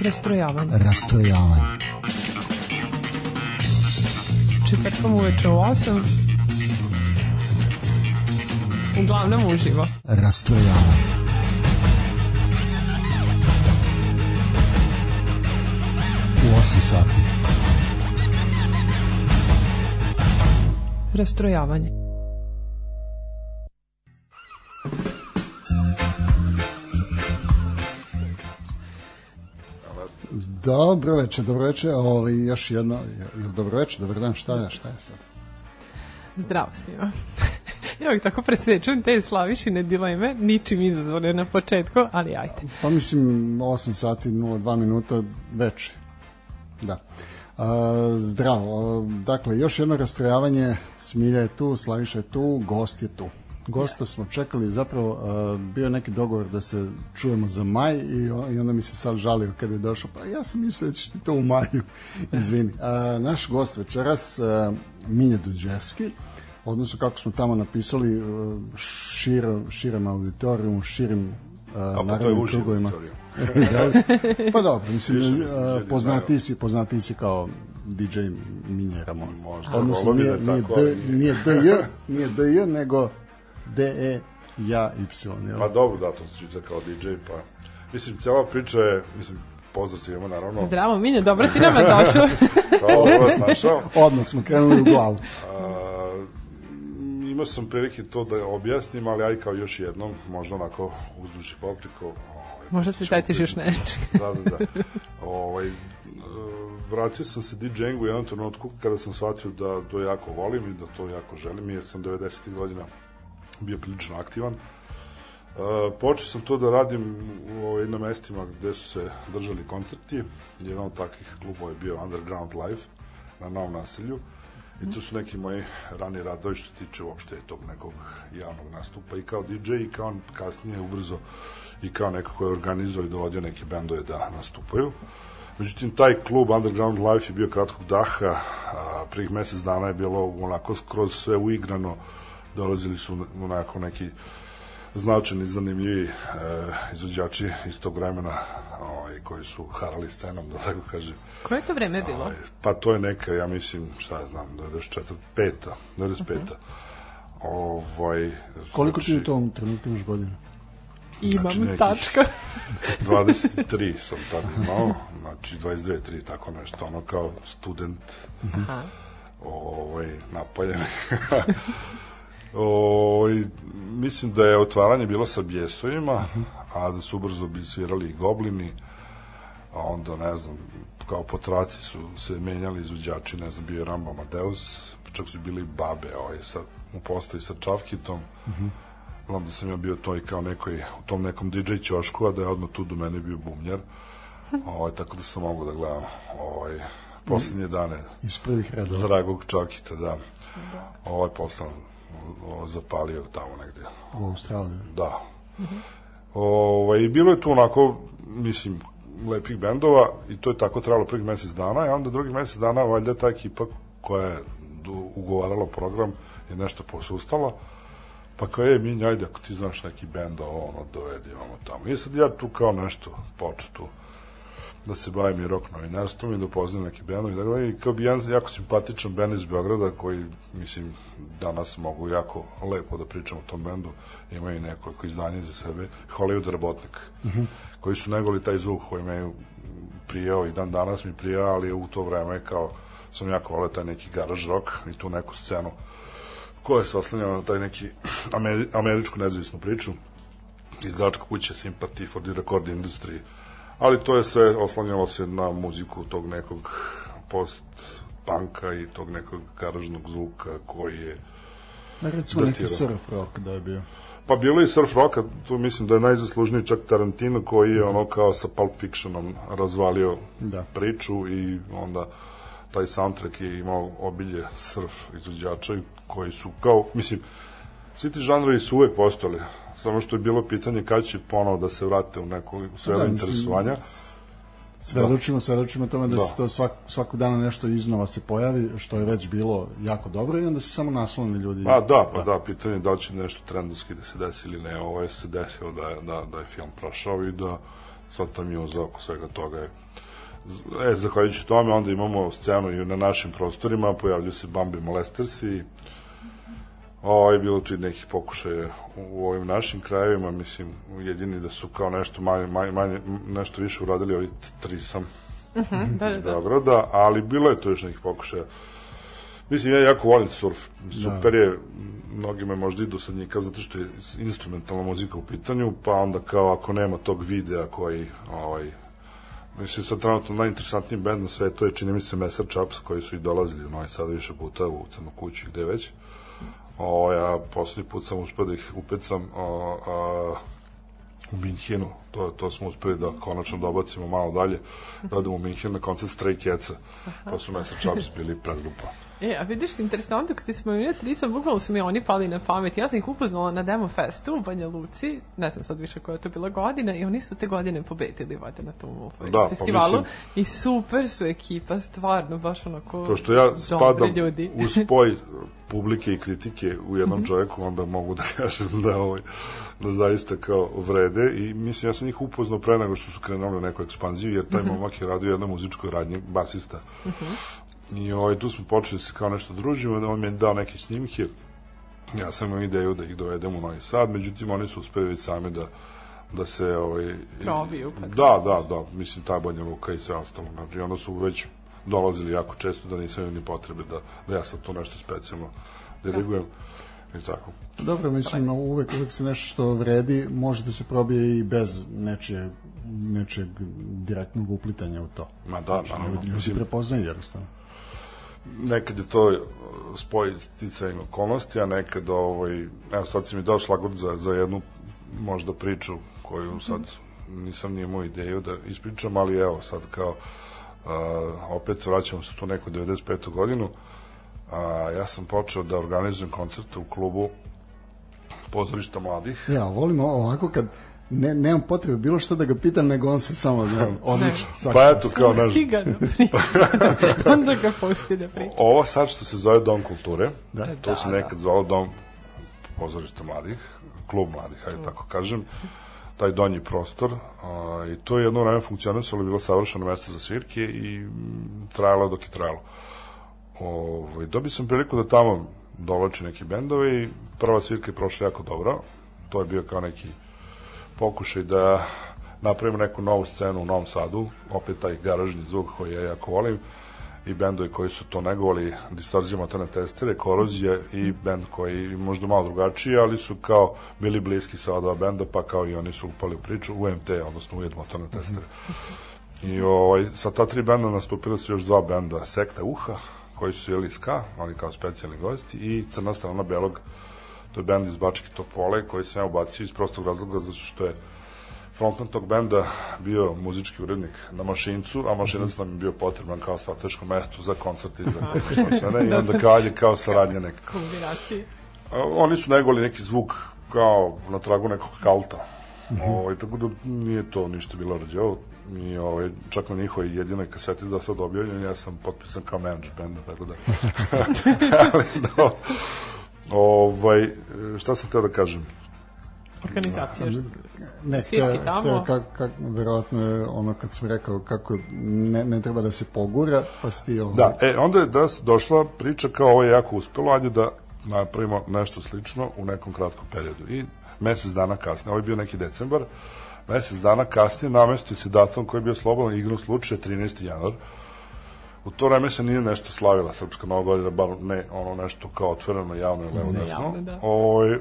Rastrojavanje. Rastrojavanje. Četvrtkom uveče u 8. Uglavnom uživo. Rastrojavanje. U 8 sati. Rastrojavanje. Dobro večer, dobro večer. Ovo, još jedno, ili dobro večer, dobro dan, šta je, šta je sad? Zdravo svima. ja bih tako presečem te slavišine dileme, ničim izazvane na početku, ali ajde. Pa mislim 8 sati 02 minuta veče. Da. A, zdravo. Dakle, još jedno rastrojavanje. Smilja je tu, Slaviša je tu, gost je tu. Gosta smo čekali, zapravo bio je neki dogovor da se čujemo za maj i, i onda mi se sad žalio kada je došao. Pa ja sam mislio da ćeš ti to u maju. Izvini. Naš gost večeras, a, Minje Duđerski, odnosno kako smo tamo napisali a, širom, širom auditorijumu, širim A pa uži krugovima. auditorijum. pa dobro, mislim, Više mislim, a, ljudi poznati si, poznati si kao DJ Minje Ramon. Možda, Odnosno, nije, da je nije, D, nije DJ, nije DJ, nego D-E ja Y. Jel? Pa dobro, da, to se čita kao DJ, pa... Mislim, cijela priča je, mislim, pozdrav svima, naravno. Zdravo, Minje, dobro si nama došao. Hvala da vas našao. Odmah smo krenuli u glavu. A, imao sam prilike to da objasnim, ali aj kao još jednom, možda onako uzduži popriko. Ovaj, Možda se setiš još nešto. da, da, da. Ovaj, e, vratio sam se DJ-ingu u jednom trenutku kada sam shvatio da to jako volim i da to jako želim, jer sam 90. godina bio prilično aktivan. Uh, počeo sam to da radim u na mestima gde su se držali koncerti. Jedan od takvih klubova je bio Underground Live na Novom naselju. I to su neki moji rani radovi što tiče uopšte tog nekog javnog nastupa i kao DJ i kao kasnije ubrzo i kao neko ko je organizovao i dovodio neke bendove da nastupaju. Međutim, taj klub Underground Life je bio kratkog daha, a prvih mesec dana je bilo onako skroz sve uigrano, dolazili su onako neki značajni, zanimljivi e, izvođači iz tog vremena ovaj, koji su harali scenom, da tako kažem. Koje je to vreme bilo? Ovaj, Pa to je neka, ja mislim, šta ja znam, 94. peta, 95. Ovaj, Koliko ti znači, u tom trenutku imaš godina? Imam znači tačka. 23 sam tad imao, znači 22, 3, tako nešto, ono kao student, Aha. ovaj, napaljen. ovaj, mislim da je otvaranje bilo sa bjesovima, a da su ubrzo svirali i goblini, a onda, ne znam, kao po traci su se menjali izvođači, ne znam, bio je Rambo Amadeus, čak su bili babe ovaj, sa, u postavi sa Čavkitom, znam da sam ja bio to i kao nekoj, u tom nekom DJ ćošku, a da je odmah tu do mene bio bumljar, ovaj, tako da sam mogu da gledam ovaj, poslednje dane Iz prvih redova. dragog Čakita, da. Ovaj posao o, zapalio tamo negde. U Australiji. Da. Ovaj, i bilo je tu onako, mislim, lepih bendova i to je tako trajalo prvih mesec dana i onda drugi mesec dana valjda ta ekipa koja je ugovarala program je nešto posustala pa kao je mi ajde ako ti znaš neki bend ovo ono dovedi imamo tamo i sad ja tu kao nešto počeo tu da se bavim i rock novinarstvom i da upoznam neki bendovi i tako dalje. I kao bi jedan jako simpatičan bend iz Beograda koji, mislim, danas mogu jako lepo da pričam o tom bendu, imaju nekoliko izdanja za sebe, Hollywood Rabotnik, koji su negoli taj zvuk koji me prijao i dan danas mi prija, ali u to vreme kao sam jako volio taj neki garage rock i tu neku scenu koja se oslanjala na taj neki ameri, američku nezavisnu priču. Izdavačka kuća Sympathy for the Record Industry, ali to je sve oslanjalo se na muziku tog nekog post-punka i tog nekog garažnog zvuka koji je Ma recimo neki Datirao. surf rock da je bio. Pa bilo je surf rocka, tu mislim da je najzaslužniji čak Tarantino koji je ono kao sa Pulp Fictionom razvalio Da. priču i onda taj soundtrack je imao obilje surf izvođača koji su kao, mislim, svi ti žanrovi su uvek postojali, samo što je bilo pitanje kada će ponovo da se vrate u neko u sferu Da, interesovanja. Svedočimo, svedočimo tome da, Da. se to svak, svakog dana nešto iznova se pojavi, što je već bilo jako dobro i onda se samo nasloni ljudi. A da, pa da, pitanje je da li će nešto trendovski da se desi ili ne. Ovo je se desilo da je, da, da je film prošao i da sad ta mjuza oko svega toga je E, zahvaljujući tome, onda imamo scenu i na našim prostorima, pojavljuju se Bambi Molesters i o, je bilo tu i nekih pokušaja u, ovim našim krajevima, mislim, jedini da su kao nešto manje, manje, manje nešto više uradili ovi trisam Da, da, iz da. Beograda, ali bilo je tu još nekih pokušaja. Mislim, ja jako volim surf. Super je, mnogi me možda idu sa njika zato što je instrumentalna muzika u pitanju, pa onda kao ako nema tog videa koji, ovaj, mislim, sad trenutno najinteresantniji band na svetu je, čini mi se, Messer Chaps, koji su i dolazili u Novi Sad više puta u Crnu kuću, gde već. O, ja poslednji put sam uspio da ih upecam o, a, u Minhenu, to, to smo uspeli da konačno dobacimo malo dalje, da odemo u Minhen na koncert Stray Catsa, pa su Messer Chaps bili predgrupa. E, a vidiš, interesantno, kad ti spomenuo Trisam, bukvalno su mi oni pali na pamet. Ja sam ih upoznala na Demo Festu u Banja Luci, ne znam sad više koja je to bila godina, i oni su te godine pobedili vate na tom ovaj, Da, pa festivalu. mislim- I super su ekipa, stvarno, baš onako Pošto ja dobri spadam ljudi. u spoj publike i kritike u jednom čoveku, onda mogu da kažem da, ovaj, da zaista kao vrede i mislim ja sam njih upoznao pre nego što su krenuli u neku ekspanziju, jer taj momak je radio u jednoj muzičkoj radnji, basista. I ovaj, tu smo počeli da se kao nešto družimo, da on mi je dao neke snimke, ja sam imao ideju da ih dovedem u Novi Sad, međutim oni su uspeli već sami da da se ovaj Probiju, pa da, da, da, mislim ta Banja Luka i sve ostalo. Znači onda su već dolazili jako često da nisam imao ni potrebe da, da ja sad to nešto specijalno dirigujem i tako. Dobro, mislim, no, uvek, uvek se nešto što vredi može da se probije i bez nečije, nečeg direktnog uplitanja u to. Ma da, naravno. Ljudi, prepoznaju jednostavno. Nekad je to spoj sticajem okolnosti, a nekad ovaj, evo sad si mi dao šlagvort za, za jednu možda priču koju sad nisam ni imao ideju da ispričam, ali evo sad kao uh, opet vraćamo se tu neku 95. godinu a, ja sam počeo da organizujem koncerte u klubu pozorišta mladih Ja, volim ovako kad ne, nemam potrebe bilo što da ga pitam, nego on se samo da, odlično. svaka pa eto kao naš Pusti ga da priča. Onda ga pusti da priča. ovo sad što se zove Dom kulture, Da. to Da, se da. nekad zvalo Dom pozorišta mladih, klub mladih, hajde tako kažem, taj donji prostor a, i to je jedno vreme funkcionisalo, bilo savršeno mesto za svirke i mm, trajalo dok je trajalo. Ovaj, dobio sam priliku da tamo dolači neki bendove i prva svirka je prošla jako dobro. To je bio kao neki pokušaj da napravimo neku novu scenu u Novom Sadu, opet taj garažni zvuk koji ja jako volim i bendovi koji su to negovali, distorzija motorne testere, korozija i bend koji je možda malo drugačiji, ali su kao bili bliski sa ova benda, pa kao i oni su upali u priču, UMT, odnosno ujed motorne testere. I ovaj, sa ta tri benda nastupili su još dva benda, Sekta Uha, koji su svijeli ska, oni kao specijalni gosti, i Crna strana Belog, to je bend iz Bačke Topole, koji sam ja ubacio iz prostog razloga, zato što je frontman tog benda bio muzički urednik na mašincu, a mašinac nam je bio potreban kao strateško mesto za koncert i za sve, i onda kao je kao saradnja neka. Kombinaciji. A, oni su negovali neki zvuk kao na tragu nekog kalta. Ovaj, tako da nije to ništa bilo rađeo. I ovaj, čak na njihovoj jedinoj kaseti da sad objavljen, ja sam potpisan kao manager benda, tako da... Ali, da, ovaj, šta sam htio da kažem? Organizacija. Ne, te, tamo. te, kak, kak, verovatno je ono kad sam rekao kako ne, ne treba da se pogura, pa si ti ovaj, Da, e, onda je da, došla priča kao ovo je jako uspelo, ajde da napravimo nešto slično u nekom kratkom periodu. I mesec dana kasnije, ovo je bio neki decembar, mesec dana kasnije namestio se datum koji je bio slobodan igrom slučaja 13. januar. U to vreme se nije nešto slavila Srpska nova godina, bar ne ono nešto kao otvoreno, javno i levo desno. da. Ovaj,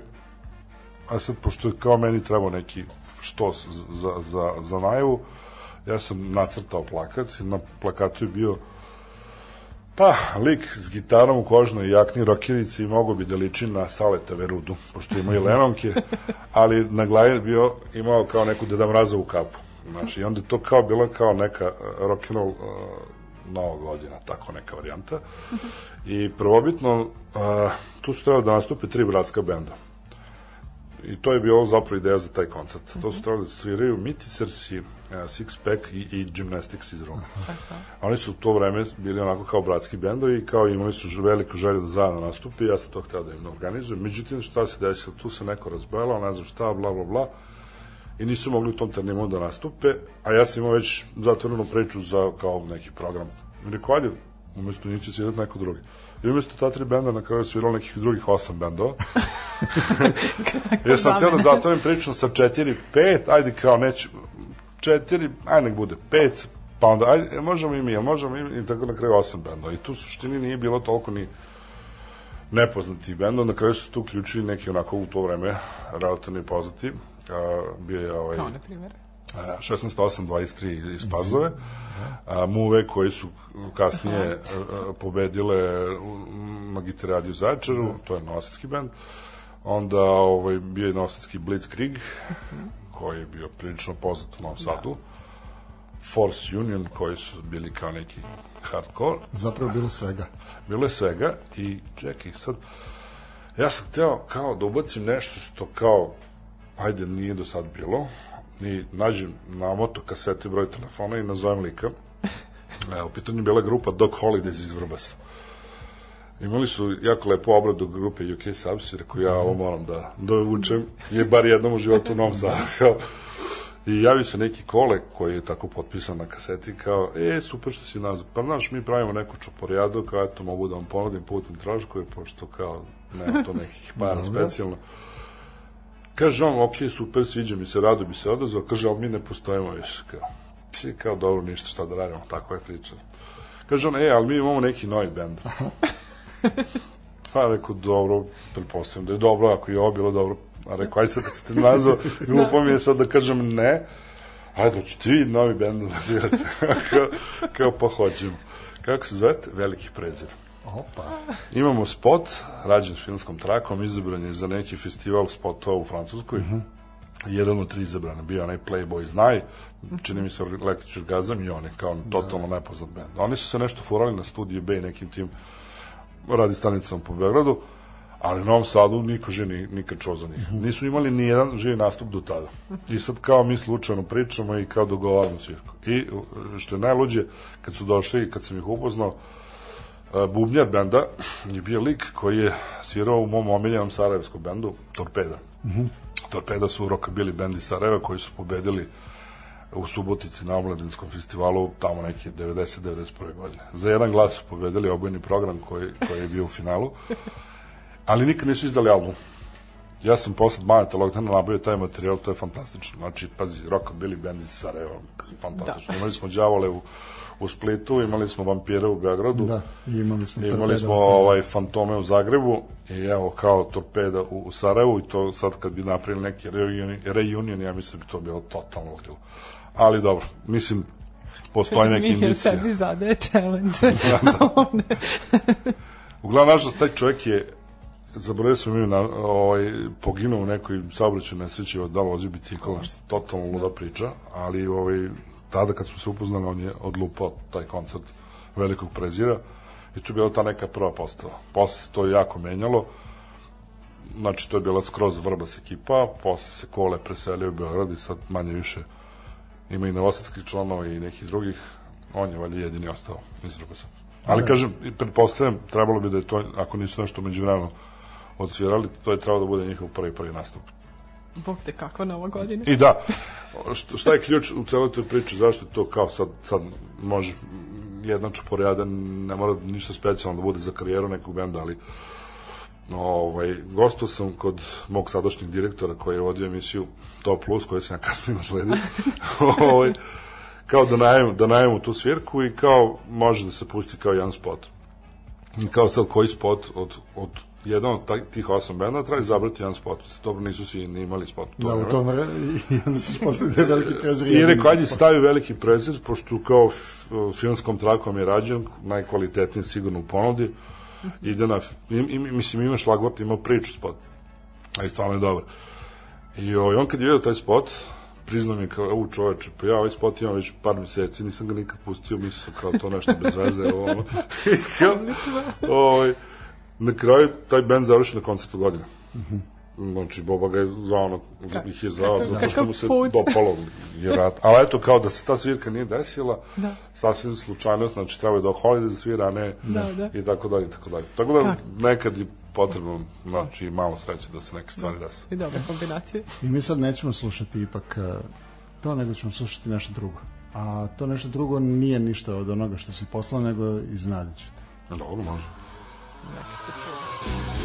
a sad, pošto je kao meni trebao neki štos za, za, za najavu, ja sam nacrtao plakat i na plakatu je bio Pa, lik s gitarom u kožnoj jakni rokerici mogao bi da liči na Saleta Verudu, pošto ima i lenonke, ali na glavi je bio, imao kao neku Deda Mrazovu kapu. Znaš, i onda je to kao bila kao neka uh, rock'n'roll uh, nova godina, tako neka varijanta. I prvobitno, uh, tu su trebali da nastupe tri bratska benda. I to je bilo zapravo ideja za taj koncert. To su trebali da sviraju Mitisers i uh, Six Pack i, i Gymnastics iz Roma. Oni su u to vreme bili onako kao bratski bendovi i kao imali su veliku želju da zajedno nastupi, ja sam to hteo da im organizujem. Međutim, šta se desilo? Tu se neko razbojalo, ne znam šta, bla, bla, bla. I nisu mogli u tom terminu da nastupe, a ja sam imao već zatvorenu priču za kao neki program. Rekao, ajde, umesto njih će svirati neko drugi. I umesto ta tri benda na kraju je sviralo nekih drugih osam bendova. ja sam htio da zatvorim priču sa četiri, pet, ajde kao neće, četiri, ajde nek bude pet, pa onda, ajde, možemo i mi, a možemo i mi, i tako na kraju osam bendova. I tu u suštini nije bilo toliko ni nepoznati bendova, na kraju su tu uključili neki onako u to vreme relativno poznati. A, bio je ovaj, Kao, na primjer. a, 16.8.23 iz Pazove, a, Muve koji su kasnije a, a, pobedile u- na Gitaradiju Zaječaru, to je novosadski band, onda ovaj, bio je novosadski Blitzkrieg, koji je bio prilično poznat u Novom Sadu, Force Union, koji su bili kao neki hardcore, Zapravo bilo svega. bilo je svega i čekaj sad ja sam hteo kao da ubacim nešto što kao ajde nije do sad bilo i nađem na moto kasete broj telefona i nazovem lika e, u pitanju je bila grupa Dog Holidays iz Vrbasa imali su jako lepu obradu grupe UK Subs i rekao ja ovo moram da, uvučem je bar jednom u životu u Novom Sadu I javi se neki kole koji je tako potpisan na kaseti kao, e, super što si nazad. Pa znaš, mi pravimo neku čoporijadu, kao, eto, mogu da vam ponudim putne troškove, pošto kao, nema to nekih para specijalno. Kaže on, ok, super, sviđa mi se, rado bi se odazvao, kaže, ali mi ne postojimo više, kao, psi, kao, dobro, ništa, šta da radimo, tako je priča. Kaže on, e, ali mi imamo neki novi bend. Pa rekao, dobro, pretpostavljam da je dobro, ako je ovo bilo dobro. A rekao, ajde sad kad ste nazvao, glupo mi je sad da kažem ne, ajde, hoćete vi novi bend da svirate? kao, kao, pa hoćemo. Kako se zovete? Veliki prezir. Opa. Imamo spot, rađen filmskom trakom, izabran je za neki festival spotova u Francuskoj. Mhm. Jedan od tri izabrana, bio onaj Playboy Znaj, čini mi se Električni orgazam i oni, kao totalno nepoznat band. Oni su se nešto furali na studiju B nekim tim radi stanicama po Beogradu, ali u Novom Sadu niko živi nikad čuo za njih. Nisu imali ni jedan živi nastup do tada. I sad kao mi slučajno pričamo i kao dogovaramo svirku. I uh, što je najluđe, kad su došli i kad sam ih upoznao, Uh, bubnjar benda je bio lik koji je svirao u mom omiljenom sarajevskom bendu Torpeda. Mm -hmm. Torpeda su rockabilly bend iz Sarajeva koji su pobedili u Subotici na omladinskom festivalu tamo neke 90-91. godine. Za jedan glas su pobedili obojni program koji, koji je bio u finalu, ali nikad nisu izdali album. Ja sam posle Maneta Lockdowna nabavio taj materijal, to je fantastično. Znači, pazi, rockabilly band iz Sarajeva, fantastično. Da. Imali smo Đavole u, u Splitu, imali smo Vampire u Beogradu, Da, i imali smo Imali smo ovaj Fantome u Zagrebu i evo kao torpeda u, u Sarajevu i to sad kad bi napravili neki reunion, reunion ja mislim da bi to bilo totalno ludilo. Ali dobro, mislim postoji neke Mihel indicije. sebi zadaje challenge. Ovde. Uglavnom, nažalost, taj čovjek je zaboravio sam ime, na, ovaj, poginuo u nekoj saobraćaju nesreći od da vozi bicikla, što je totalno luda priča, ali ovaj, tada kad smo se upoznali, on je odlupao taj koncert velikog prezira i to je bila ta neka prva postava. Posle to jako menjalo, znači to je bila skroz Vrbas ekipa, posle se Kole preselio u Beograd i sad manje više ima i novosadskih članova i nekih drugih, on je valjda jedini ostao iz Vrbasa. Ali kažem, i pretpostavljam, trebalo bi da je to, ako nisu nešto među vremenu odsvirali, to je trebalo da bude njihov prvi prvi nastup. Bog te kako nova godina. I da, što, šta je ključ u celoj toj priči, zašto to kao sad, sad može jedna čuporjada, ne mora ništa specijalno da bude za karijeru nekog benda, ali ovaj, gostao sam kod mog sadašnjeg direktora koji je vodio emisiju Top Plus, koju sam ja kasnije nasledio. ovaj, kao da najemo, da najemo tu svirku i kao može da se pusti kao jedan spot. I kao sad koji spot od, od jedan od taj, tih osam benda treba izabrati jedan spot. Dobro, nisu svi ni imali spot. to Da, u tom i onda se posle da veliki prezir. I rekao, ajde stavi veliki prezir, pošto kao filmskom trakom je rađen, najkvalitetniji sigurno u ponudi, ide na, im, im, mislim, ima šlagvort, ima priču spot, a i stvarno je dobar. I ovaj, on kad je vidio taj spot, priznao mi kao, u čoveče, pa ja ovaj spot imam već par meseci, nisam ga nikad pustio, mislio sam kao to nešto bez veze, ovo, ono. I kao, ovaj, na kraju taj band završi na koncertu godine. Znači, Boba ga je zvao, na, ih je zvao, kakav- zato što mu se put. dopalo je rat. Ali eto, kao da se ta svirka nije desila, Da. sasvim slučajnost, znači treba je da Holiday da svira, a ne Da, da. i tako dalje, i tako dalje. Tako da Kako? nekad i potrebno, znači, malo sreće da se neke stvari desi. I dobre kombinacije. I mi sad nećemo slušati ipak e, to, nego ćemo slušati nešto drugo. A to nešto drugo nije ništa od onoga što si poslao, nego iznadit ću te. Dobro, može. Ovaj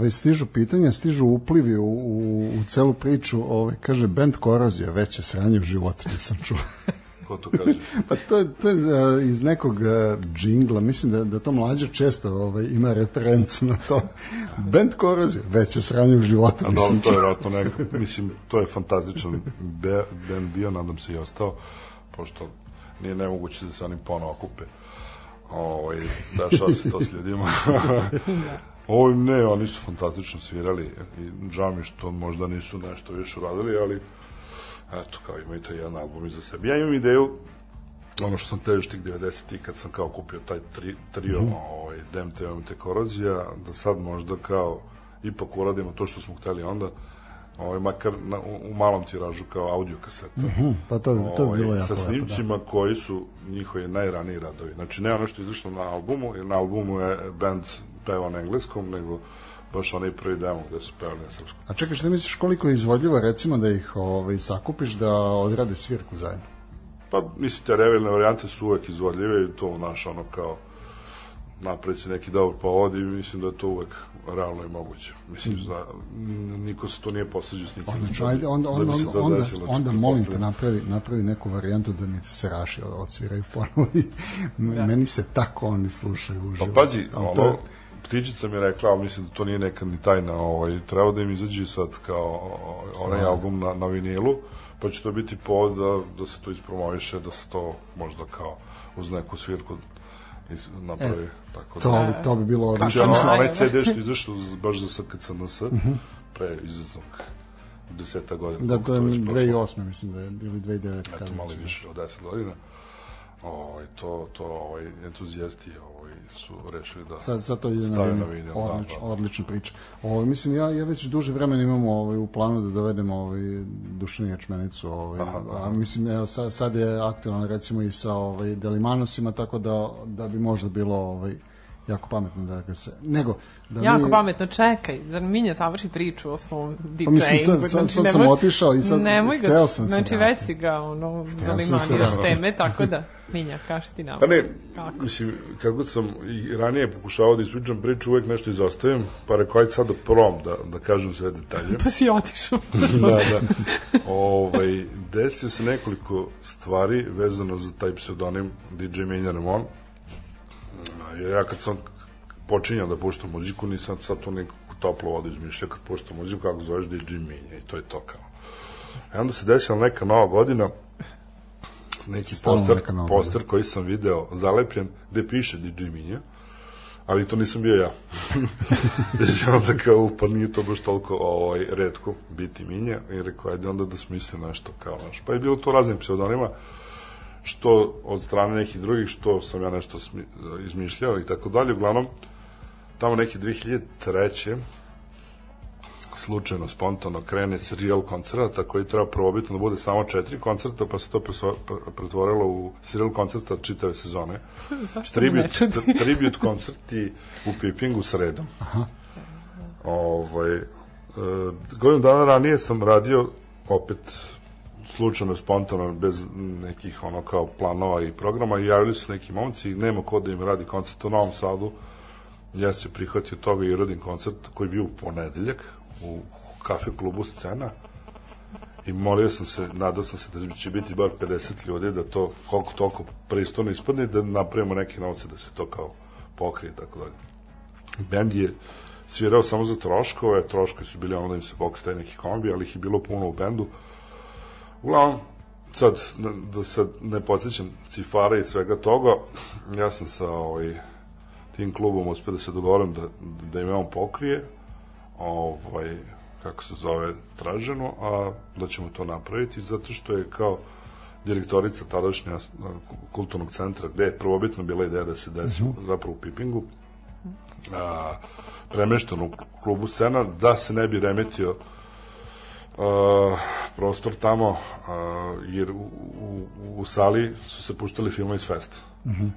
ove, stižu pitanja, stižu uplivi u, u, u celu priču, ove, kaže, band Korozija, veće sranje u životu nisam čuo. Ko to kaže? pa to je, to je iz nekog džingla, mislim da, da to mlađa često ovaj, ima referencu na to. band Korozija, veće sranje u životu nisam dobro, to je čuo. vjerojatno neka, mislim, to je fantastičan be- band bio, nadam se i ostao, pošto nije nemoguće da se oni ponovo okupe. Ovaj, dešava se to s ljudima. Ovo ne, oni su fantastično svirali i žao mi što možda nisu nešto više uradili, ali eto, kao imaju taj jedan album iza sebe. Ja imam ideju, ono što sam te još tih 90-ih kad sam kao kupio taj tri, trio, mm. ovaj, DMT, OMT Korozija, da sad možda kao ipak uradimo to što smo hteli onda, ovaj, makar na, u, u malom tiražu kao audio kaseta. Mhm, pa to, bi- to bi bilo jako sa lepo, da. snimcima koji su njihovi najraniji radovi. Znači, ne ono što je izašlo na albumu, jer na albumu je band peva na engleskom, nego baš onaj prvi demo gde su pevali na srpskom. A čekaj, šta misliš koliko je izvodljivo, recimo, da ih ovaj, sakupiš da odrade svirku zajedno? Pa, mislim, te revelne varijante su uvek izvodljive i to, naš, ono, kao napraviti neki dobar povod i mislim da je to uvek realno i moguće. Mislim, da n- niko se to nije posađao s nikim. Odlično, ajde, onda, da onda, se onda, onda, desilo, znači, onda molim te napravi, napravi neku varijantu da mi se raši odsviraju ponovo. i Meni se tako oni slušaju uživo. Pa pazi, ono, to je- Ptičica mi je rekla, ali mislim da to nije neka ni tajna, ovaj, treba da im izađe sad kao onaj album na, na vinilu, pa će to biti povod da, da se to ispromoviše, da se to možda kao uz neku svirku iz, napravi. tako da. To, bi- to bi bilo Znači, odlično. ono, Kako onaj? CD što je izašao z- baš za SKCNS, pre izuzetnog deseta godina. Da, to je koliko već prošlo. 2008. mislim da je, ili 2009. Eto, malo više od 10 godina. Ovaj, to, to ovaj, entuzijasti ovaj, su rešili da Sad, sad to ide na na vinil. Odlič, da, da. Odlična priča. Ovo, mislim, ja, ja već duže vremena imamo ovaj, u planu da dovedemo ovaj, dušanu jačmenicu. Ovaj, Aha, aha. A mislim, evo, sad, sad je aktualno recimo i sa ovaj, Delimanosima, tako da, da bi možda bilo ovaj, jako pametno da ga se... Nego, da Jako mi, pametno, čekaj, da Minja završi priču o svom DJingu. Pa mislim, sad- sad- sad sam otišao i sad nemoj ga, hteo sam se Znači, već si ga, ono, zalimanio s teme, tako da, Minja, kaži ti nam. Pa ne, Kako? mislim, kad god sam i ranije pokušavao da ispričam priču, uvek nešto izostavim, pa rekao, ajde sad da probam da, da kažem sve detalje. Pa si otišao. da, da. Ovaj, desio se nekoliko stvari vezano za taj pseudonim DJ Minja Ramon. Jer ja kad sam počinjao da puštam muziku, nisam sad to neku toplu vodu izmišljao kad puštam muziku, kako zoveš DJ Minja i to je to kao. E onda se desila neka nova godina, neki poster, neka nova poster koji sam video zalepljen, gde piše DJ Minja, ali to nisam bio ja. I onda kao, pa nije to baš toliko ovaj, redko biti minja, i rekao, ajde onda da smislim nešto kao naš. Pa je bilo to raznim pseudonima, što od strane nekih drugih, što sam ja nešto izmišljao i tako dalje. Uglavnom, tamo neki 2003 slučajno, spontano krene serijal koncerta koji treba prvobitno da bude samo četiri koncerta, pa se to pretvorilo u serijal koncerta čitave sezone. Zašto me ne Tribute, čudi? t- tribute koncerti u Pipingu sredom. Aha. Ovaj, e, godinu dana ranije sam radio opet slučajno, spontano, bez nekih ono kao planova i programa i javili su neki momci i nema ko da im radi koncert u Novom Sadu. Ja se prihvatio toga i uradim koncert koji je bio u ponedeljak u kafe klubu Scena i molio sam se, nadao sam se da će biti bar 50 ljudi, da to koliko toliko pristojno ispadne da napravimo neke novce da se to kao pokrije tako dalje. Bend je svirao samo za troškove, troškovi su bili ono da im se pokrije taj neki kombi, ali ih je bilo puno u bendu. Uglavnom, sad, da, sad ne podsjećam cifara i svega toga, ja sam sa ovaj, tim klubom uspio da se dogovorim da, da im on pokrije, ovaj, kako se zove, traženo, a da ćemo to napraviti, zato što je kao direktorica tadašnja kulturnog centra, gde je prvobitno bila ideja da se desi zapravo u Pipingu, a, premešten u klubu scena, da se ne bi remetio prostor tamo, a, jer u, u, u sali su se puštali filmovi iz festa.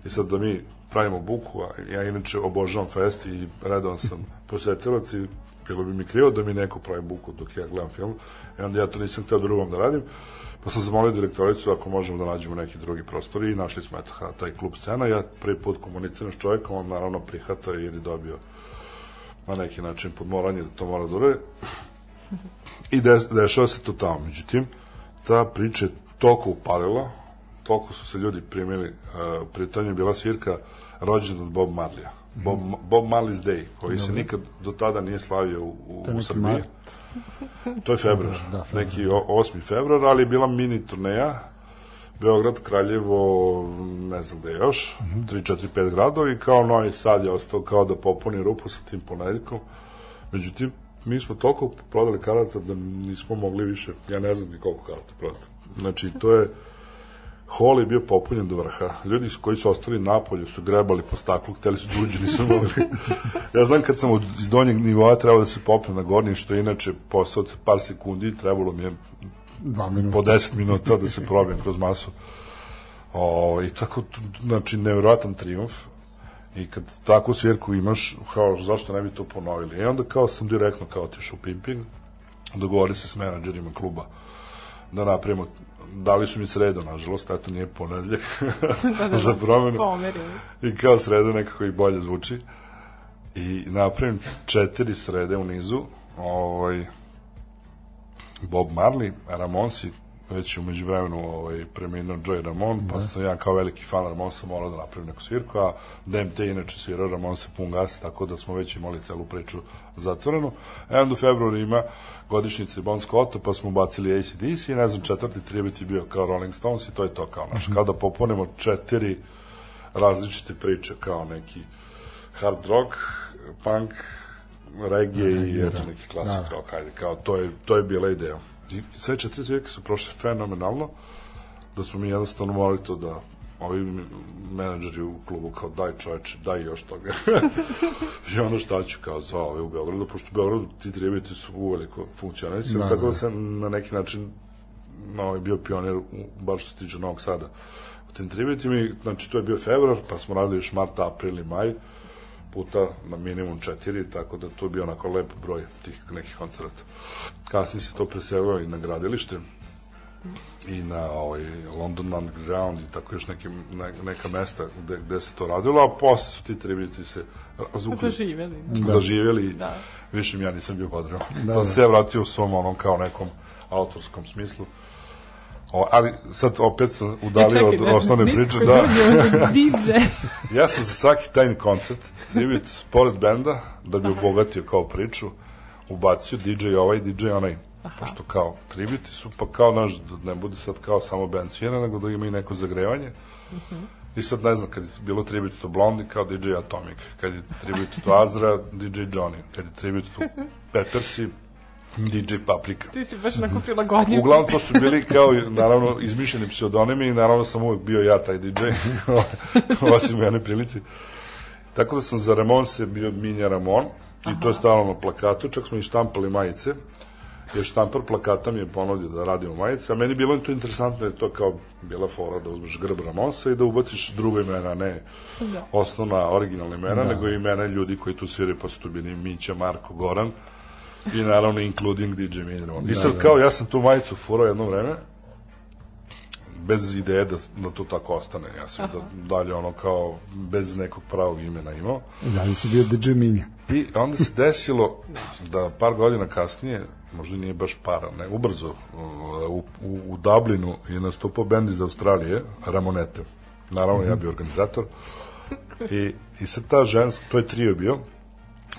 I sad da mi pravimo buku, a ja inače obožavam fest i redovan sam posetilac i bilo bi mi krivo da mi neko pravi buku dok ja gledam film. I onda ja to nisam hteo drugom da radim. Pa sam zamolio direktoricu ako možemo da nađemo neki drugi prostor i našli smo eto, taj klub scena. Ja prvi put komuniciram s čovjekom, on naravno prihata jer je dobio na neki način podmoranje da to mora da uradi. I de, dešava se to tamo. Međutim, ta priča je toliko upalila, toliko su se ljudi primili, uh, pritom je bila svirka rođendan Bob Marlija. Bob, Bob Marley's Day, koji se nikad do tada nije slavio u, u, u Srbiji. mart. To je februar, Da, februar. neki o- 8. februar, ali je bila mini turneja, Beograd, Kraljevo, ne znam gde još, 3, 4, 5 gradovi, kao Novi Sad je ostao kao da popuni rupu sa tim ponedeljkom. Međutim, mi smo toliko prodali karata da nismo mogli više, ja ne znam ni koliko karata prodati. Znači, to je, hol je bio popunjen do vrha. Ljudi koji su ostali napolju su grebali po staklu, hteli su da uđu, nisu mogli. ja znam kad sam od, iz donjeg nivoa trebao da se popnem na gornji, što je inače posao od par sekundi, trebalo mi je Dva minuta. po 10 minuta da se probijem kroz masu. O, I tako, znači, nevjerojatan triumf. I kad takvu svirku imaš, kao, zašto ne bi to ponovili? I onda kao sam direktno kao otišao u Pimpin, dogovori se s menadžerima kluba da napravimo dali su mi sredo, nažalost, eto nije ponedeljak za promenu. I kao sreda nekako i bolje zvuči. I napravim četiri srede u nizu. Ovaj, Bob Marley, Ramonsi, već je umeđu vremenu ovaj, preminuo Joey Ramon, pa sam ja kao veliki fan Ramonsa morao da napravim neku svirku, a DMT inače svirao Ramon se pun gas, tako da smo već imali celu priču zatvorenu. E onda u februaru ima godišnjice Bon Scotta, pa smo bacili ACDC i ne znam, četvrti tribut je bio kao Rolling Stones i to je to kao naš. Kao da popunimo četiri različite priče, kao neki hard rock, punk, reggae i eto neki klasik, Da. kao, kajde, kao to je, to je bila ideja. I sve četiri zvijeke su prošle fenomenalno, da smo mi jednostavno morali to da ovi menadžeri u klubu kao daj čoveče, daj još toga. I ono šta ću kao za ove u Beogradu, pošto u Beogradu ti tribiti su uveliko funkcionisali, Da, tako da da. sam na neki način no, ovaj, bio pionir, u, baš što se tiče Novog Sada. U tim tributima, i, znači to je bio februar, pa smo radili još marta, april i maj, puta na minimum četiri, tako da to je bio onako lep broj tih nekih koncerata. Kasnije se to preselilo i na gradilište i na ovaj, London Underground i tako još neke, ne, neka mesta gde, gde se to radilo, a posle su ti tribiti se razvukli Zaživeli. zaživjeli Da. više mi ja nisam bio potreban. Da, Da, da. pa sam se ja vratio u svom onom kao nekom autorskom smislu. O, ali sad opet sam udalio od osnovne priče. Da, DJ. ja sam za svaki tajni koncert, tribut, pored benda, da bi obogatio kao priču, ubacio DJ ovaj, DJ onaj. Pošto kao tribiti su, pa kao naš, da ne bude sad kao samo band svira, nego da ima i neko zagrevanje. I sad ne znam, kad je bilo tribute to Blondie, kao DJ Atomic, kad je tribute to Azra, DJ Johnny, kad je tribute to Petersi, DJ Paprika. Ti si baš onako prilagodio. Uglavnom to su bili kao, naravno, izmišljeni pseudonimi i naravno sam uvek bio ja taj DJ, osim jednoj prilici. Tako da sam za Ramon se bio Minja Ramon i to je stavljeno na plakatu, čak smo i štampali majice, jer štampar plakata mi je ponudio da radimo majice, a meni je bilo to interesantno, je to kao bila fora da uzmeš grb Ramonsa i da ubaciš druga imena, ne Da. osnovna, originalna imena, nego i imena ljudi koji tu sviraju, pa su tu bili Mića, Marko, Goran, i naravno including DJ Minimum. I sad kao ja sam tu majicu furao jedno vreme, bez ideje da, da to tako ostane. Ja sam da, dalje ono kao bez nekog pravog imena imao. I dalje si bio DJ Minja. I onda se desilo da par godina kasnije, možda nije baš para, ne, ubrzo, u, u, u Dublinu je nastupao bend iz Australije, Ramonete. Naravno, ja bio organizator. I, i sad ta žena, to je trio bio,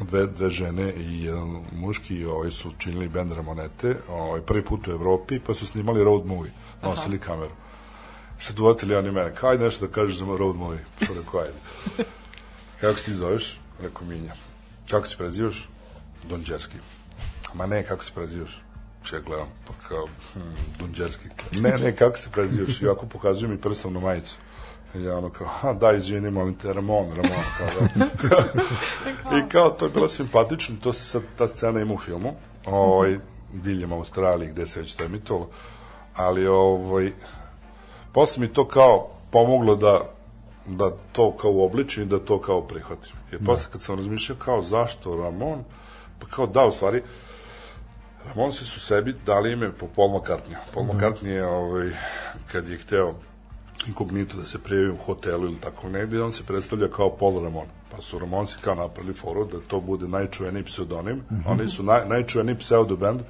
dve, dve žene i jedan muški ovaj su činili bend Ramonete, ovaj, prvi put u Evropi, pa su snimali road movie, nosili kameru. Sad uvatili oni mene, kao ajde nešto da kažeš za road movie. Pa rekao, ajde. Kako se ti zoveš? Rekao Minja. Kako se prezivaš? Donđerski. Ma ne, kako se prezivaš? Ja gledam, pa kao, hm, Donđerski. Ne, ne, kako se prezivaš? I ovako pokazuju mi prstom na majicu. I ja ono kao, ha, da, izvini, molim te, Ramon, Ramon, kao da. I kao, to je bilo simpatično, to se sad, ta scena ima u filmu, ovaj, diljem Australiji, gde se već to emitovalo, ali, ovaj, posle mi to kao pomoglo da da to kao uobličim i da to kao prihvatim. Jer posle kad sam razmišljao kao zašto Ramon, pa kao da, u stvari, Ramonsi su sebi dali ime po Paul McCartney. Paul McCartney je, ovaj, kad je hteo inkognito da se prijavi u hotelu ili tako negde, on se predstavlja kao Paul Ramon. Pa su Ramonsi kao napravili foru da to bude najčuveniji pseudonim. Oni su naj, najčuveniji pseudo band,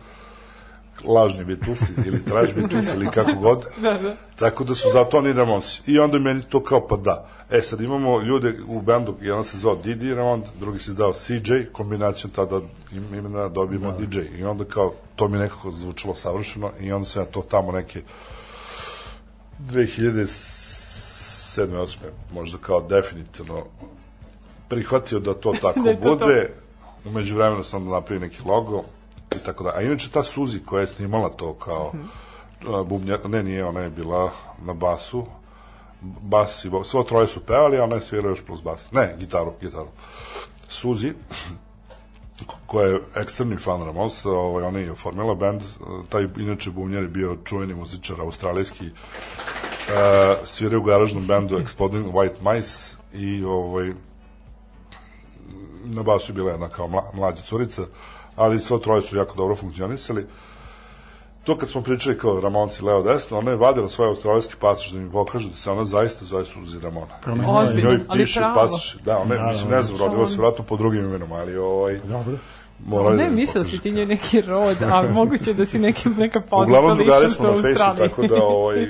lažni Beatles ili trash Beatles ili kako god. Tako da su zato oni Ramonsi. I onda meni to kao pa da. E sad imamo ljude u bendu, jedan se zvao Didi Ramon, drugi se zvao CJ, kombinacijom tada im- imena dobijemo DJ. I onda kao, to mi nekako zvučalo savršeno i onda sam ja to tamo neke 2007. 8. možda kao definitivno prihvatio da to tako Da to bude. Umeđu vremenu sam napravio neki logo i tako da. A inače ta Suzi koja je snimala to kao uh, bubnja, ne nije, ona je bila na basu, bas i vo- svo troje su pevali, a ona je svirala još plus bas. Ne, gitaru, gitaru. Suzi, koja je ekstremni fan Ramosa, ovaj, ona je oformila band, uh, taj inače bubnjar je bio čuveni muzičar australijski, uh, svirao u garažnom bendu Exploding White Mice i ovaj, na basu je bila jedna kao mla, mlađa curica, ali sve troje su jako dobro funkcionisali. To kad smo pričali kao Ramonci levo desno, ona je vadila svoj australijski pasoš da mi pokaže da se ona zaista zove Suzi Ramona. Ozbiljno, Njoj ali piše pravo. pasoš, da, ona je, mislim, ne znam, rodila se vratno po drugim imenom, ali ovaj, Dobro. Ne, da mi mislila si ti njoj neki rod, a moguće da si neki, neka poznata Uglavnom drugari ličnost smo u na Australiji. tako da ovaj,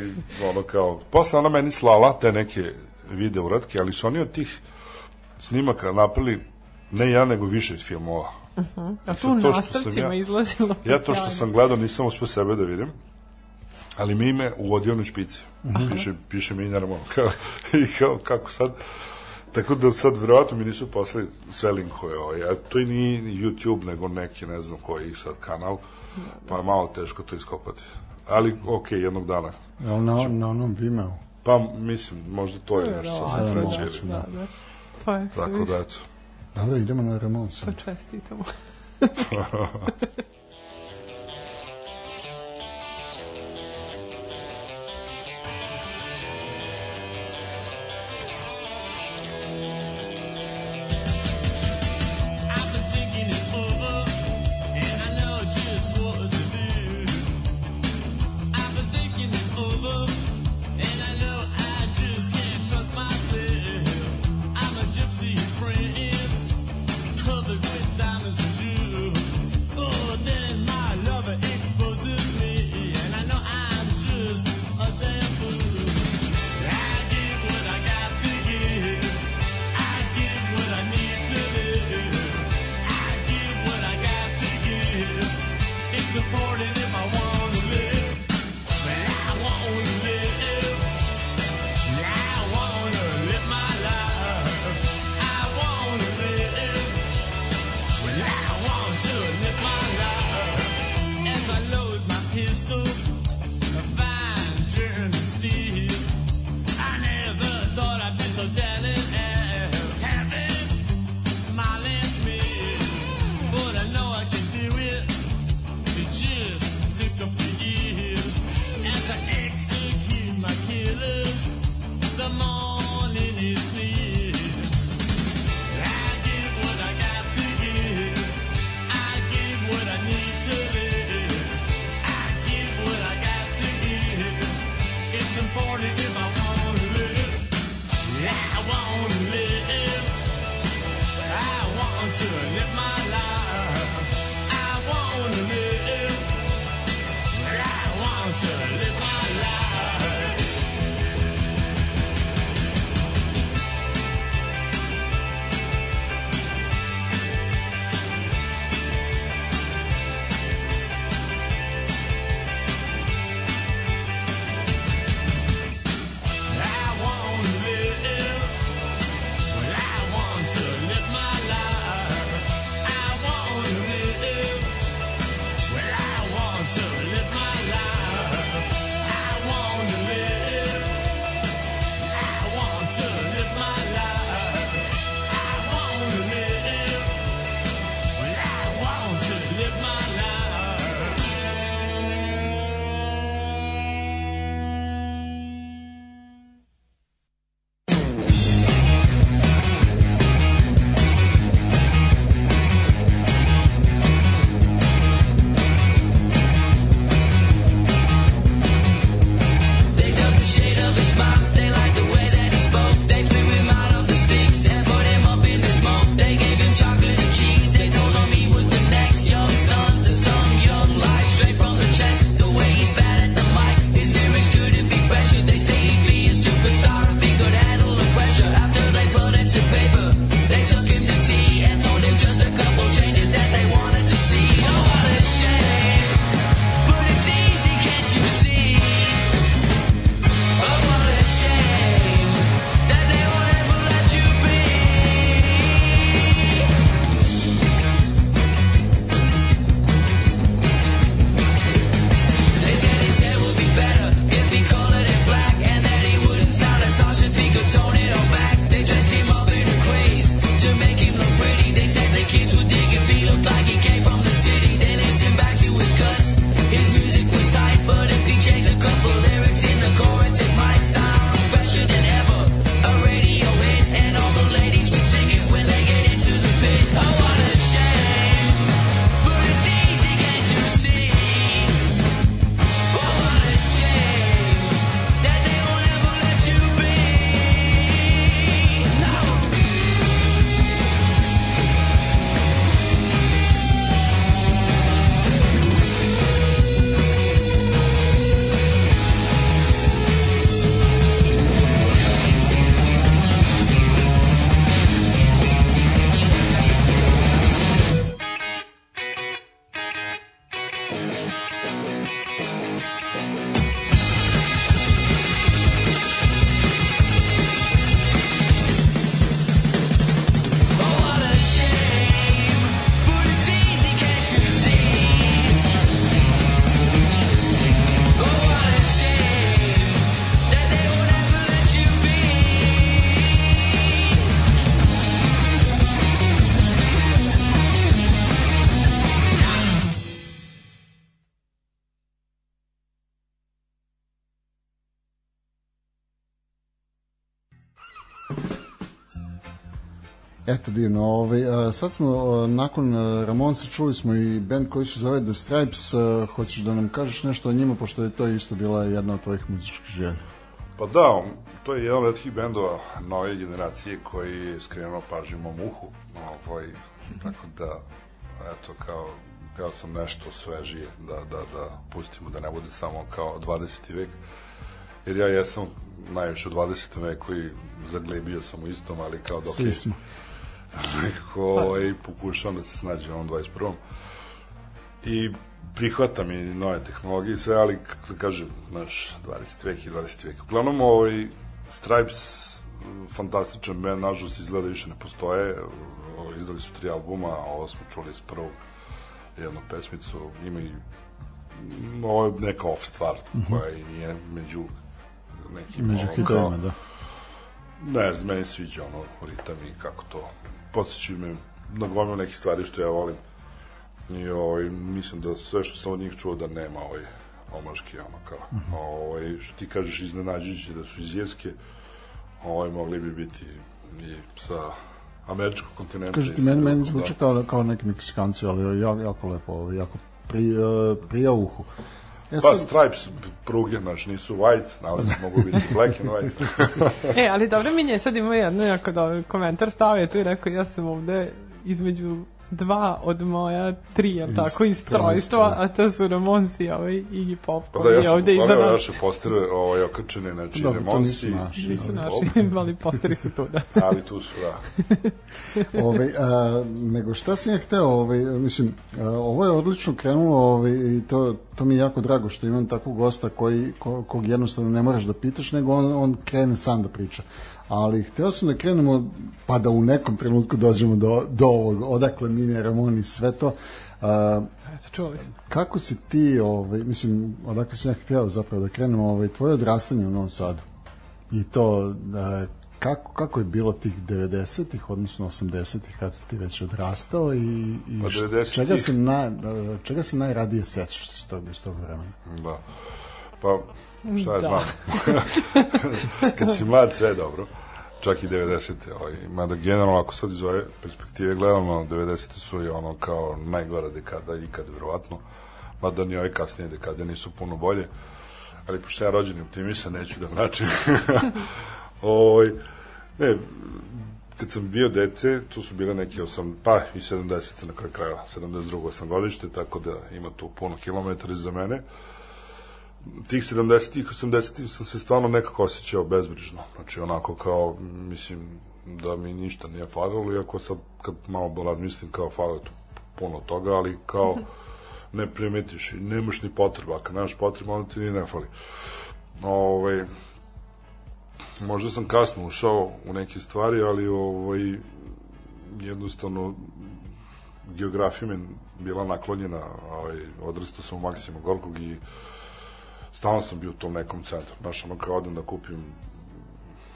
ono kao, posle ona meni slala te neke video uratke, ali su oni od tih snimaka napravili ne ja, nego više filmova. A sad tu u to sam nastavcima ja- izlazilo. Ja to što sam gledao nisam uspio sebe da vidim, ali mi ime uvodio na špici. Piše, piše mi naravno, kao, i kao, kako sad, Tako da sad verovatno mi nisu poslali sve linkove, ovaj, a to i nije ni YouTube, nego neki, ne znam koji sad kanal, pa je malo teško to iskopati. Ali, ok, jednog dana. Jel na, na onom Vimeo? Pa, mislim, možda to je nešto Da, sasvim da, treće. da. Da. Pa Tako da, eto. Dobro, idemo na remont Pa Eto divno, ovaj, sad smo nakon Ramonsa čuli smo i band koji se zove The Stripes, hoćeš da nam kažeš nešto o njima, pošto je to isto bila jedna od tvojih muzičkih želja. Pa da, to je jedan od tih bendova nove generacije koji je skrenuo pažnju mom uhu. Ovaj, tako da, eto, kao, kao sam nešto svežije da, da, da pustimo, da ne bude samo kao 20. vek. Jer ja jesam najviše u 20. veku i zaglebio sam u istom, ali kao dok Svi smo. nekako ovaj, pokušavam da se snađem u ovom 21. I prihvatam i nove tehnologije i sve, ali kako da kažem, naš 20. vek i 20. vek. Uglavnom, ovaj, Stripes, fantastičan band, nažalost izgleda više ne postoje. Ovaj, Izdali su tri albuma, a ovo smo čuli iz prvog jednu pesmicu. Ima i mm, ovo je neka off stvar koja i nije među nekim Među hitovima, da. Ne znam, meni sviđa ono ritam i kako to podsjećaju me na gomilu nekih stvari što ja volim i ovaj, mislim da sve što sam od njih čuo da nema ovaj omaški ono kao ovaj, što ti kažeš iznenađujući da su iz Jeske ovaj, mogli bi biti i sa američkog kontinenta Kažete, meni, meni drugog, zvuči da. kao, kao neki Meksikanci, ali jako, jako lepo, ovaj, jako pri, uh, prija uhu. E Pa sad, Stripes, pruge, znaš, nisu white, ali mogu biti black and white. E, ali dobro mi je sad imao jedno jako dobar komentar stavio tu i rekao ja sam ovde između dva od moja tri, jel Iz tako, iz trojstva, trojstva, da. a to su Ramonsi ovaj, Iggy Pop, Pa koji da, ja je sam ovde iza pogledao nas. naše postere, ovaj, okačene, znači, Dobro, to Remonsi, nisu naši, Nisu naši, ali posteri su tu, da. ali tu su, da. ovaj, a, nego šta sam ja hteo, ovaj, mislim, a, ovo je odlično krenulo ovaj, i to, to mi je jako drago što imam takvog gosta koji, ko, kog jednostavno ne moraš da pitaš, nego on, on krene sam da priča. Ali hteo sam da krenemo, pa da u nekom trenutku dođemo do, do ovog, odakle Mini Ramon i sve to. A, smo. kako si ti, ovaj, mislim, odakle sam ja htio zapravo da krenemo, ovaj, tvoje odrastanje u Novom Sadu i to, da, kako, kako je bilo tih 90-ih, odnosno 80-ih, kad si ti već odrastao i, i Pa š- 90-ih. čega, se na, čega se najradije sećaš iz tog, iz tog vremena? Da. Pa, šta ja Da. znam. Kad si mlad, sve je dobro. Čak i 90. Ovaj, mada generalno, ako sad iz ove perspektive gledamo, 90. su i ono kao najgora dekada ikad, verovatno. Mada ni ove kasnije dekade nisu puno bolje. Ali pošto ja rođeni optimista, neću da mračim. Ovaj, ne, kad sam bio dete, tu su bile neke 8, pa i 70 na kraju kraja, 72. 8 godište, tako da ima tu puno kilometara iza mene. Tih 70-ih, 80-ih sam se stvarno nekako osjećao bezbrižno. Znači, onako kao, mislim, da mi ništa nije falilo, iako sad, kad malo razmislim, kao falilo tu puno toga, ali kao ne primetiš i nemaš ni potreba, kad nemaš potreba, onda ti ni ne fali. Ovaj, možda sam kasno ušao u neke stvari, ali ovaj, jednostavno geografija mi bila naklonjena, ovaj, odrastao sam u Maksima Gorkog i stalno sam bio u tom nekom centru. Znaš, ono kao odem da kupim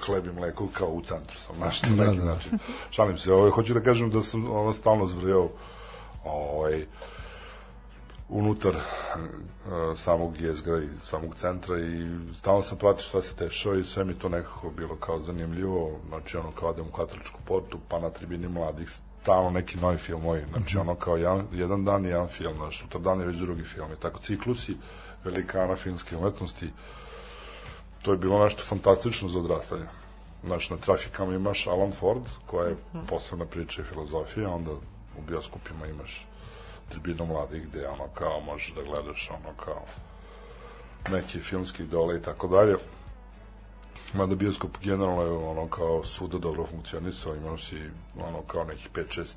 hleb i mleko kao u centru sam, znaš, na Da, neki da. način. Šalim se, ovaj, hoću da kažem da sam ono stalno zvrjao ovaj, unutar uh, samog jezgra i samog centra i stalno sam pratio šta se dešava i sve mi to nekako bilo kao zanimljivo, znači ono kao odem u katoličku portu, pa na tribini mladih stalno neki novi filmovi, znači ono kao jedan, jedan dan je jedan film, znači sutra dan je već drugi film i tako ciklusi velikana filmske umetnosti to je bilo nešto fantastično za odrastanje. Znači, na trafikama imaš Alan Ford, koja je posebna priča i filozofija, onda u bioskopima imaš tribinu mladih gde ono kao možeš da gledaš ono kao neke filmske idole i tako dalje. Mada bioskop generalno je ono kao svuda dobro funkcionisao, imao si ono kao nekih 5-6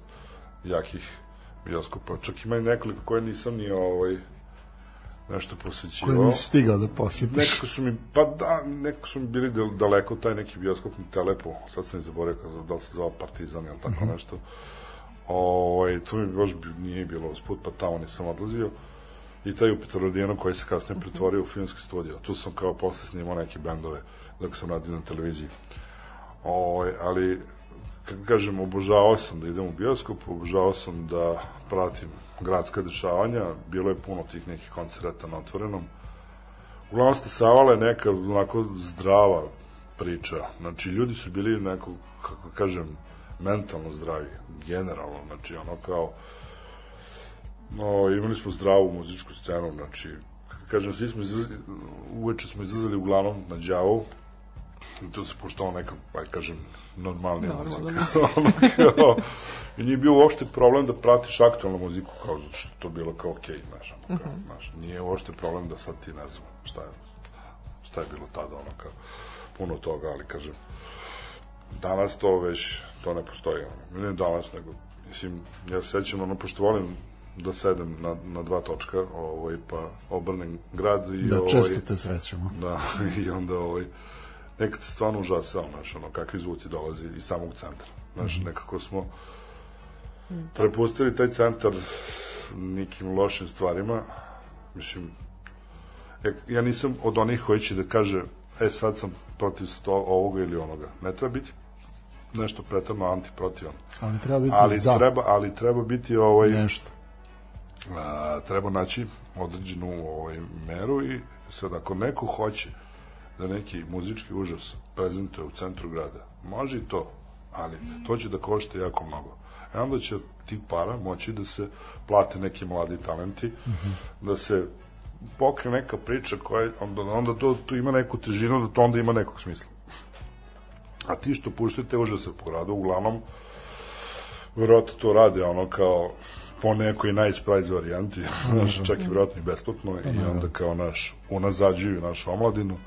jakih bioskopa. Čak ima i nekoliko koje nisam ni ovaj nešto posjećivao. Koje nisi stigao da posjetiš? Nekako su mi, pa da, nekako su mi bili dal- daleko taj neki bioskopni telepo, sad sam i zaboravio da li se zvao Partizan ili tako nešto. Ovaj, to mi baš nije bilo usput, pa tamo nisam odlazio. I taj u Petrorodijenu koji se kasnije pretvorio u filmski studio. Tu sam kao posle snimao neke bendove dok sam radio na televiziji. Ovaj, ali, kako kažem, obožavao sam da idem u bioskop, obožavao sam da pratim gradska dešavanja, bilo je puno tih nekih koncerata na otvorenom. Uglavnom Stasavala je neka onako zdrava priča. Znači, ljudi su bili neko, kako kažem, mentalno zdravi, generalno, znači ono kao, no, imali smo zdravu muzičku scenu, znači, kažem, svi smo izlazili, uveče smo izlazili uglavnom na đavo, i to se poštalo neka, aj kažem, normalnija Normalna muzika. Ono kao, I nije bio uopšte problem da pratiš aktualnu muziku, kao zato što to bilo kao okej, okay, znaš, ono kao, znaš, nije uopšte problem da sad ti ne znam šta je, šta je bilo tada, ono kao, puno toga, ali kažem, danas to već, to ne postoji, ono, ne danas, nego, mislim, ja se sećam, ono, pošto volim da sedem na, na dva točka, ovaj, pa obrnem grad i Da, ovaj, često te srećemo. Da, i onda ovaj, nekad se stvarno užasao, znaš, ono, kakvi zvuci dolazi iz samog centra. Znaš, nekako smo prepustili taj centar nekim lošim stvarima. Mislim, ja, ja nisam od onih koji će da kaže, e, sad sam protiv sto, ovoga ili onoga. Ne treba biti nešto pretarno antiprotivan. Ali treba biti Ali za treba, ali treba biti ovaj, nešto. a, treba naći određenu ovaj, meru i sad ako neko hoće da neki muzički užas prezentuje u centru grada, može i to, ali to će da košta jako mnogo. E onda će tih para moći da se plate neki mladi talenti, da se pokre neka priča koja onda, onda to, to ima neku težinu, da to onda ima nekog smisla. A ti što puštaju te užase po gradu, uglavnom, verovatno to rade ono kao po nekoj nice price varijanti, znaš, čak i verovatno i besplatno i onda kao naš, unazađuju našu omladinu.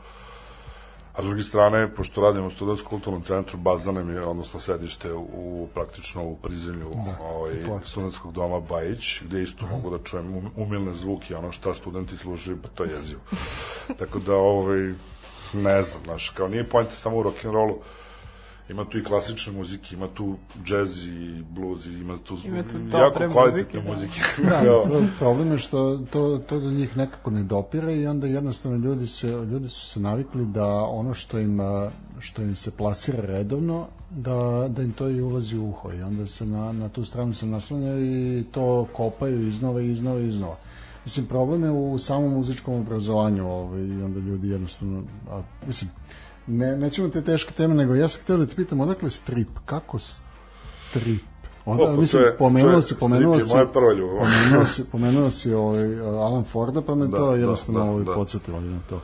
A s druge strane, pošto radimo u studentskom kulturnom centru, baza nam je, odnosno sedište u, praktično u prizemlju ovaj, placu. studentskog doma Bajić, gde isto mogu da čujem um- umilne zvuke, ono šta studenti slušaju, pa to je jezivo. Tako da, ovaj, ne znam, znaš, kao nije pojenta samo u rock'n'rollu, ima tu i klasične muzike, ima tu džez i blues, i ima tu, Ima tu jako kvalitetne muzike, muzike. Da, pro- problem je što to, to do njih nekako ne dopire i onda jednostavno ljudi, se, ljudi su se navikli da ono što im, što im se plasira redovno, da, da im to i ulazi u uho i onda se na, na tu stranu se naslanjaju i to kopaju iznova i iznova i iznova. Mislim, problem je u samom muzičkom obrazovanju ovaj, i onda ljudi jednostavno, a, mislim, ne, nećemo te teške teme, nego ja sam htio da te pitam, odakle strip, kako strip? Onda, O, pa to mislim, je- pomenuo to je- si, pomenuo je si, moja prva ljubav. pomenuo si, pomenuo si ovaj, Alan Forda, pa me Da, to da, jednostavno da, ovaj, da. podsjetilo na to.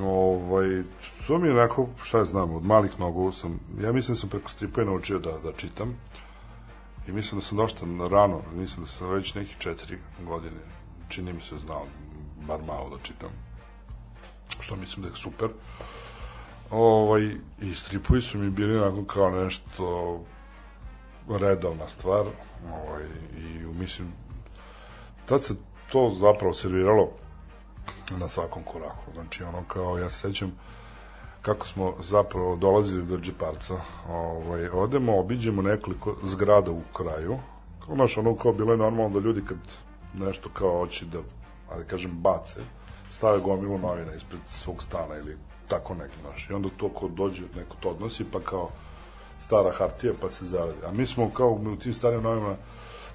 Ovaj, to mi je onako, šta ja znam, od malih nogu sam, ja mislim da sam preko stripa naučio da, da čitam i mislim da sam dosta rano, mislim da sam već neki četiri godine, čini mi se znao, bar malo da čitam, što mislim da je super. Ovaj, I stripovi su mi bili onako kao nešto redovna stvar, ovaj, i mislim, tad se to zapravo serviralo na svakom koraku. Znači, ono kao, ja se sećam kako smo zapravo dolazili do džiparca. Ovaj, odemo, obiđemo nekoliko zgrada u kraju. Kao, znaš, ono kao bilo je normalno da ljudi kad nešto kao hoće da, ali kažem, bace, stave gomilu novina ispred svog stana ili tako neki, znaš. I onda to ko dođe, neko to odnosi, pa kao stara hartija, pa se zavedi. A mi smo kao u tim starim novinama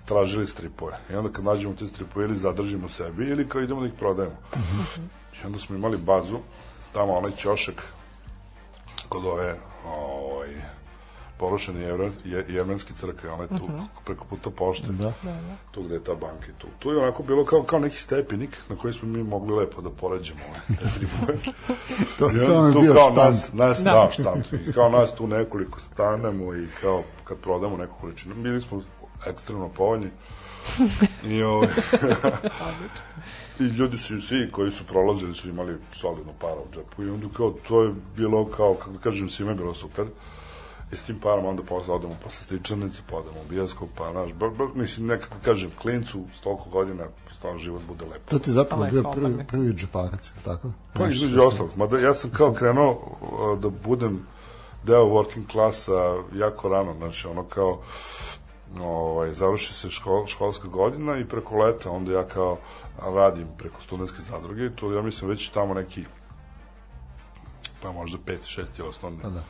tražili stripove. I onda kad nađemo te stripove ili zadržimo sebi ili kao idemo da ih prodajemo. I onda smo imali bazu, tamo onaj ćošak kod ove ovaj, porušene jevre, je, jevrenske crkve, onaj tu preko puta pošte, Da. tu gde je ta banka i tu. Tu je onako bilo kao, kao neki stepenik na koji smo mi mogli lepo da poređemo ove, te stripove. To, I onda to vam je bio kao štand. Nas, nas, da. da, štand. I kao nas tu nekoliko stanemo i kao kad prodamo neku količinu, bili smo ekstremno povoljni. I, ovaj, I ljudi su svi koji su prolazili su imali solidno para u džepu i onda kao to je bilo kao, kako da kažem, svima je bilo super. I s tim parom onda posle odemo posle stičanice, pa odemo u bioskop, pa naš, ba, ba, mislim, nekako kažem, klincu s toliko godina, stvarno život bude lepo. To ti je zapravo Pa bio prvi, obrne. prvi džeparac, je li tako? Pa između što ostalog, mada ja sam kao krenuo da budem deo working klasa jako rano, znači ono kao ovaj, završi se škol, školska godina i preko leta onda ja kao radim preko studentske zadruge i to ja mislim već tamo neki pa možda peti, šesti osnovni Pa da.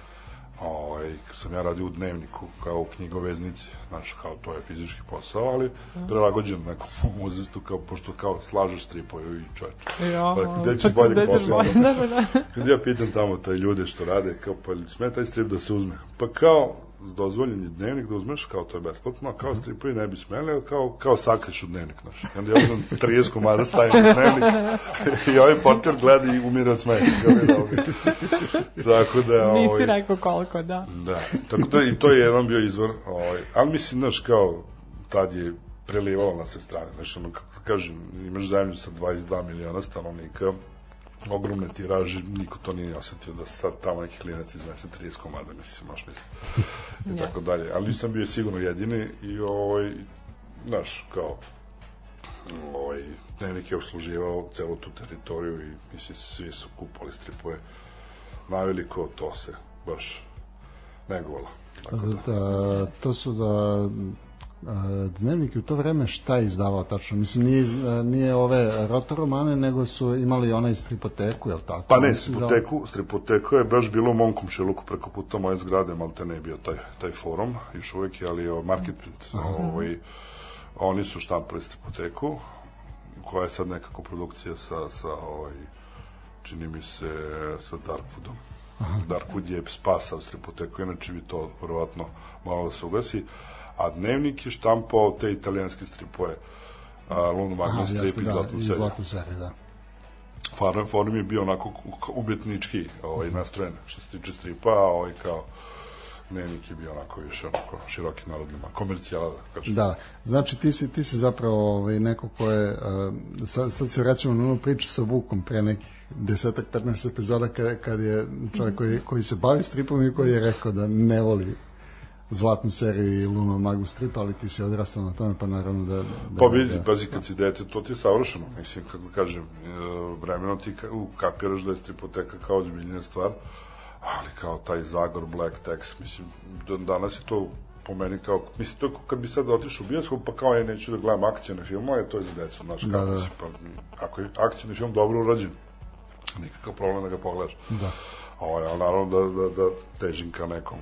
Ovaj, sam ja radio u dnevniku kao u knjigoveznici, znaš, kao to je fizički posao, ali prilagođen nekom muzistu, kao, pošto kao slažeš stripove i čoveče. Ja, Pa gde ćeš bolje bolje, da, da, da. Kad ja pitam tamo taj ljude što rade, kao, pa li sme taj strip da se uzme? Pa kao, dozvoljen je dnevnik da uzmeš, kao to je besplatno, kao stripovi ne bi smeli, ali kao, kao sakriš u dnevnik, znaš. I onda ja uzmem 30 komada stavim u dnevnik i ovaj portir gleda i umire od smeha. Tako da, Nisi ovaj, rekao koliko, da. Da, tako da i to je jedan bio izvor, ovaj, ali mislim, znaš, kao, tad je prelivalo na sve strane, znaš, ono, kako kažem, imaš zemlju sa 22 miliona stanovnika, ogromne tiraže, niko to nije osetio da sad tamo neki klinac iznese 30 komada, mislim, maš mislim, i tako dalje, ali nisam bio sigurno jedini i, ovaj, znaš, kao, ovaj, dnevnik je obsluživao celu tu teritoriju i, mislim, svi su kupali stripove, naveliko to se baš negovalo. Tako da. da, to su da dnevnik u to vreme šta je izdavao tačno? Mislim, nije, nije ove rotoromane, nego su imali onaj stripoteku, je li tako? Pa ne, stripoteku, stripoteku je baš bilo u mom komšiluku preko puta moje zgrade, malte ne je bio taj, taj forum, još uvek je, ali je Marketprint. Ovaj, oni su štampali stripoteku, koja je sad nekako produkcija sa, sa ovaj, čini mi se, sa Darkwoodom. Darkwood je spasao stripoteku, inače bi to verovatno malo da se ugasi. A dnevnik je štampao te italijanske stripove. A, Lunu Aha, Magnus strip jeste, i da, Zlatnu seriju. zlatnu seriju, da. Forum, forum je bio onako umetnički ovaj, nastrojen što se tiče stripa, a ovaj kao dnevnik je bio onako više onako široki narodnima, komercijala da kažem. Da, znači ti si, ti si zapravo ovaj, neko ko je, uh, sad, sad se vraćamo na onu priču sa Vukom pre nekih desetak, 15 epizoda kad, kad je čovjek koji, koji se bavi stripom i koji je rekao da ne voli zlatnu seriju i Luno Magu strip, ali ti si odrastao na tome, pa naravno da... da Pa vidi, da, pazi, kad si dete, to ti je savršeno. Mislim, kako da kažem, e, vremeno ti ka- ukapiraš da je stripoteka kao ozbiljnija stvar, ali kao taj Zagor Black Text, mislim, do- danas je to po meni kao, mislim, to kad bi sad otišao u bioskop, pa kao ja neću da gledam akcijne filmove, to je za decu, znaš, Da, da. mislim, pa, ako je akcijni film dobro urađen, nikakav problem da ga pogledaš. Da. Ovaj, ali naravno da, da, da težim ka nekom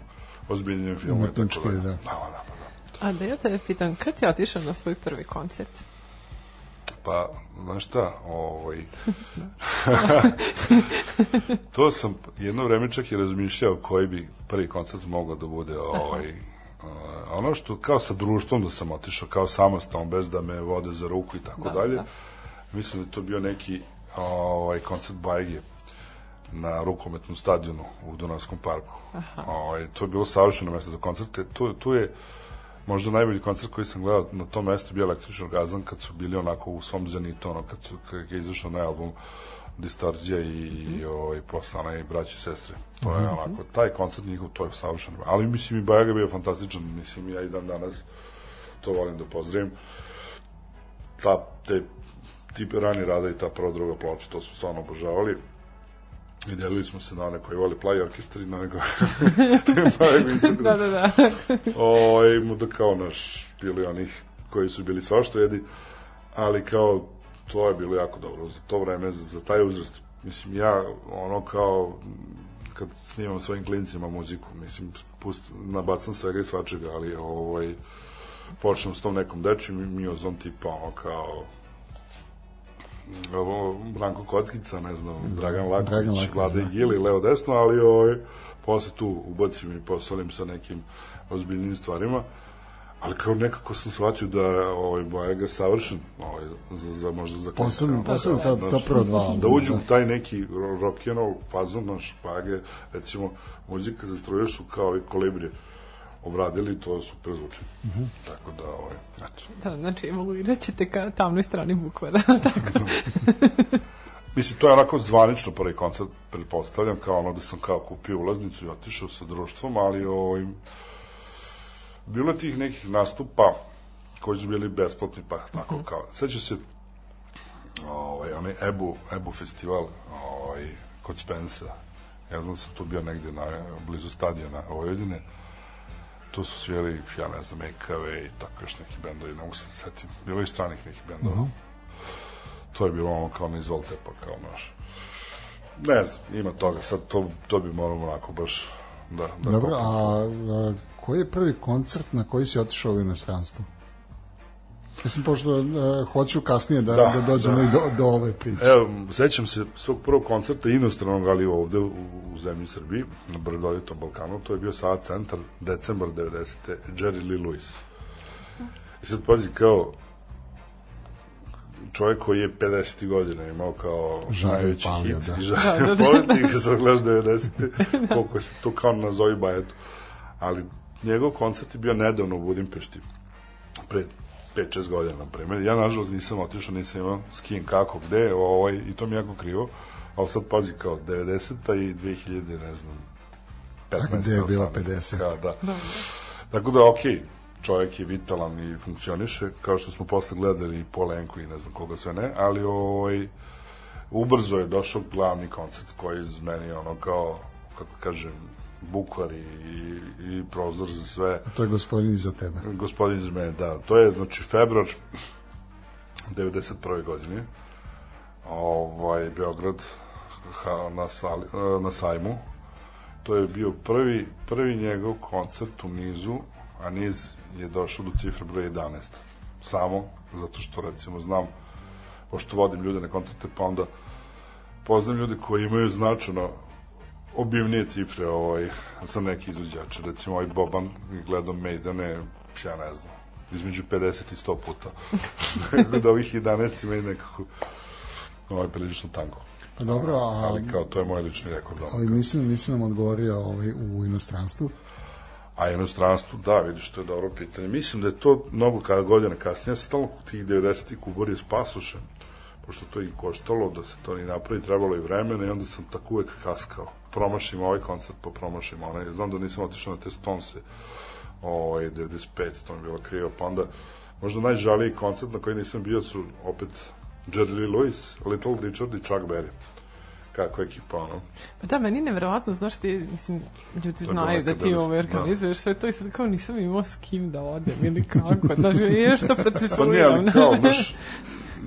ozbiljnijem filmu Umetnički, da. Da, da, pa da. A da ja te pitam, kad si otišao na svoj prvi koncert? Pa, znaš šta, ovaj... to sam jedno vreme čak i razmišljao koji bi prvi koncert mogao da bude ovaj... Ono što kao sa društvom da sam otišao kao samostalno bez da me vode za ruku i tako Da, dalje da. mislim da je to bio neki ovaj koncert Bajge na rukometnom stadionu u Dunavskom parku. Ovaj, to je bilo savršeno mesto za koncerte. Tu, tu je možda najbolji koncert koji sam gledao na tom mestu bio električni orgazam kad su bili onako u svom zenitu, ono kad, su, kad je izašao na album Distorzija i, i ovaj, posle onaj braći i sestre. To je onako, taj koncert njihov, to je savršeno. Ali mislim i Bajaga bio fantastičan, mislim ja i dan danas to volim da pozdravim. Ta, te tipe rani rada i ta prva druga ploča, to smo stvarno obožavali. I delili smo se na one koji voli play orkestar i na nego. Da, da, da. Ovaj, mu da kao naš, bili onih koji su bili svašta jedi, ali kao, to je bilo jako dobro za to vreme, za, za taj uzrast. Mislim, ja, ono kao, kad snimam svojim klincima muziku, mislim, pust, nabacam svega i svačega, ali ovaj, počnem s tom nekom dečim miozom tipa, ono kao, ovo, Branko Kockica, ne znam, Dragan Laković, Dragan Laković, Vlada da. Igili, levo desno, ali ovaj, posle tu ubacim i posolim sa nekim ozbiljnim stvarima. Ali kao nekako sam shvatio da ovaj Bojaga savršen ovaj, za, za, možda za Posebno, posebno ta, ta prva dva Da uđu u taj neki ro- rock and roll fazon naš Bojage, recimo muzika za struje su kao i kolibri obradili, to super zvuči. Mhm. Tako da, ovaj, eto. da znači, evoluirat ćete ka tamnoj strani bukvara. tako. Mislim, to je onako zvanično prvi koncert, pretpostavljam, kao ono da sam kao kupio ulaznicu i otišao sa društvom, ali ovaj, bilo je tih nekih nastupa koji su bili besplatni, pa tako kao, seća se ovaj, onaj Ebu, Ebu festival ovaj, kod Spensa, ja znam da sam tu bio negde na, blizu stadiona Vojvodine, tu su svijeli, ja ne znam, EKV i tako još neki bendovi, ne mogu se da setim, bilo i stranih nekih bendova. To je bilo ono kao ne izvolite pa kao naš ne znam, ima toga sad to, to bi moramo onako baš da, da Dobro, a, a koji je prvi koncert na koji si otišao u inostranstvo? Mislim, pošto uh, hoću kasnije da, Da, da, dođemo da. i do, do ove priče. Evo, sećam se svog prvog koncerta inostranog, ali ovde u, u zemlji Srbiji, na Brdolitom Balkanu, to je bio Sava centar, decembar 90. Jerry Lee Lewis. I sad pazi, kao čovjek koji je 50. godina imao kao najveći hit da. i je palio, ti ga sad gledaš 90. koliko se to kao nazovi bajetu. Ali njegov koncert je bio nedavno u Budimpešti, pre 5-6 godina, na primjer. Ja, nažalost, nisam otišao, nisam imao s kim, kako, gde, ovaj, i to mi je jako krivo. Ali sad pazi, kao 90-a i 2000, ne znam, 15. A gde je bila 18, 50? Kao, da. Tako da, okej, čovjek je vitalan i funkcioniše, kao što smo posle gledali i Polenku i ne znam koga sve ne, ali ovaj, ubrzo je došao glavni koncert koji je iz meni ono kao, kako kažem, bukvar i, i, prozor za sve To je gospodin iza tebe. gospodin iz mene, da. To je, znači, februar 91. godine. Ovaj, Beograd ha, na, sali, e, na sajmu. To je bio prvi, prvi njegov koncert u nizu, a niz je došao do cifre broj 11. Samo zato što, recimo, znam, pošto vodim ljude na koncerte, pa onda poznam ljude koji imaju značajno obimnije cifre ovaj, za neki izvođače. Recimo, ovaj Boban je gledao Maidane, ja ne znam, između 50 i 100 puta. Da ovih 11 ima i nekako ovaj, prilično tango. Pa dobro, a, Ali kao, to je moj lični rekord. ono. ali nisi, nisi nam odgovorio ovaj, u inostranstvu. A inostranstvu, da, vidiš, to je dobro pitanje. Mislim da je to mnogo kada godina kasnije, ja sam stalno tih 90. kubor s pasošem, pošto to i koštalo, da se to ni napravi, trebalo i vremena i onda sam tako uvek kaskao. Promašim ovaj koncert, pa promašim onaj. Znam da nisam otišao na te Stonese, ovaj, 95, to mi je bilo krivo, pa onda možda najžaliji koncert na koji nisam bio su opet Jerry Lee Lewis, Little Richard i Chuck Berry. Kako ekipa, ono. Pa da, meni je nevjerovatno, znaš ti, mislim, ljudi znaju da ti ovo da- organizuješ sve to i sad kao nisam imao s kim da odem ili kako, znaš, je što Pa nije, procesuiram. ali kao, znaš,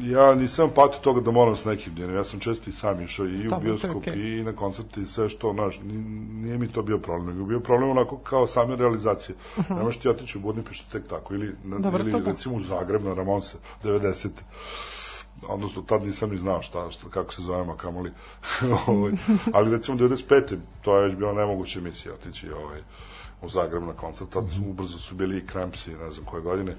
ja nisam patio toga da moram s nekim djenom, ja sam često i sam išao i u je bioskop okej. i na koncerte i sve što, znaš, ni- nije mi to bio problem, nego bio problem onako kao same realizacije. Ne možeš ti otići u Budimpeštu tek tako, ili, na, Mhm. Dobro, ili da. recimo u Zagreb na Ramonse, 90 odnosno tad nisam ni znao šta, šta kako se zovemo, kamoli. ovaj, ali recimo 95. to je već bila nemoguća misija otići ovaj, u Zagreb na koncert, tad su, ubrzo su bili i Krampsi, ne znam koje godine.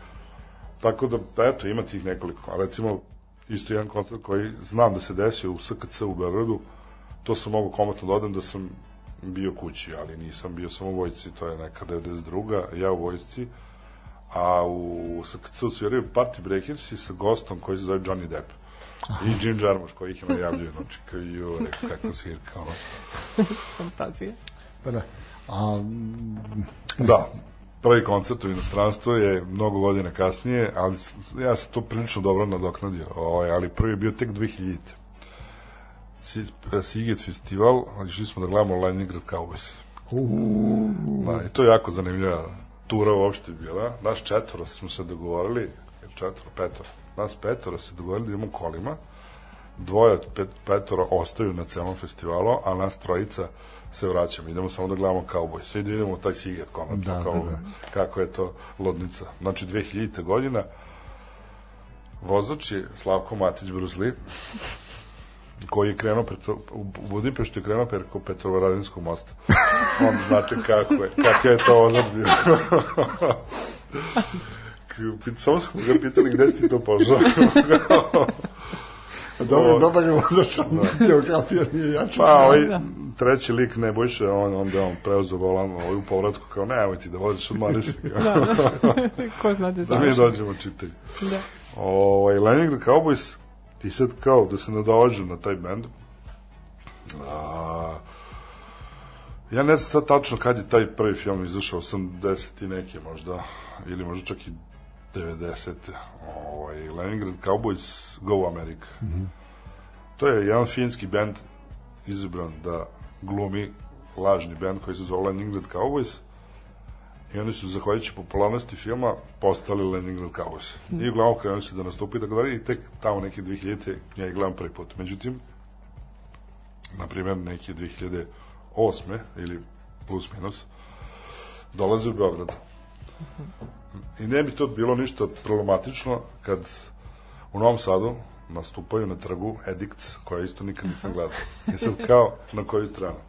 Tako da, da, eto, ima tih nekoliko. A recimo, isto jedan koncert koji znam da se desio u SKC u Beogradu, to sam mogu komatno da odem da sam bio kući, ali nisam bio samo u vojsci, to je neka 92. ja u vojsci, a u SKC sviraju Party Breakersi sa gostom koji se zove Johnny Depp. I Jim Jarmusch koji ih ima javljaju, znači kao i ju, rekao kakva svirka, ono. Fantazija. Pa da. A, Da, prvi koncert u inostranstvu je mnogo godina kasnije, ali ja sam to prilično dobro nadoknadio, ovaj, ali prvi je bio tek 2000. Si, Sigec festival, ali išli smo da gledamo Leningrad Cowboys. Da, i to je jako zanimljiva tura uopšte bila. Naš četvoro smo se dogovorili, četvoro, petoro, nas petoro se dogovorili da idemo kolima, dvoje od pet, petora ostaju na celom festivalu, a nas trojica se vraćamo. Idemo samo da gledamo Cowboys. I da idemo u taj Siget konačno. Da, kao, da, da. Kako je to lodnica. Znači, 2000. godina vozač je Slavko Matić Brusli, koji je krenuo preto, u Budimpeštu je krenuo preko Petrovaradinskog mosta. Onda znate kako je, kakav je to vozač bio. Samo smo ga pitali gde si ti to pošao. Dobar, dobar je vozač, geografija nije jača. Pa, ovaj treći lik Nebojša, on, onda on preuzeo volan ovaj, u povratku, kao nemoj ti da voziš, odmari se. Da, da. Ko zna da da mi znaš. dođemo čitaj. Da. Ovaj, Leningrad Cowboys, i sad kao da se nadovažem na taj band, a, ja ne znam sad tačno kad je taj prvi film izašao, 80 i neke možda, ili možda čak i 90. Ovaj, Leningrad Cowboys Go America. To je jedan finski band izabran da glumi lažni band koji se zove Leningrad Cowboys i oni su, zahvaljujući popularnosti filma, postali Leningrad Cowboys. I uglavnom krenuli su da nastupi i tako dalje i tek tamo neke 2000. ja ih gledam prvi put. Međutim, na primjer, neke 2008. ili plus minus, dolaze u Beograd. I ne bi to bilo ništa problematično kad u Novom Sadu nastupaju na trgu Edicts, koja isto nikad nisam gledao. I sad kao, na koju stranu?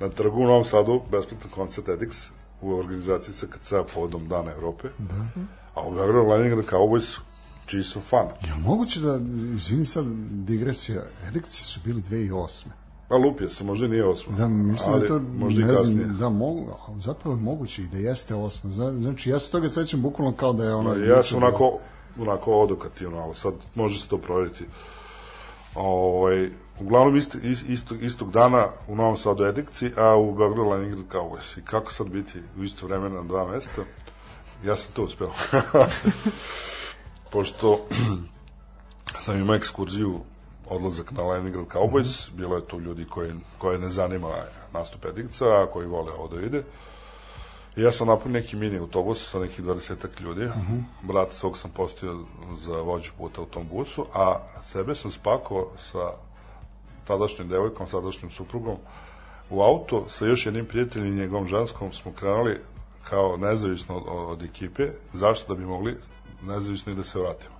Na trgu u Novom Sadu, besplatan koncert Edicts u organizaciji SKC povodom Dana Evrope. Da. A u Beogradu Leningrad Cowboys, čiji su fan. Je li moguće da, izvini sad, digresija, Edikci su bili 2008. Pa lupio se, možda nije osma. Da, mislim ali da to, možda ne znam, da mogu, zapravo je moguće i da jeste osma. Zna- Znači, ja se toga sećam bukvalno kao da je ono... Pa ja sam onako, onako odokativno, ali sad može se to provjeriti. Ovaj, uglavnom ist, ist, istog, istog dana u Novom Sadu Edikci, a u Beogradu Leningrad Cowboys. I kako sad biti u isto vreme na dva mesta? Ja sam to uspeo. Pošto sam imao ekskurziju odlazak na Leningrad Cowboys, bilo je tu ljudi koji, koje ne zanima nastup Edikca, a koji vole ovo da ide. I ja sam napunio neki mini autobus sa nekih 20 ljudi. Uh -huh. Brata svog sam postio za vođu puta u tom busu, a sebe sam spakao sa tadašnjom devojkom, sadašnjim suprugom u auto sa još jednim prijateljem i njegovom ženskom smo krenuli kao nezavisno od, od ekipe. Zašto? Da bi mogli nezavisno i da se vratimo.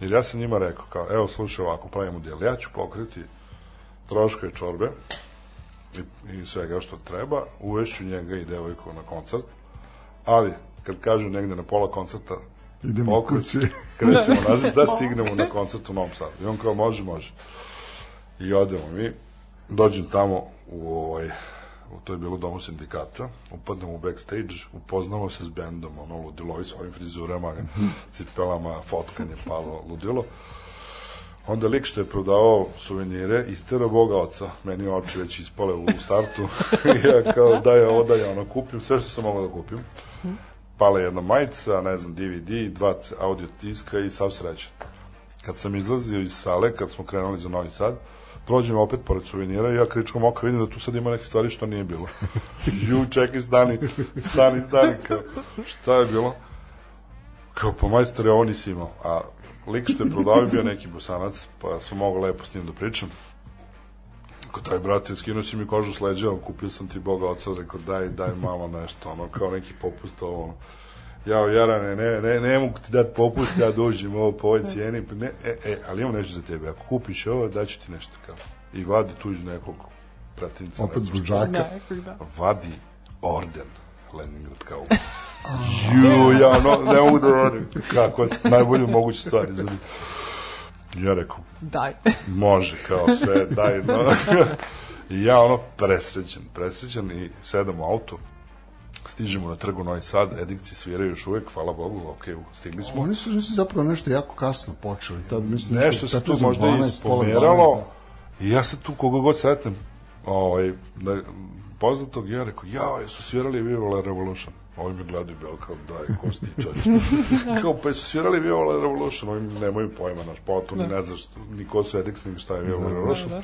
Jer ja sam njima rekao, kao, evo slušaj ovako, pravimo dijel, ja ću pokriti troškove čorbe i, i svega što treba, uvešću njega i devojku na koncert, ali kad kažu negde na pola koncerta Idemo pokret, kući. krećemo nazad, da stignemo na koncert u Novom Sadu. I on kao, može, može. I odemo mi, dođem tamo u ovaj, to je bilo domu sindikata, upadnemo u backstage, upoznamo se s bendom, ono ludilo, i s ovim frizurama, cipelama, fotkanje, palo, ludilo. Onda lik što je prodavao suvenire, istero Boga oca, meni oči već ispale u startu, ja kao daj ovo, daj ono, kupim sve što sam mogao da kupim. Pala jedna majica, ne znam, DVD, dva audio tiska i sav srećan. Kad sam izlazio iz sale, kad smo krenuli za Novi Sad, prođem opet pored suvenira i ja kričkom oka vidim da tu sad ima neke stvari što nije bilo. Ju, čekaj, stani, stani, stani, kao, šta je bilo? Kao, pa majstore, ovo nisi imao. A lik što je prodao je bio neki bosanac, pa sam mogao lepo s njim da pričam. Ko daj, brate, skinuo si mi kožu s leđa, kupio sam ti Boga oca, rekao, daj, daj malo nešto, ono, kao neki popust, ovo, ono. Ja, Jarane, ne, ne, ne mogu ti dati popust, ja dođem ovo po ovoj cijeni, ne, e, e, ali imam nešto za tebe, ako kupiš ovo, daću ti nešto, kao. I vadi tu iz nekog pratinca, Opet buđaka. Da, da. vadi orden Leningrad kao Ju, ja no, ne mogu da verujem kako najbolju moguću stvar izvedi. Ja rekao, Daj. može, kao sve, daj, no. I ja ono, presrećen, presrećen i sedam u auto, stižemo na trgu Novi Sad, edikci sviraju još uvek, hvala Bogu, ok, stigli smo. Oni su, nisu zapravo nešto jako kasno počeli. Tad, mislim, Nešto se tu 15, možda 12, ispomeralo pola 12, i ja sad tu koga god sretnem ovaj, da, poznatog, ja rekao, jao, jesu svirali Viva La Revolution. Ovi me gledaju bilo kao, daj, ko si ti kao, pa jesu svirali Viva La Revolution, ovi nemaju pojma, naš potom, ni ne znaš ni ko su Edix, ni šta je Viva La Revolution. da.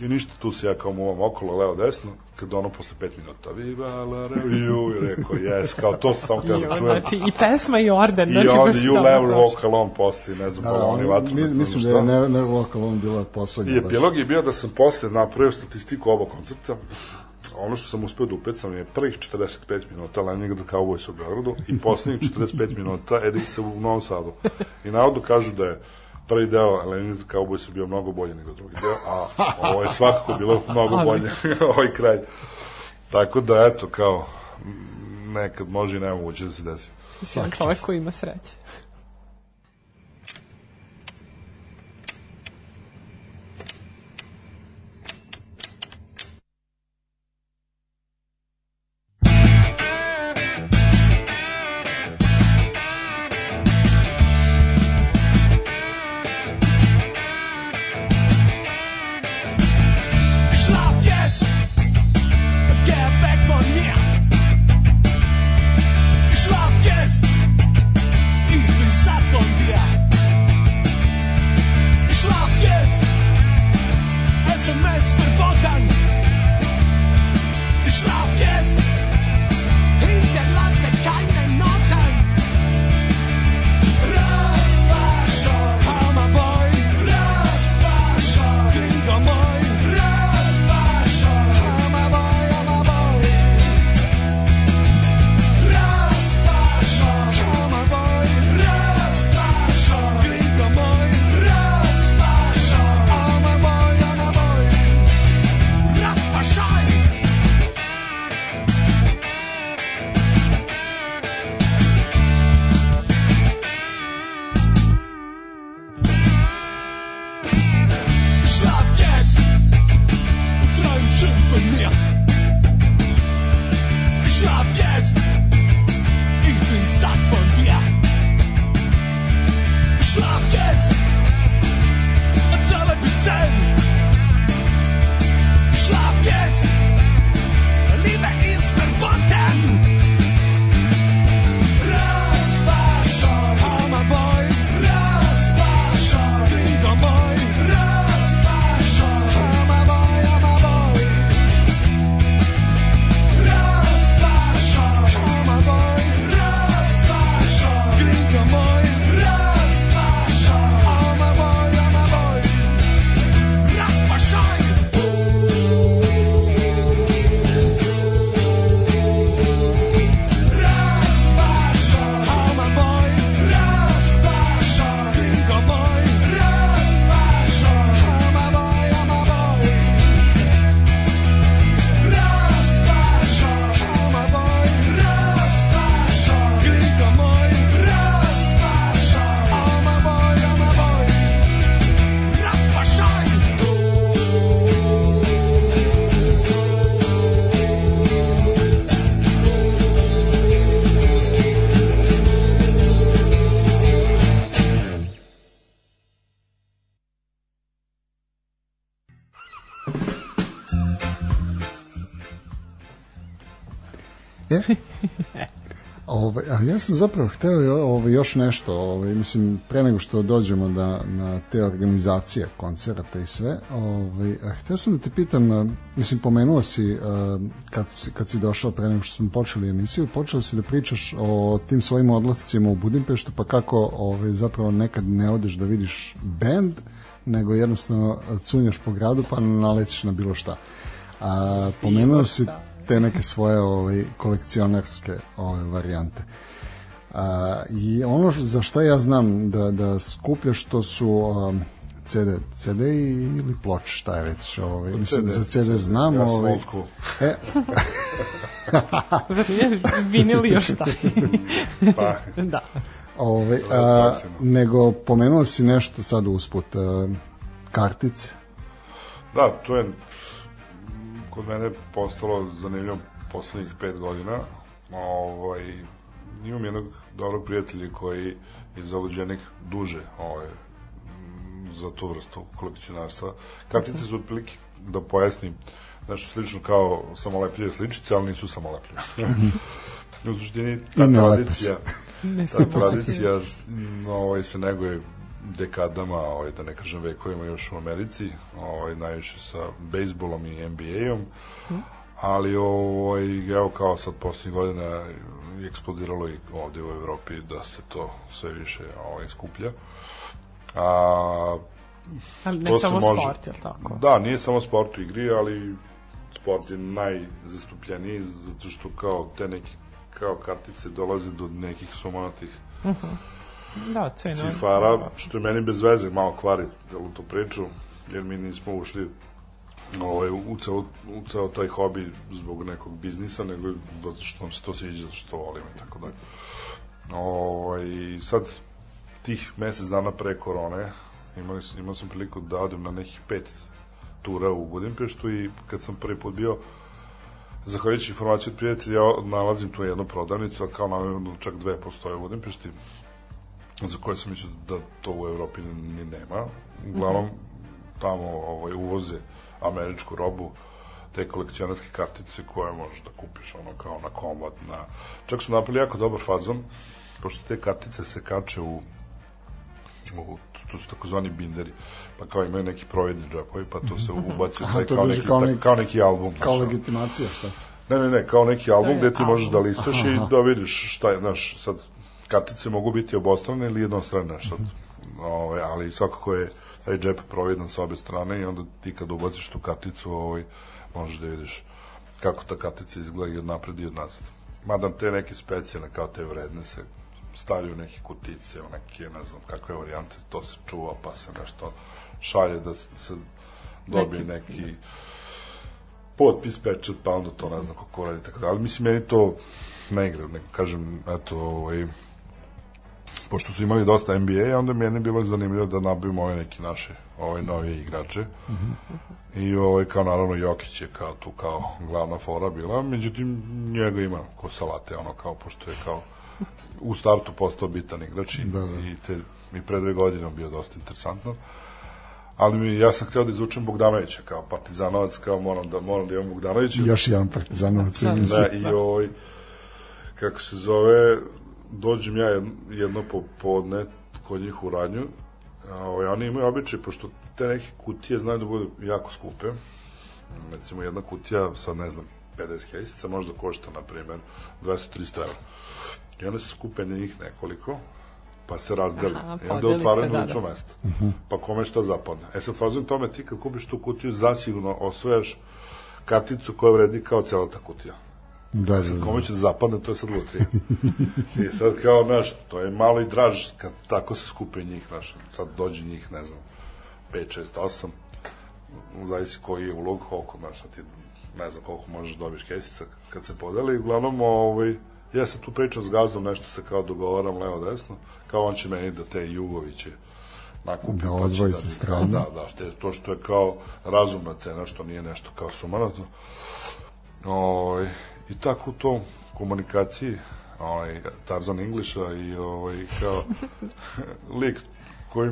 I ništa, tu se ja kao muvam okolo, levo, desno, kad ono posle pet minuta, Viva La Revolution, i rekao, jes, kao to sam samo Jo, da čujem. znači, i pesma i orden. I znači, onda baš You prošlo. Walk Alone posle, ne znam, Da, da, oni, vatru. mi, mislim da je ne, ne Walk Alone bila poslednja. I epilog je bio da sam posle napravio statistiku oba koncerta. Ono što sam uspeo da upecam je prvih 45 minuta Leningrad Cowboys u Beogradu i poslednjih 45 minuta Edica u Novom Sadu. I narodu kažu da je prvi deo Leningrad Cowboys je bio mnogo bolji nego drugi deo, a ovo je svakako bilo mnogo bolje ovaj kraj. Tako da, eto, kao, nekad može i nemoguće da se desi. Si on čovjek koji ima sreće. Sam zapravo hteo ove, još nešto, ove, mislim, pre nego što dođemo da, na te organizacije koncerata i sve, ove, a hteo sam da te pitam, mislim, pomenuo si kad, kad si došao pre nego što smo počeli emisiju, počeo si da pričaš o tim svojim odlascima u Budimpeštu, pa kako ove, zapravo nekad ne odeš da vidiš bend, nego jednostavno cunjaš po gradu pa nalećeš na bilo šta. A, pomenuo si te neke svoje ovaj, kolekcionarske ove, varijante. A, I ono za šta ja znam da, da skupljaš to su um, CD, CD ili ploče, šta je već. Ovaj, mislim, CD. za CD znam. Ja sam ovaj, e, nije vinil još taj? Pa, da. ovaj, je a, tačno. nego pomenuo si nešto sad usput, a, kartice. Da, to je kod mene postalo zanimljivo poslednjih pet godina. Ovaj, imam jednog dobrog prijatelja koji je zalođenik duže ovaj, za tu vrstu kolekcionarstva. Kartice su otprilike, da pojasnim, nešto slično kao samolepljive sličice, ali nisu samolepljive. U suštini, ta I ne tradicija, Ne ta tradicija ovaj, se neguje dekadama, ovaj, da ne kažem vekovima još u Americi, ovaj, najviše sa bejsbolom i NBA-om, ali ovaj, evo kao sad posljednjih godina eksplodiralo i ovde u Evropi da se to sve više ovaj, skuplja. A, Ali ne samo može. sport, je li tako? Da, nije samo sport u igri, ali sport je najzastupljeniji zato što kao te neke kao kartice dolaze do nekih sumanatih Da, cena. cifara, što je meni bez veze malo kvari celu tu priču, jer mi nismo ušli ovaj, u, ceo, u ceo taj hobi zbog nekog biznisa, nego zato što nam se to sviđa, zato što volim i tako dalje. Ovaj, sad, tih mesec dana pre korone, sam- imao sam priliku da odem na nekih pet tura u Budimpeštu i kad sam prvi put bio Zahvaljujući informaciju od prijatelja, ja nalazim tu jednu prodavnicu, a kao namerno čak dve postoje u Budimpešti za koje sam mislio da to u Evropi ni nema. Uglavnom, tamo ovaj, uvoze američku robu, te kolekcionarske kartice koje možeš da kupiš ono kao na komad, na... Čak su napravili jako dobar fazon, pošto te kartice se kače u u, to su takozvani binderi, pa kao imaju neki provedni džepovi, pa to se ubaci u Aha, taj kao, neki, kao neki- kao neki album. Kao znaš, ono. legitimacija, šta? Ne, ne, ne, kao neki album gde ti možeš da album. listaš i da vidiš šta je, znaš, sad, kartice mogu biti obostrane ili jednostrane, sad, ovaj, ali svakako je taj džep providan sa obe strane i onda ti kad ubaciš tu karticu, ovaj, možeš da vidiš kako ta kartica izgleda i od napred i od nazad. Mada te neke specijalne, kao te vredne se stavljaju neke kutice, u neke, ne znam kakve varijante, to se čuva, pa se nešto šalje da se dobije neki potpis, pečat, pa onda to ne znam kako radi, tako da, ali mislim, meni to ne igra, nego kažem, eto, ovaj, pošto su imali dosta NBA, onda meni je bilo zanimljivo da nabavimo ove neki naše ove novije igrače. I ovaj, kao naravno Jokić je kao tu kao glavna fora bila, međutim njega ima ko salate, ono kao, pošto je kao u startu postao bitan igrač i, Da, da. i, te, i pre dve godine bio dosta interesantno. Ali mi, ja sam hteo da izvučem Bogdanovića kao partizanovac, kao moram da, moram da imam Bogdanovića. Još jedan partizanovac. Da. Da, i ovaj, kako se zove, dođem ja jedno, jedno popodne kod njih u radnju, a ovaj, oni imaju običaj, pošto te neke kutije znaju da budu jako skupe, recimo jedna kutija, sad ne znam, 50 kesica, možda košta, na primer, 200-300 evra. I onda se skupe njih nekoliko, pa se razdeli. Aha, I onda otvaraju se, da, na licu da. mesta. Pa kome šta zapadne. E sad, fazom tome, ti kad kupiš tu kutiju, zasigurno osvojaš karticu koja vredi kao cela ta kutija. Da, da, da. kome će da zapadne, to je sad lutrija. I sad kao, znaš, to je malo i draž kad tako se skupe njih, znaš, sad dođe njih, ne znam, 5, 6, 8, zavisi koji je ulog, koliko, znaš, sad ti ne znam koliko možeš da dobiješ kesica kad se podeli, uglavnom, ovaj, ja se tu pričam s gazdom, nešto se kao dogovaram levo desno, kao on će meni da te Jugoviće nakupi. Da pa odvoji da sa mi- strane. Da, da, što je, to što je kao razumna cena, što nije nešto kao sumaratno. Ovaj, I tako u tom komunikaciji ovaj, Tarzan Engliša i ovaj, kao lik koji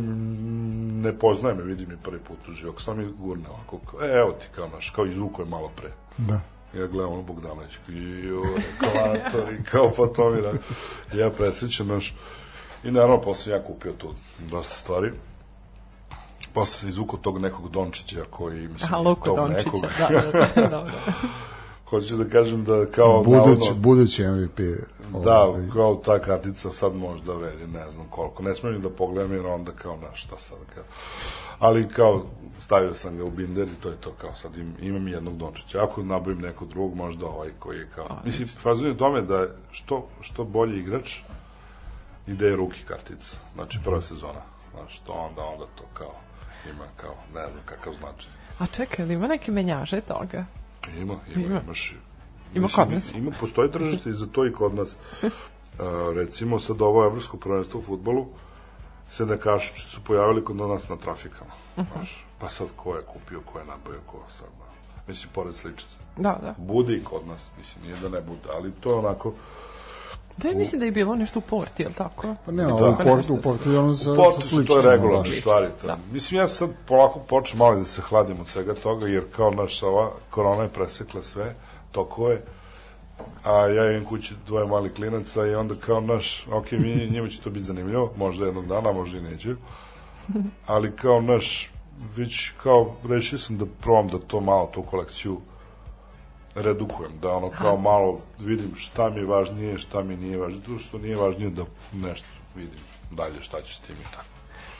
ne poznaje me, vidi mi prvi put u životu, samo mi gurne ovako, kao, e, evo ti kao naš, kao izvuko je malo pre. Da. Ja gledam ono Bogdanović, i ekvator, i kao pa to mi radi. Ja presrećem, znaš, i naravno posle ja kupio tu dosta stvari. Posle sam izvukao tog nekog Dončića koji, mislim, Aha, tog Dončića, nekog, da, da, da, da, da. hoću da kažem da kao Budući, navodno- budući MVP. Da, ovaj, kao ta kartica sad možda vredi, ne znam koliko. Ne smijem da pogledam jer onda kao, na šta sad kao. Ali kao, stavio sam ga u binder i to je to kao sad im, imam jednog Dončića. Ako nabavim nekog drugog, možda ovaj koji je kao... Mislim, fazon je u tome da što, što bolji igrač ide je ruki kartica. Znači prva sezona. Znači, to onda, onda to kao ima kao, ne znam kakav značaj. A čekaj, ima neke menjaže toga? Ima, ima, Ima. imaš... Ima mislim, kod nas. Ima, postoji tržište i za to i kod nas. A, recimo, sad ovo evropsko prvenstvo u futbolu, se ne kašuči su pojavili kod nas na trafikama. Mhm. Znaš, pa sad ko je kupio, ko je nabavio, ko sad, da. Mislim, pored sličice. Da, da. Bude i kod nas, mislim, nije da ne bude, ali to je onako, Da, mislim da je bilo nešto u porti, je li tako? Pa ne, Da. ovo u Portu, u Portu je ono sa, u sa portu su to je regularne baš. stvari. To. Da. Mislim, ja sad polako počnem malo da se hladim od svega toga, jer kao naš ova korona je presekla sve tokove, a ja imam kući dvoje malih klinaca i onda kao naš, ok, mi, njima će to biti zanimljivo, možda jednog dana, možda i neće, ali kao naš, već kao, rešio sam da probam da to malo, tu kolekciju redukujem, da ono kao malo vidim šta mi je važnije, šta mi nije važnije, to što nije važnije da nešto vidim dalje šta će s tim i tako.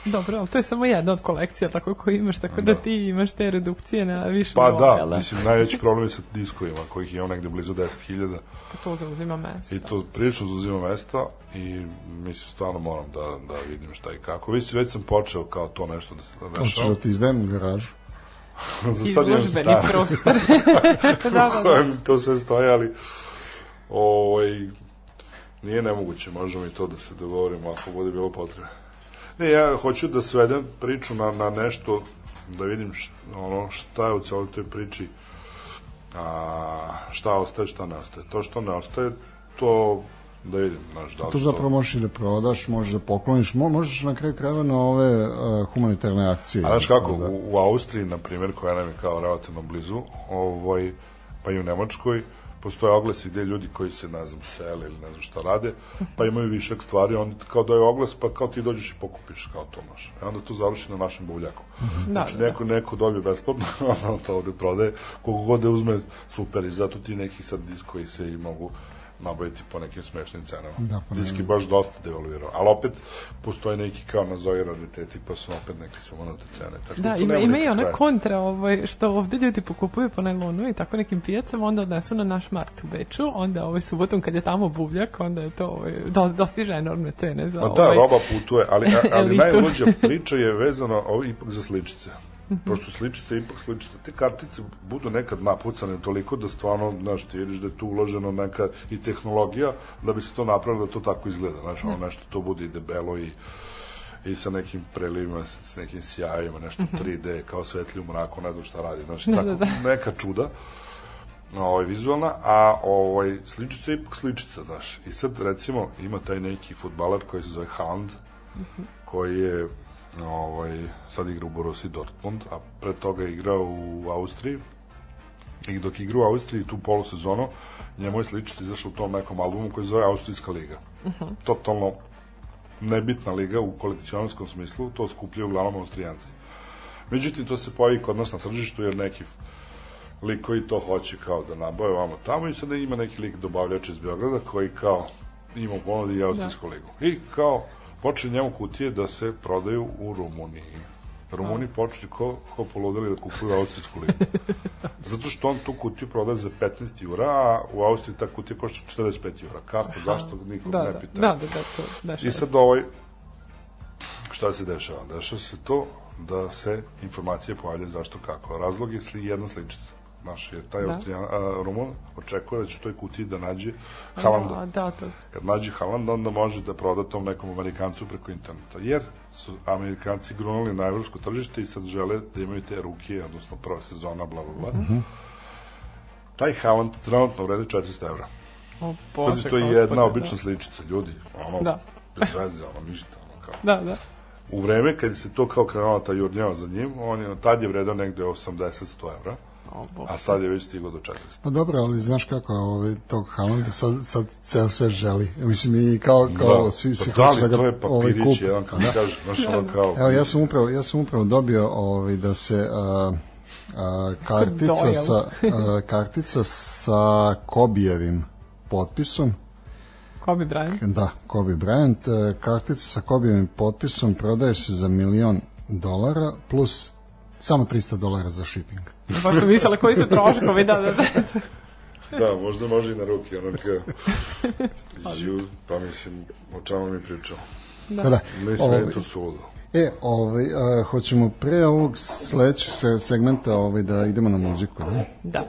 Dobro, ali to je samo jedna od kolekcija tako koju imaš, tako da, Da. ti imaš te redukcije na više Pa nivoa, da, jel mislim, najveći problem je sa diskovima, kojih imam negde blizu 10.000 Pa to zauzima mesto. i to prilično zauzima mesta i mislim, stvarno moram da, da vidim šta i kako. Već, već sam počeo kao to nešto da se da Hoćeš da ti izdajem garažu? Za sad imam prostor. da, da, da. to sve stoje, ali ovaj, nije nemoguće, možemo i to da se dogovorimo ako bude bilo potrebe. Ne, ja hoću da svedem priču na, na nešto, da vidim šta, ono, šta je u celoj toj priči, a, šta ostaje, šta ne ostaje. To što ne ostaje, to da vidim, znaš, da To su zapravo možeš i da prodaš, možeš da pokloniš, mo, možeš na kraju krajeva na ove uh, humanitarne akcije. A znaš kako, Da. u, u Austriji, na primjer, koja nam je kao relativno blizu, ovaj, pa i u Nemačkoj, postoje oglasi gde ljudi koji se, ne znam, sele ili ne znam šta rade, pa imaju višak stvari, oni kao daju oglas, pa kao ti dođeš i pokupiš kao to maš. E onda to završi na našem buvljaku. Da, znači, da, da. neko, neko dobije besplatno, ono to ovde prodaje, koliko god da uzme, super, i zato ti neki sad diskovi se i mogu nabaviti po nekim smešnim cenama. Da, pa Disk je baš dosta devaluirao. Ali opet, postoje neki kao nazovi rariteti, pa su opet neke sumanute cene. Tako Da, to ima, ima i ona kraja. kontra ovaj, što ovde ljudi pokupuju po najlonu i tako nekim pijacama, onda odnesu na naš mart u Beču, onda ovaj, subotom kad je tamo buvljak, onda je to ovaj, do, dostiže enormne cene za Ma da, ovaj, roba putuje, ali, ali najluđa priča je vezana ovo ipak za sličice. Pošto sličice, ipak sličice, te kartice budu nekad napucane toliko da stvarno, znaš, ti vidiš da je tu uloženo neka i tehnologija da bi se to napravilo da to tako izgleda, znaš, ono nešto to bude i debelo i i sa nekim prelivima, s s nekim sjajima, nešto 3D, kao svetli u mraku, ne znam šta radi, tako, da, da. neka čuda ovaj, vizualna, a ovaj, sličica je ipak sličica, znaš. I sad, recimo, ima taj neki futbaler koji se zove Haaland, koji je ovaj, sad igra u Borussia Dortmund, a pre toga je igrao u Austriji. I dok igra u Austriji tu polusezonu, njemu je sličica izašao u tom nekom albumu koji se zove Austrijska liga. Totalno nebitna liga u kolekcionarskom smislu, to skupljaju uglavnom Austrijanci. Međutim, to se pojavi kod nas na tržištu, jer neki likovi to hoće kao da nabave vamo tamo i sada ima neki lik dobavljač iz Beograda koji kao ima ponudi i Austrijsku ligu. I kao počne njemu kutije da se prodaju u Rumuniji. Rumuni počeli ko, ko poludeli da kupuju Austrijsku ligu. Zato što on tu kutiju prodaje za 15 jura, a u Austriji ta kutija košta 45 jura. Kako, zašto, nikog da, ne da, pita. da, da, da, to dešava. I sad ovaj, šta se dešava? Dešava se to da se informacije pojavljaju zašto kako. Razlog je sli, jedna sličica. Znaš, jer taj Da. da. Austrijan, a, Rumun očekuje da će u toj kutiji da nađe Halanda. A, da, to, Kad nađe Halanda, onda može da proda tom nekom Amerikancu preko interneta. Jer su Amerikanci grunuli na evropsko tržište i sad žele da imaju te ruke, odnosno prva sezona, bla, bla, bla. Taj Haaland trenutno vredi 400 evra. o, Pazi, to je jedna da. obična sličica, ljudi. Ono, Da. bez veze, ono, ništa. Ono, kao. Da, da. U vreme kad se to kao krenula ta jurnjava za njim, on je, tad je vredao negde 80-100 evra. O. A sad je već stigao do 400. Pa dobro, ali znaš kako ovaj, tog Haalanda sad, sad ceo sve želi. Mislim, i kao, kao Da. svi, svi Pa da hoće da to je ga ovaj, kupe. jedan, kako Da. kažeš, znaš ono kao... Evo, ja sam upravo, ja sam upravo dobio ovaj, da se a, a, kartica, sa, a, kartica sa Kobijevim potpisom, Kobe Bryant. da, Kobe Bryant, e, kartica sa Kobijevim potpisom prodaje se za milion dolara plus samo 300 dolara za shipping. Baš sam mislila koji su troškovi, da, da, da. Da, možda može i na ruki, ono kao... Ju, pa mislim, o čemu mi pričao? Da. da. Mislim, Ovaj, meni to suludo. E, ovaj, a, hoćemo pre ovog sledećeg se- segmenta ovaj, da idemo na muziku, da? da.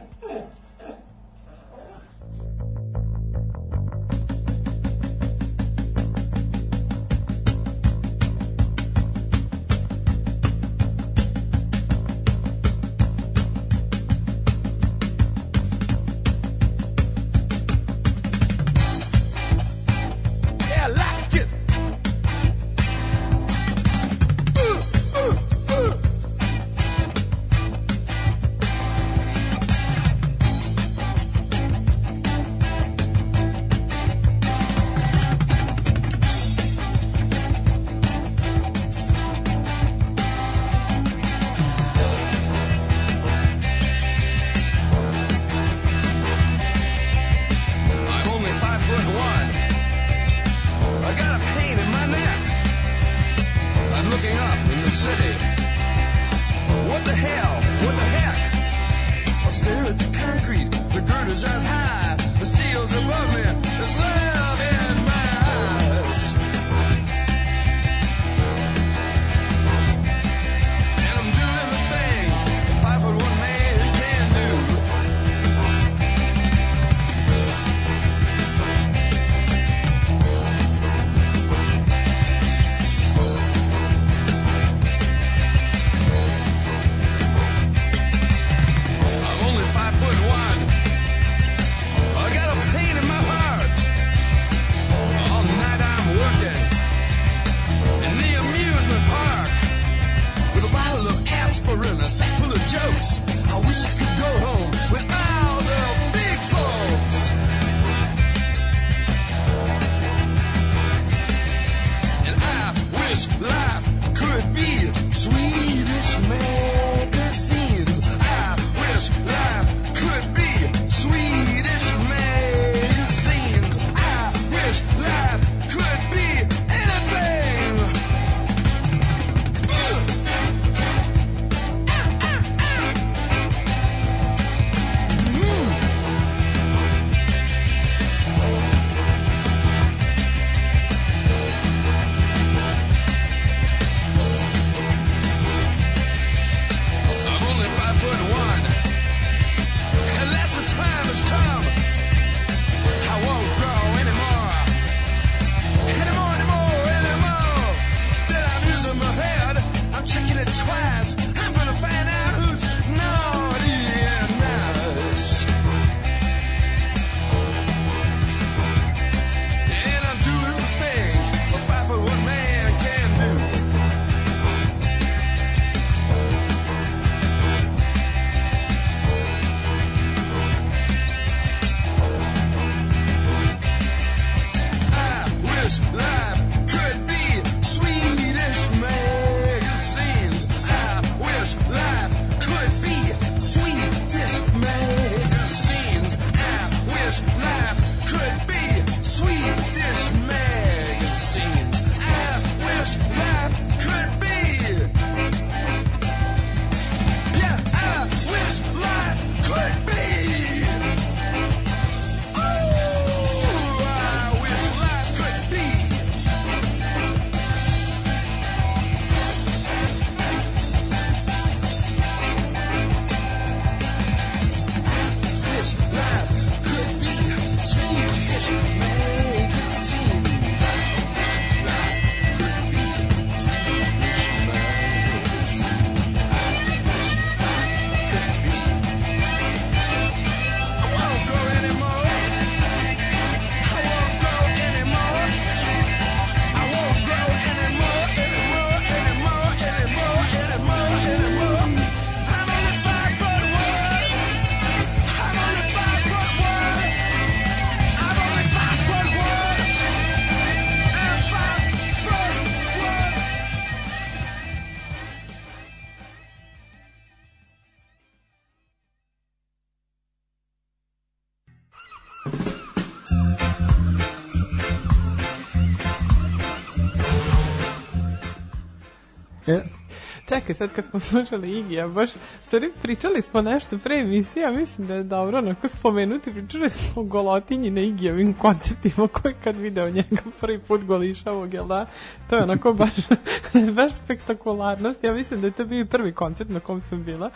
Sad kad smo slušali Igija, baš, stvari, pričali smo nešto pre emisije, a mislim da je dobro onako spomenuti, pričali smo o golotinji na Igijevim koncertima, koji kad video njega prvi put golišavog, jel da? To je onako baš, baš spektakularnost. Ja mislim da je to bio prvi koncert na kom sam bila,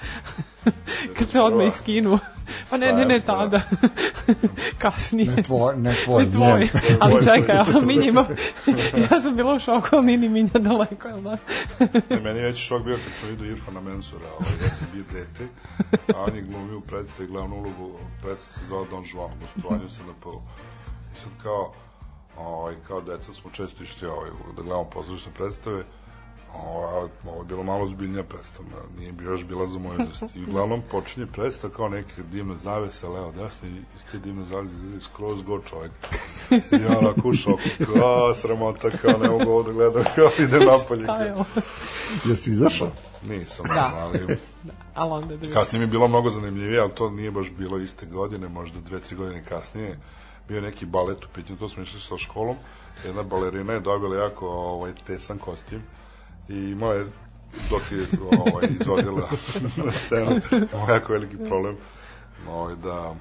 kad se odmah iskinu. Pa ne, ne, ne, tada. Kasnije. ne tvoj, ne tvoj, Ne tvoj, ali čekaj, ali mi njima, ja sam bila u šoku, ali nije ni minja daleko, jel da? Ne, meni je veći šok bio kad sam vidio Irfana Mensura, ovaj, ja sam bio dete, a on je glumio u predstavi glavnu ulogu, predstav se zove Don Juan, gostovanju se na pol. I sad kao, ovaj, kao deca smo često išli ovaj, da gledamo pozorišne predstave, Ovo, ovo je bilo malo zbiljnija predstava, nije bi još bila za moju dost. I uglavnom počinje predstava kao neke divne zavese, leo desno i iz te divne zavese izlazi skroz go čovjek. I ja onako u šoku, kao sramota, kao ne mogu ovo da gledam, kao ide napolje. Šta je ovo? Jesi izašao? Nisam, Da. ali Ali onda da kasnije mi je bilo mnogo zanimljivije, ali to nije baš bilo iste godine, možda dve, tri godine kasnije. Bio je neki balet u pitanju, to smo išli sa školom. Jedna balerina je dobila jako ovaj, tesan kostim i imao je dok je ovaj, izvodila na scenu, jako veliki problem ovaj, da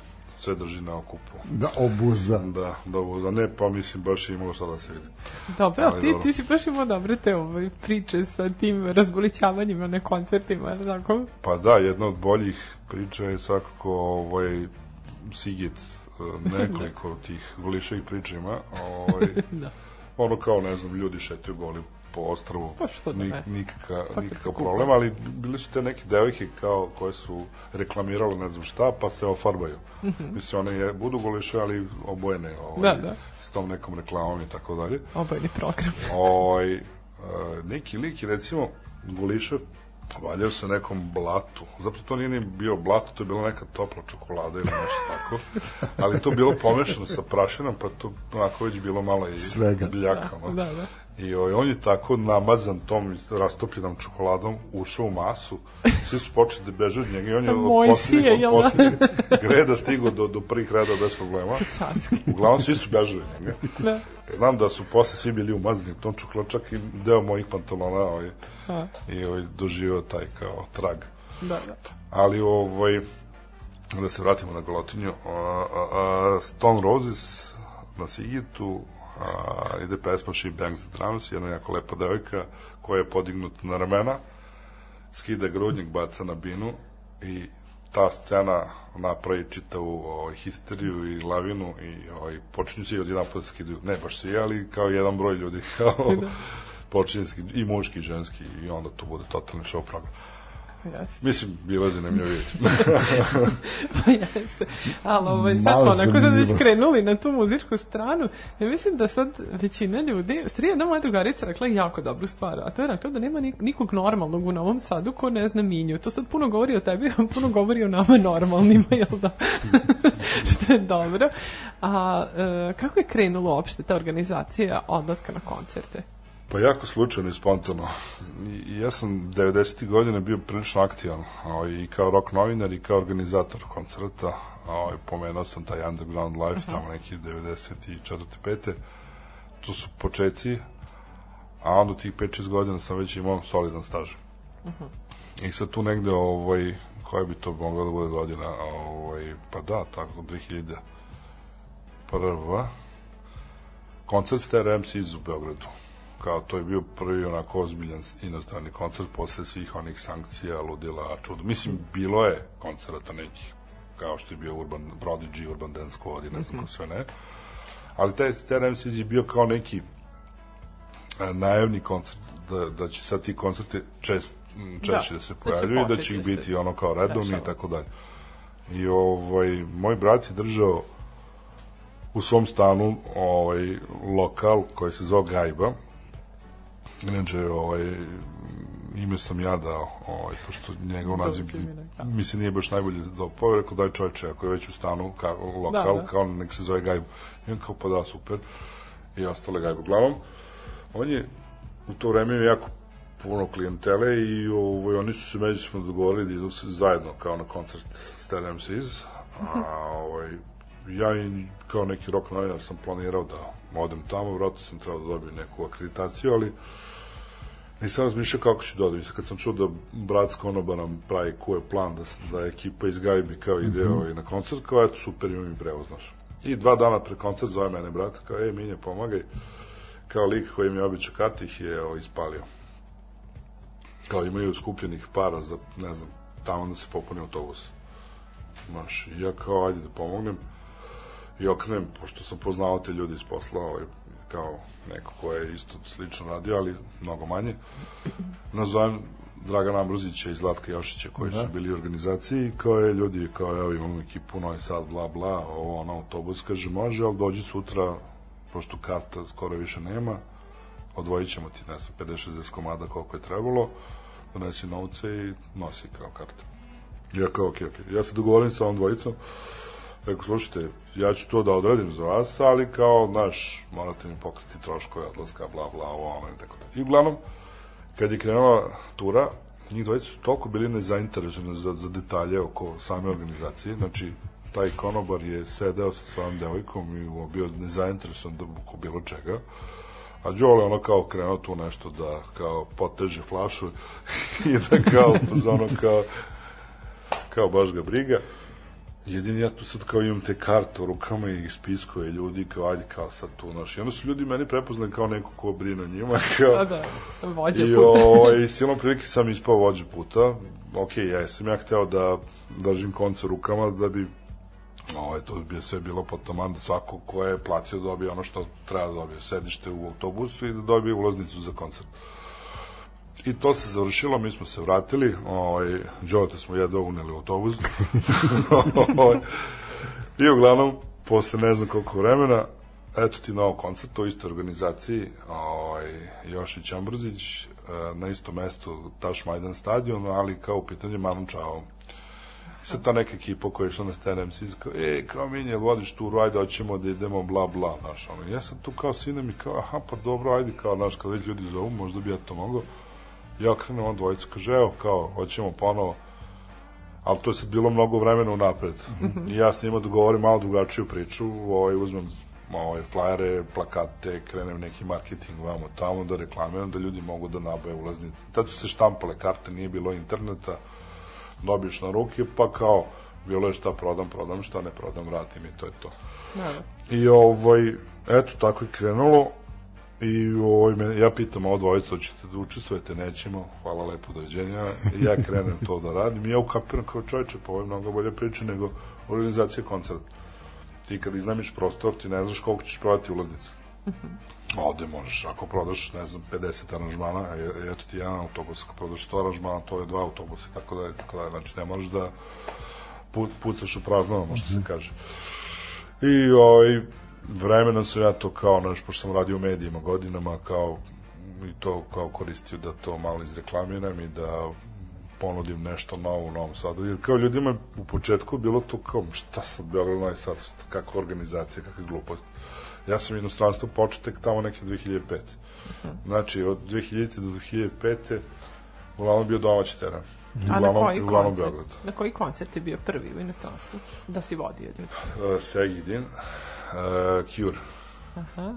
sve drži na okupu. Da obuzda. Da, da, da ne, pa mislim baš je imalo šta da se vidi. Dobro, Ali ti, dobro. ti si baš imao dobre te ove priče sa tim razgolićavanjima na koncertima, je li tako? Pa da, jedna od boljih priča je svakako ovaj, Sigit, eh, nekoliko tih goliševih priča ima. Ovaj, Da. ono kao, ne znam, ljudi šetaju goli po ostrvu, Pa što da Nik, ne. nikaka, Pa nikakav problem, ali bili su te neke devojke kao koje su reklamirale ne znam šta, pa se ofarbaju. Mislim, one je, budu goliše, ali obojene ovaj. Da, da. s tom nekom reklamom i tako dalje. Obojni program. Ovaj, e, neki lik je recimo Gulišev valjao se nekom blatu. Zapravo to nije ni bio blato, to je bila neka topla čokolada ili nešto tako. Ali to bilo pomešano sa prašinom, pa to onako već bilo malo i Svega. bljakano. Da, da. I ovaj, on je tako namazan tom rastopljenom čokoladom ušao u masu. Svi su počeli da beže od njega i on je od jel od da? poslednjeg greda stigao do, do prvih reda bez problema. Uglavnom svi su bežali od njega. Da. Znam da su posle svi bili umazani u tom čokoladu, čak i deo mojih pantalona ovaj, A, i ovaj, doživio taj kao trag. da, da. Ali ovaj, da se vratimo na Golotinju, a, a, a, Stone Roses na Sigitu a, ide pesma She Bangs the Drums, jedna jako lepa devojka koja je podignuta na ramena, skida grudnjeg, baca na binu i ta scena napravi čitavu ovaj, histeriju i lavinu i ovaj, počinju se i odjedan put skidaju, ne baš svi, ali kao jedan broj ljudi kao počinje se i muški i ženski i onda to bude totalni show program. Jeste. Mislim, bilo je zanimljivo vidjeti. Pa jeste. Ali ovaj, sad onako sad već krenuli na tu muzičku stranu. Ja mislim da sad većina ljudi, stvari jedna moja drugarica rekla jako dobru stvar, a to je rekla da nema nik- nikog normalnog u Novom Sadu ko ne zna Minju. To sad puno govori o tebi, a puno govori o nama normalnima, jel da? Što je dobro. A e, kako je krenulo uopšte ta organizacija odlaska na koncerte? Pa jako slučajno i spontano. Ja sam 90. godine bio prilično aktivan ovaj, i kao rock novinar i kao organizator koncerta. Ovaj, pomenuo sam taj Underground Life, tamo neki 94. 5. To su početci, a onda tih 5-6 godina sam već imao solidan staž. I sad tu negde, ovaj, koja bi to mogla da bude godina? Ovaj, pa da, tako, 2000 prva koncert Stereo MCs u Beogradu kao to je bio prvi onako ozbiljan inostrani koncert posle svih onih sankcija, ludila, čudo. Mislim, bilo je koncerata nekih, kao što je bio Urban, Prodigy, Urban Dance Squad i ne znam ko sve ne. Ali taj MCs je bio kao neki a, najavni koncert, da, da će sad ti koncerti čest, m, češće da, Da, se da pojavljuju i da će ih da biti ono kao redovni i tako dalje. I ovaj, moj brat je držao u svom stanu ovaj lokal koji se zove Gajba. Inače, ovaj, ime sam ja dao, ovaj, pošto njegov naziv, da. mislim, nije baš najbolje dao. Pa je rekao, daj čovječe, ako je već u stanu, kao, lokal, Da, da. kao nek se zove Gajba. I on kao, pa da, super. I ostale Gajba. Uglavnom, on je u to vreme jako puno klijentele i ovaj, oni su se međusobno dogovorili da idu se zajedno kao na koncert Stereo MCs. A ovaj, ja i kao neki rock novinar sam planirao da odem tamo, vratno sam trebao da dobijem neku akreditaciju, ali Nisam razmišljao kako ću dodati. Kad sam čuo da brat s nam pravi ko je plan, da, da ekipa iz Gajbi kao ide ovaj, na koncert, kao eto super, ima mi prevoz, znaš. I dva dana pred koncert zove mene brat, kao, ej, Minja, pomagaj. Kao lik koji mi je običao karti ih je ovaj, ispalio. Kao imaju skupljenih para za, ne znam, tamo da se popuni autobus. Znaš, i ja kao, ajde da pomognem. I okrenem, pošto sam poznao te ljudi iz posla, ovaj, kao neko ko je isto slično radio, ali mnogo manje. Nazovem Dragana Ambrozića i Zlatka Jošića koji su bili u organizaciji, kao je ljudi, kao evo imamo ekipu Novi Sad, bla bla, ovo ono autobus, kaže može, ali dođi sutra, pošto karta skoro više nema, odvojit ćemo ti, ne znam, 50-60 komada koliko je trebalo, donesi novce i nosi kao kartu. Ja kao, okej, okej. Ja se dogovorim sa ovom dvojicom, Rekao, slušajte, ja ću to da odradim za vas, ali kao, znaš, morate mi pokriti troškove odlaska, bla, bla, ovo, ono i tako da. I uglavnom, kad je krenula tura, njih dvojica su toliko bili nezainteresovani za, za detalje oko same organizacije, znači, taj konobar je sedeo sa svojom devojkom i bio nezainteresovan da oko bilo čega, a Đole ono kao krenuo tu nešto da kao poteže flašu i da kao, ono kao, kao baš ga briga. Jedini ja tu sad kao imam te karte u rukama i spiskove ljudi, kao ajde kao sad tu, znaš. I onda su ljudi meni prepoznali kao neko ko brine o njima, kao... Da, da, vođa I puta. ovaj, silom prilike sam ispao vođa puta. Ok, ja sam ja hteo da držim konce rukama da bi ovaj, to bi sve bilo pod taman da svako ko je platio dobije ono što treba da dobije. Sedište u autobusu i da dobije ulaznicu za koncert. I to se završilo, mi smo se vratili, ovaj, Đolete smo jedva uneli u autobus. I uglavnom, posle ne znam koliko vremena, eto ti novo koncert u istoj organizaciji, ovaj, Jošić Ambrzić, eh, na istom mestu Taš Majdan stadion, ali kao u pitanju Manon Čao. Sad ta neka ekipa koja je išla na Stan MC, kao, e, kao Minje, vodiš turu, ajde, hoćemo da idemo, bla, bla, znaš, ono. Ja sam tu kao sinem i kao, aha, pa dobro, ajde, kao, znaš, kad već ljudi zovu, možda bi ja to mogao. Ja okrenem on dvojicu, kaže, evo, kao, hoćemo ponovo, ali to je sad bilo mnogo vremena unapred. I ja s njima dogovorim malo drugačiju priču, ovaj, uzmem ovaj, flajere, plakate, krenem neki marketing vamo tamo da reklamiram, da ljudi mogu da nabave ulaznice. Tad su se štampale karte, nije bilo interneta, dobiješ na ruke, pa kao, bilo je šta prodam, prodam, šta ne prodam, vratim i to je to. Da. I ovaj, eto, tako je krenulo. I ovaj, me, ja pitam ovo dvojicu, hoćete da učestvujete, nećemo, hvala lepo, doviđenja. I ja krenem to da radim. I ja ukapiram kao čovječe, pa ovo je mnogo bolje priča nego organizacija koncerta. Ti kad iznamiš prostor, ti ne znaš koliko ćeš prodati ulaznicu. Ovde možeš, ako prodaš, ne znam, 50 aranžmana, e- eto ti jedan autobus, ako prodaš 100 aranžmana, to je dva autobusa, i tako da tako da. Znači, ne možeš da pu, pucaš u prazno, što se kaže. I ovaj, vremenom sam ja to kao, znaš, pošto sam radio u medijima godinama, kao i to kao koristio da to malo izreklamiram i da ponudim nešto novo u Novom Sadu. Jer kao ljudima je u početku bilo to kao, šta sad Beograd, Novi Sad, šta- kakva organizacija, kakva glupost. Ja sam inostranstvo počeo tek tamo neke 2005. Znači, od 2000. do 2005. uglavnom bio domaći teren. A na koji uglavnom koncert? Beograd. Na koji koncert je bio prvi u inostranstvu? Da si vodio ljudi. uh, Segidin, uh, Cure. Aha.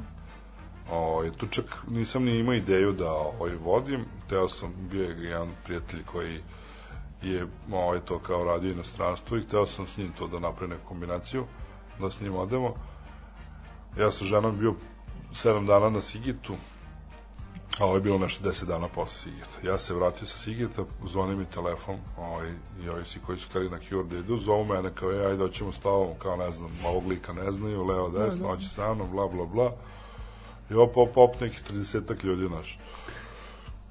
Ovaj, tu čak nisam ni imao ideju da ovaj, vodim, teo sam, bio je jedan prijatelj koji je ovaj, to kao radio u inostranstvu i hteo sam s njim to da napravim neku kombinaciju, da s njim odemo. Ja sa ženom bio 7 dana na Sigitu, a ovo je bilo nešto 10 dana posle Sigita. Ja se vratio sa Sigita, zvoni mi telefon, ovaj, i ovi si koji su hteli na Cure da idu, zovu mene kao, "E, ajde, hoćemo s tobom, kao ne znam, ovog lika ne znaju, levo, desno, hoće sa mnom, bla, bla, bla. I op, op, op, nekih 30 ljudi, znaš.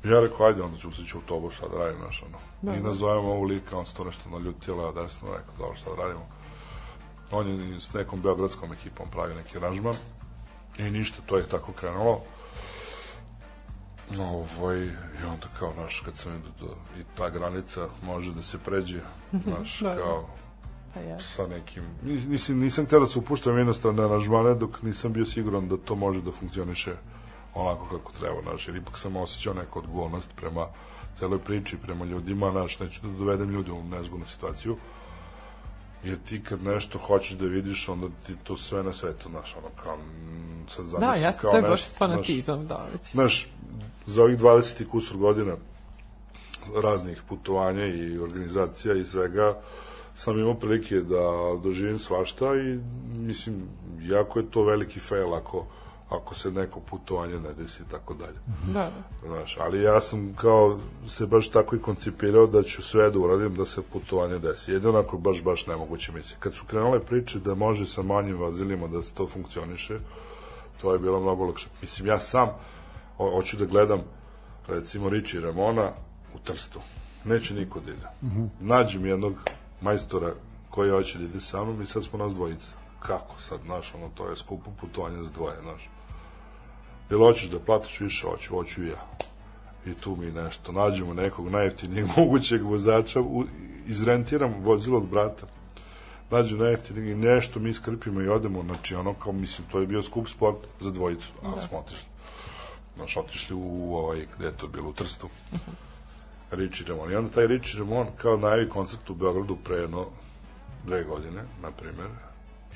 I ja rekao, ajde, onda ću se ću autobus, šta da radim, znaš, ono. I nazovemo ovog lika, on se to nešto naljutio, levo, desno, rekao, dobro, šta da radimo. On je s nekom beogradskom ekipom pravio neki aranžman. I ništa, to je tako krenulo. Ovaj, I onda kao, znaš, kad sam vidio da i ta granica može da se pređe, znaš, Da, da. kao, Pa ja. sa nekim... nis- Nisam, nisam htio da se upuštam jednostavno na aranžmane dok nisam bio siguran da to može da funkcioniše onako kako treba, znaš, jer ipak sam osjećao neku odgovornost prema celoj priči, prema ljudima, znaš, neću da dovedem ljude u nezgodnu situaciju, jer ti kad nešto hoćeš da vidiš, onda ti to sve na svetu, znaš, ono, kao, sad Da, zamisli jeste, kao to je baš fanatizam, da, već. Znaš, za ovih 20 i kusur godina raznih putovanja i organizacija i svega sam imao prilike da doživim svašta i mislim, jako je to veliki fail ako, ako se neko putovanje ne desi i tako dalje. Da, da. Znaš, ali ja sam kao se baš tako i koncipirao da ću sve da uradim da se putovanje desi. Jedino ako baš, baš nemoguće misli. Kad su krenule priče da može sa manjim vozilima da se to funkcioniše, to je bilo mnogo lakše. Mislim, ja sam ho hoću da gledam recimo Riči Ramona u Trstu. Neće niko da ide. Nađem jednog majstora koji hoće da ide sa mnom i sad smo nas dvojica. Kako sad, znaš, ono, to je skupo putovanje za dvoje, znaš. Jel hoćeš da platiš više? Hoću, hoću i ja. I tu mi nešto, nađemo nekog najjeftinijeg mogućeg vozača, u, izrentiram vozilo od brata, nađu najjeftinijeg i nešto mi iskrpimo i odemo, znači ono kao, mislim, to je bio skup sport za dvojicu, ali smo otišli. Znaš, otišli u, ovaj, gde je to bilo, u Trstu. Richie Ramon. I onda taj Richie Ramon kao najavi koncert u Beogradu pre jedno dve godine, na primer,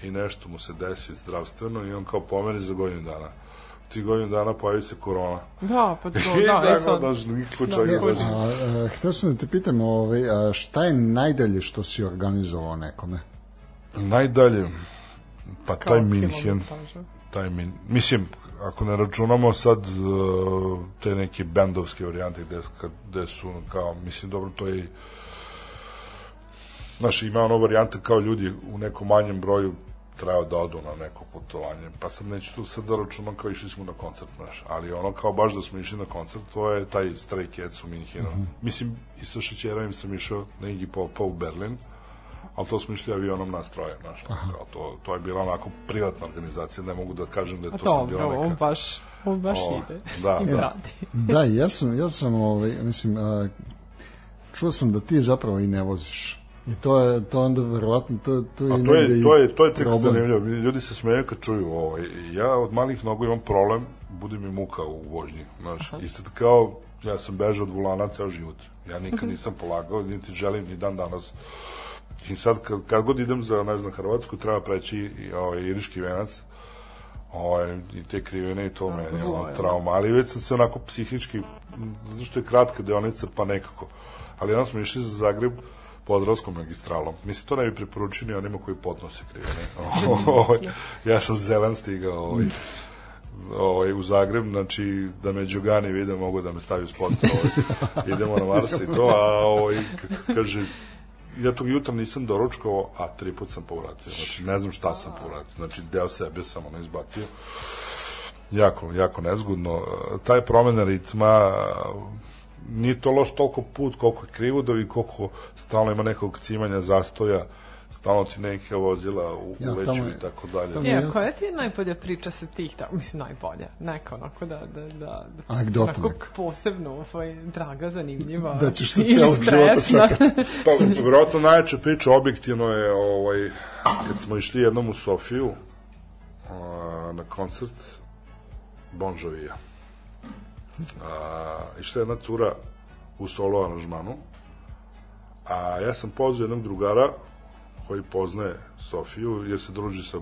i nešto mu se desi zdravstveno i on kao pomeri za godinu dana. Ti godinu dana pojavi se korona. Da, pa to, I da, e tako, sad. znaš, niko Da, čovjek ne, dođe. A, a, hteo sam da te pitam, ovaj, a šta je najdalje što si organizovao nekome? Najdalje, pa Kao taj Minhen, taj min, mislim, ako ne računamo sad uh, te neke bendovske varijante gde, gde su kao, mislim, dobro, to je Znaš, ima ono varijante kao ljudi u nekom manjem broju treba da odu na neko putovanje, pa sad neću tu sad da računam kao išli smo na koncert, znaš, ali ono kao baš da smo išli na koncert, to je taj Stray Cats u Minhenu. Mislim, i sa Šećerovim sam išao na Iggy Popa u Berlin, ali to smo išli avionom na stroje, znaš, kao to, to je bila onako privatna organizacija, ne mogu da kažem da je A to sad dobro, bila on neka... baš, on baš O, ide. da, da. radi. Da, ja sam, ja sam ovaj, mislim, a, čuo sam da ti zapravo i ne voziš. I to je, to onda verovatno, to, to je A to je, i to je, to je tek problem. zanimljivo. Ljudi se smeju kad čuju ovaj. Ja od malih nogu imam problem, bude mi muka u vožnji. Znaš, i sad kao, ja sam bežao od volana ceo život. Ja nikad nisam polagao, niti želim ni dan danas. I sad, kad, kad god idem za, ne znam, Hrvatsku, treba preći i, ovaj, iriški venac, ovaj, i te krivene i to meni, zlo ono, je, trauma, ali već sam se onako psihički, zato što je kratka deonica, pa nekako. Ali onda smo išli za Zagreb, Podravskom magistralom. Mislim, to ne bi preporučili onima koji podnose krivene. Ovaj, ja sam zelen stigao ovaj, ovaj, u Zagreb, znači da me Đogani vide, mogu da me stavi u spot. Ovaj, idemo na Mars i to, a ovaj, kaže, ja tog jutra nisam doručkovao, a tri put sam povratio. Znači, ne znam šta sam povratio. Znači, deo sebe sam ono izbacio. Jako, jako nezgodno. E, Taj promena ritma, nije to loš toliko put koliko je krivodovi, koliko stalno ima nekog cimanja, zastoja, stalno ti neke vozila u, Ja, uleću tamo i tako dalje. tamo Je, koja ti je najbolja priča sa tih, ta, mislim najbolja, neka onako da, da, da, da Anegdota onako neka. posebno ovaj, draga, zanimljiva. Da ćeš se celog života stresna. Pa, vjerojatno najjača priča objektivno je ovaj, kad smo išli jednom u Sofiju a, na koncert Bon Jovija. A, išla je jedna cura u solo aranžmanu, a ja sam pozvao jednog drugara koji poznaje Sofiju, jer se druži sa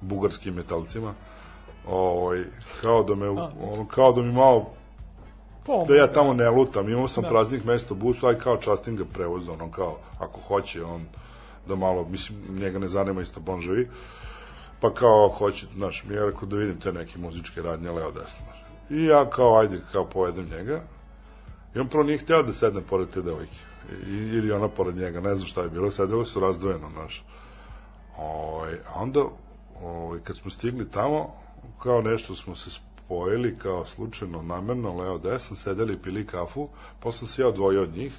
bugarskim metalcima, ovaj, kao da me, ono, kao da mi malo Pomogne. da ja tamo ne lutam, imao sam Da. praznik mesto u busu, aj kao častim ga prevoz, ono kao, ako hoće on da malo, mislim, njega ne zanima isto Bon Jovi, pa kao hoće, znaš, mi je rekao da vidim te neke muzičke radnje leo desno. I ja kao, ajde, kao povedem njega, i on prvo nije hteo da sedne pored te devojke, I, ili ona pored njega, ne znam šta je bilo, sedeli su razdvojeno, znaš. Ovaj, a onda, ovaj, kad smo stigli tamo, kao nešto smo se spojili, kao slučajno, namerno, leo desno, sedeli i pili kafu, posle se ja odvojio od njih,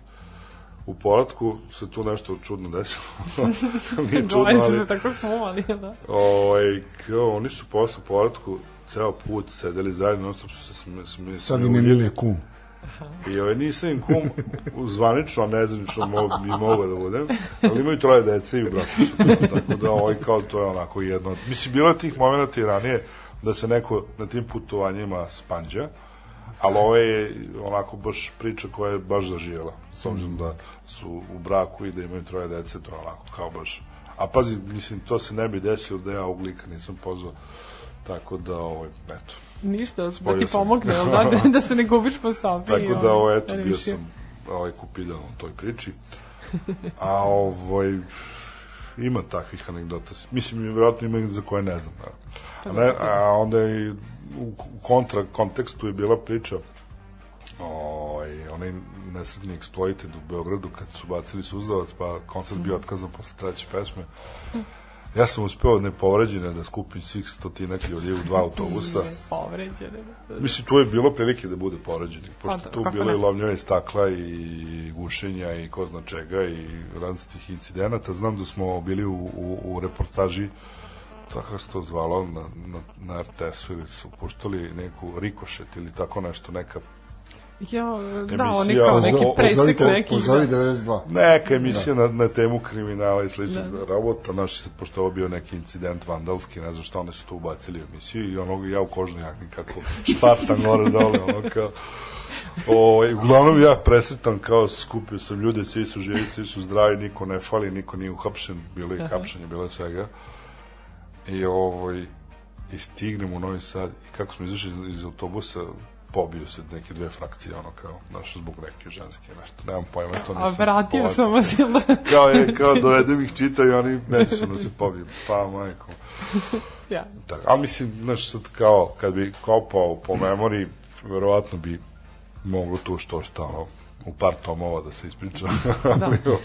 u poratku se tu nešto čudno desilo. Nije čudno, Dvoje su ali... se tako smuvali, da. Ovaj, kao, oni su posle poratku ceo put sedeli zajedno, non stop su se sme, Sad im je Milija kum. I ovaj, nisam im kum zvanično, a nezvanično mogu, bi mogao da budem, ali imaju troje dece i brata. Tako da ovaj, kao to je onako jedno. Mislim, bilo je tih momenta i ranije da se neko na tim putovanjima spanđa, ali ovo je onako baš priča koja je baš zaživjela. S obzirom da su u braku i da imaju troje dece, to je onako kao baš... A pazi, mislim, to se ne bi desilo da ja ovog lika nisam pozvao Tako da, ovaj, eto. Ništa, da ti sam. pomogne, jel da, da, da se ne gubiš po sobi. Tako da, ovaj, eto, bio sam ovaj, kupidan u toj priči. A ovaj, ima takvih anegdota. Mislim, vjerojatno ima za koje ne znam. Da. A, ne, a onda je u kontra kontekstu je bila priča ovaj, onaj nesretni Exploited u Beogradu kad su bacili suzavac pa koncert bio otkazan posle treće pesme. Ja sam uspeo nepovređene da skupim svih stotinak ljudi u dva autobusa. Povređene. Mislim, tu je bilo prilike da bude povređeni, pošto Pa, tu bilo ne? i lomljanje stakla i gušenja i ko zna čega i različitih incidenata. Znam da smo bili u, u, u reportaži tako se to zvalo na, na, na RTS-u ili su puštali neku rikošet ili tako nešto, neka Ja, da, oni kao neki presek neki. pozovi da. 92. Neka emisija na, na temu kriminala i sličnih Da. da. rabota, znaš, sad, pošto je ovo bio neki incident vandalski, ne znam šta, oni su to ubacili u emisiju i onog ja u kožnoj jakni kako špartan gore dole, ono kao, o, uglavnom ja presretan kao skupio sam ljude, svi su živi, svi su zdravi, niko ne fali, niko nije uhapšen, bilo je i hapšenje, bilo je svega. I ovaj, i stignem u Novi Sad i kako smo izašli iz, iz autobusa, pobio se neke dve frakcije, ono kao, znaš, zbog neke ženske, nešto, nemam pojma, to nisam. A vratio sam vas, jel da? Kao je, kao dovedem ih čitaju i oni međusobno se pobiju. Pa, majko. Ja. Tako, ali mislim, znaš, sad kao, kad bi kopao po memoriji, verovatno bi moglo tu što šta, ono, u par tomova da se ispriča. Da. Ovo,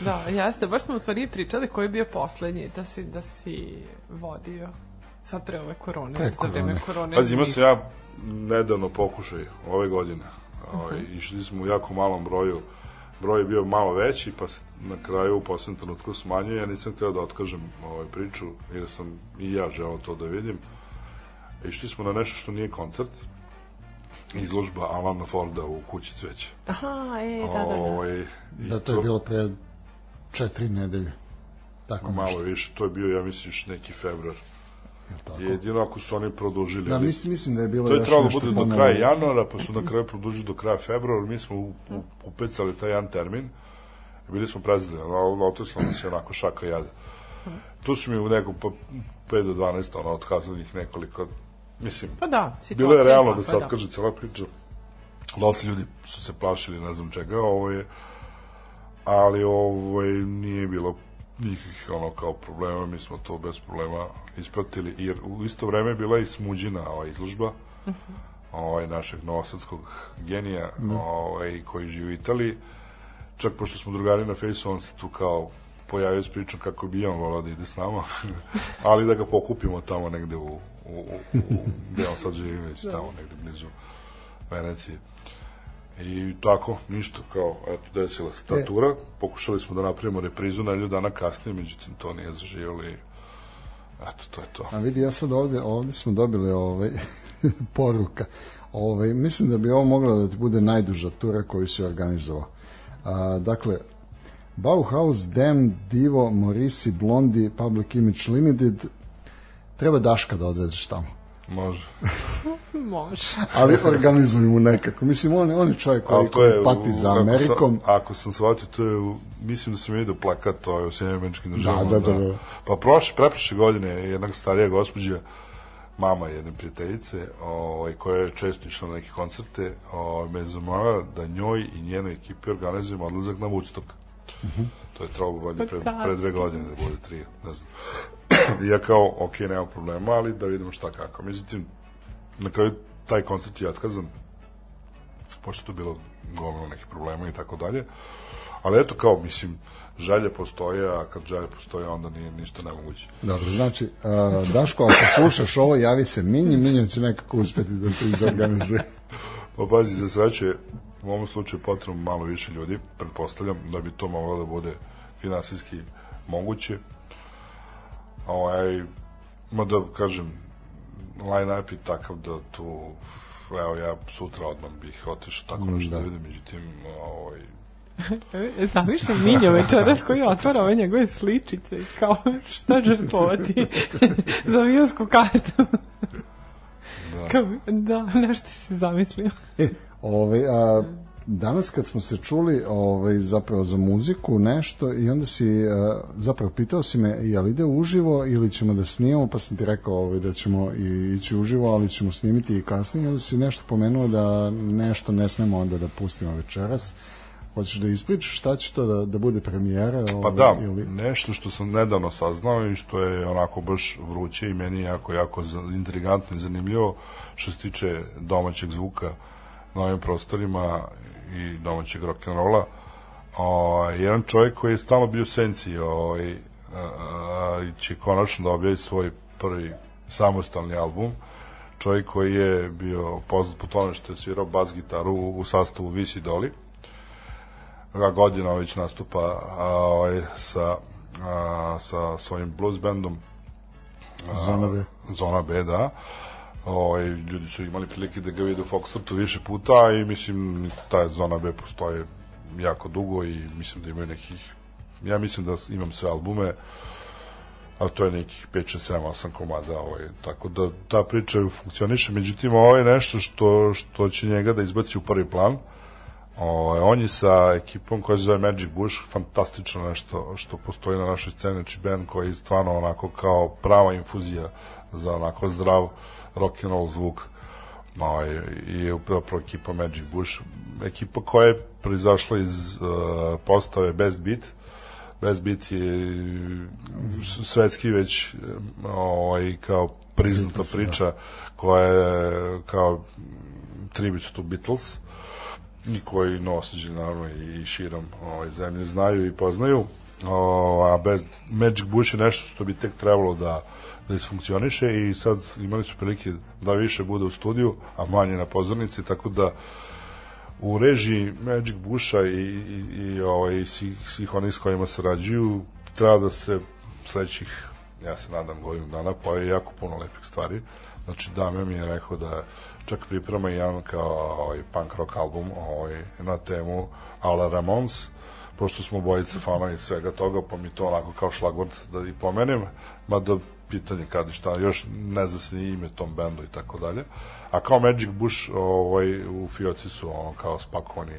Da, jeste. Baš smo u stvari pričali koji je bio poslednji da si, da si vodio sad pre ove korone, Pre za vreme korone. korone. Pazi, imao sam ja nedavno pokušaj ove godine. Ovaj, Išli smo u jako malom broju. Broj je bio malo veći, pa se na kraju u posljednom trenutku smanjuje. Ja nisam hteo da otkažem ovaj priču, jer sam i ja želeo to da vidim. Išli smo na nešto što nije koncert, izložba Alana Forda u kući cveća. Aha, e, da, da, da. Ovaj, i Da, to je bilo pre četiri nedelje. Tako malo nešto. više, to je bio, ja mislim, još neki februar. Tako? Jedino ako su oni produžili. Da, mislim, mislim da je bilo To je trebalo da bude do kraja januara, pa su na kraju produžili do kraja februara, mi smo u- u- upecali taj jedan termin, bili smo prezideli, ali otislo nas je onako šaka jada. Tu su mi u nekom pa 5 do 12, ono, otkazali ih nekoliko, mislim, Pa da, situacija. bilo je realno da se otkaže cela priča. Dosta ljudi su se plašili, ne znam čega, ovo je, ali ovo je, nije bilo nikakvih ono kao problema, mi smo to bez problema ispratili, jer u isto vreme bila i smuđina ova izložba, ovaj, našeg novosadskog genija, ovaj, koji živi u Italiji. Čak pošto smo drugari na fejsu, on se tu kao pojavio s pričom kako bi on volao da ide s nama, ali da ga pokupimo tamo negde u, u, u, u gde on sad živi već tamo negde blizu Venecije. I tako, ništa, kao, eto, desila se ta E. tura. Pokušali smo da napravimo reprizu na dana kasnije, međutim, to nije zaživjelo i eto, to je to. A vidi, ja sad ovde, ovde smo dobili ovaj, poruka. Ovaj, mislim da bi ovo mogla da ti bude najduža tura koju si organizovao. A, dakle, Bauhaus, Dem, Divo, Morisi, Blondi, Public Image Limited, treba Daška da odvedeš tamo. Može. Može. Ali organizuj mu nekako. Mislim, on, on je čovjek koji, to je, koji pati u- za Amerikom. Sam, ako sam shvatio, to je, u- mislim da sam vidio plakat to je u Sjemeničkim državama. da, da, da. Pa prošle, preprošle godine jedna starija gospođa, mama jedne prijateljice, ovaj, koja je često išla na neke koncerte, ovaj, me zamala da njoj i njenoj ekipi organizujemo odlazak na Woodstock. To je trebalo valjda pre, pre dve godine da bude tri, ne znam. Ja kao, ok, nema problema, ali da vidimo šta kako. Međutim, na kraju taj koncert je otkazan, pošto tu bilo gomilo nekih problema i tako dalje. Ali eto kao, mislim, žalje postoje, a kad žalje postoje, onda nije ništa nemoguće. Dobro, znači, a, Daško, ako slušaš ovo, javi se Minji, Minja će nekako uspeti da te izorganizuje. Pa pazi, za sreće, u ovom slučaju potrebno malo više ljudi, pretpostavljam da bi to moglo da bude finansijski moguće. Ovaj, ma da kažem, line-up je takav da tu, evo ja sutra odmah bih otišao tako nešto da. da. vidim, međutim, ovaj, E, Zamišljam Minjo večeras koji otvara ove njegove sličice i kao šta žrtvovati za avionsku kartu. Da. Kao, da, nešto si zamislio. E, ovaj, a, danas kad smo se čuli ovaj, zapravo za muziku nešto i onda si uh, zapravo pitao si me je li ide uživo ili ćemo da snimamo pa sam ti rekao ovaj, da ćemo i, ići uživo ali ćemo snimiti i kasnije. Onda si nešto pomenuo da nešto ne smemo onda da pustimo večeras. Hoćeš da ispričaš šta će to da, da bude premijera Pa ovaj, da, ili... nešto što sam nedavno saznao i što je onako baš vruće i meni jako, jako intrigantno i zanimljivo što se tiče domaćeg zvuka na ovim prostorima i domaćeg rock'n'rolla. Jedan čovjek koji je stalno bio u senci ovaj, a, a, će konačno da objavi svoj prvi samostalni album čovjek koji je bio poznat po tome što je svirao bas gitaru u, u sastavu Visi Doli ga godina već nastupa a, ovaj, sa, a, sa svojim blues bandom Zona B. Zona B, da. Ovaj, ljudi su imali prilike da ga vide u Foxtrotu više puta i mislim ta Zona B postoje jako dugo i mislim da imaju nekih ja mislim da imam sve albume a to je nekih 5, 6, 7, 8 komada ovaj, tako da ta priča funkcioniše. Međutim ovo je nešto što, što će njega da izbaci u prvi plan. Ovaj, on je sa ekipom koja se zove Magic Bush, fantastično nešto što postoji na našoj sceni, znači band koji je stvarno onako kao prava infuzija za onako zdrav rock and roll zvuk. Ovaj, I je upravo ekipa Magic Bush, ekipa koja je proizašla iz uh, postave Best Beat. Best Beat je svetski već ovaj, kao priznata Beatles, da. priča koja je kao tribute to Beatles i koji nosađi naravno i širom ovaj, zemlje znaju i poznaju o, a bez Magic Bush je nešto što bi tek trebalo da da isfunkcioniše i sad imali su prilike da više bude u studiju, a manje na pozornici, tako da u režiji Magic Busha i, i, i ovaj, svih, svih onih s kojima sarađuju treba da se sledećih ja se nadam godinu dana pojavi jako puno lepih stvari. Znači Damjan mi je rekao da čak priprema jedan kao ovaj, punk rock album ovaj, na temu Ala Ramones pošto smo bojice fanovi svega toga, pa mi to onako kao šlagvord da i pomenem, mada pitanje kad i šta, još ne zna se ni ime tom bendu i tako dalje. A kao Magic Bush ovaj, u Fioci su ono kao spakovani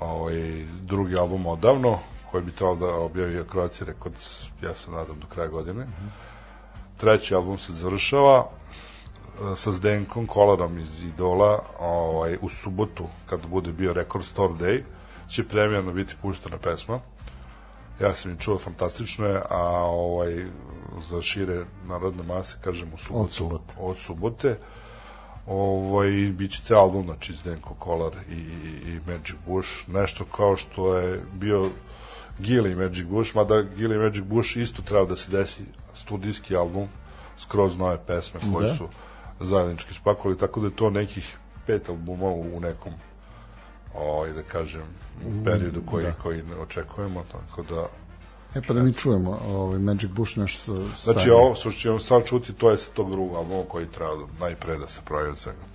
ovaj, drugi album odavno, koji bi trebalo da objavi Croatia Records, ja se nadam, do kraja godine. Treći album se završava, e, sa Zdenkom Kolarom iz Idola ovaj, u subotu, kad bude bio Record Store Day, će premijerno biti puštena pesma. Ja sam je čuo, fantastično je, a ovaj, za šire narodne mase, kažem, u subotu, Od subote. od subote ovaj, bit će te album, znači Zdenko Kolar i, i, i Magic Bush, nešto kao što je bio Gili i Magic Bush, mada Gili i Magic Bush isto treba da se desi studijski album, skroz nove pesme koje Da. su zajednički spakovali, tako da je to nekih pet albuma u, u nekom ovaj, da kažem, u periodu koji, da. koji očekujemo, tako da E pa da mi čujemo ovaj Magic Bush nešto sa Znači, ovo što ćemo sad čuti, to je sa tog drugog albuma koji treba da, najpre da se pravi od svega.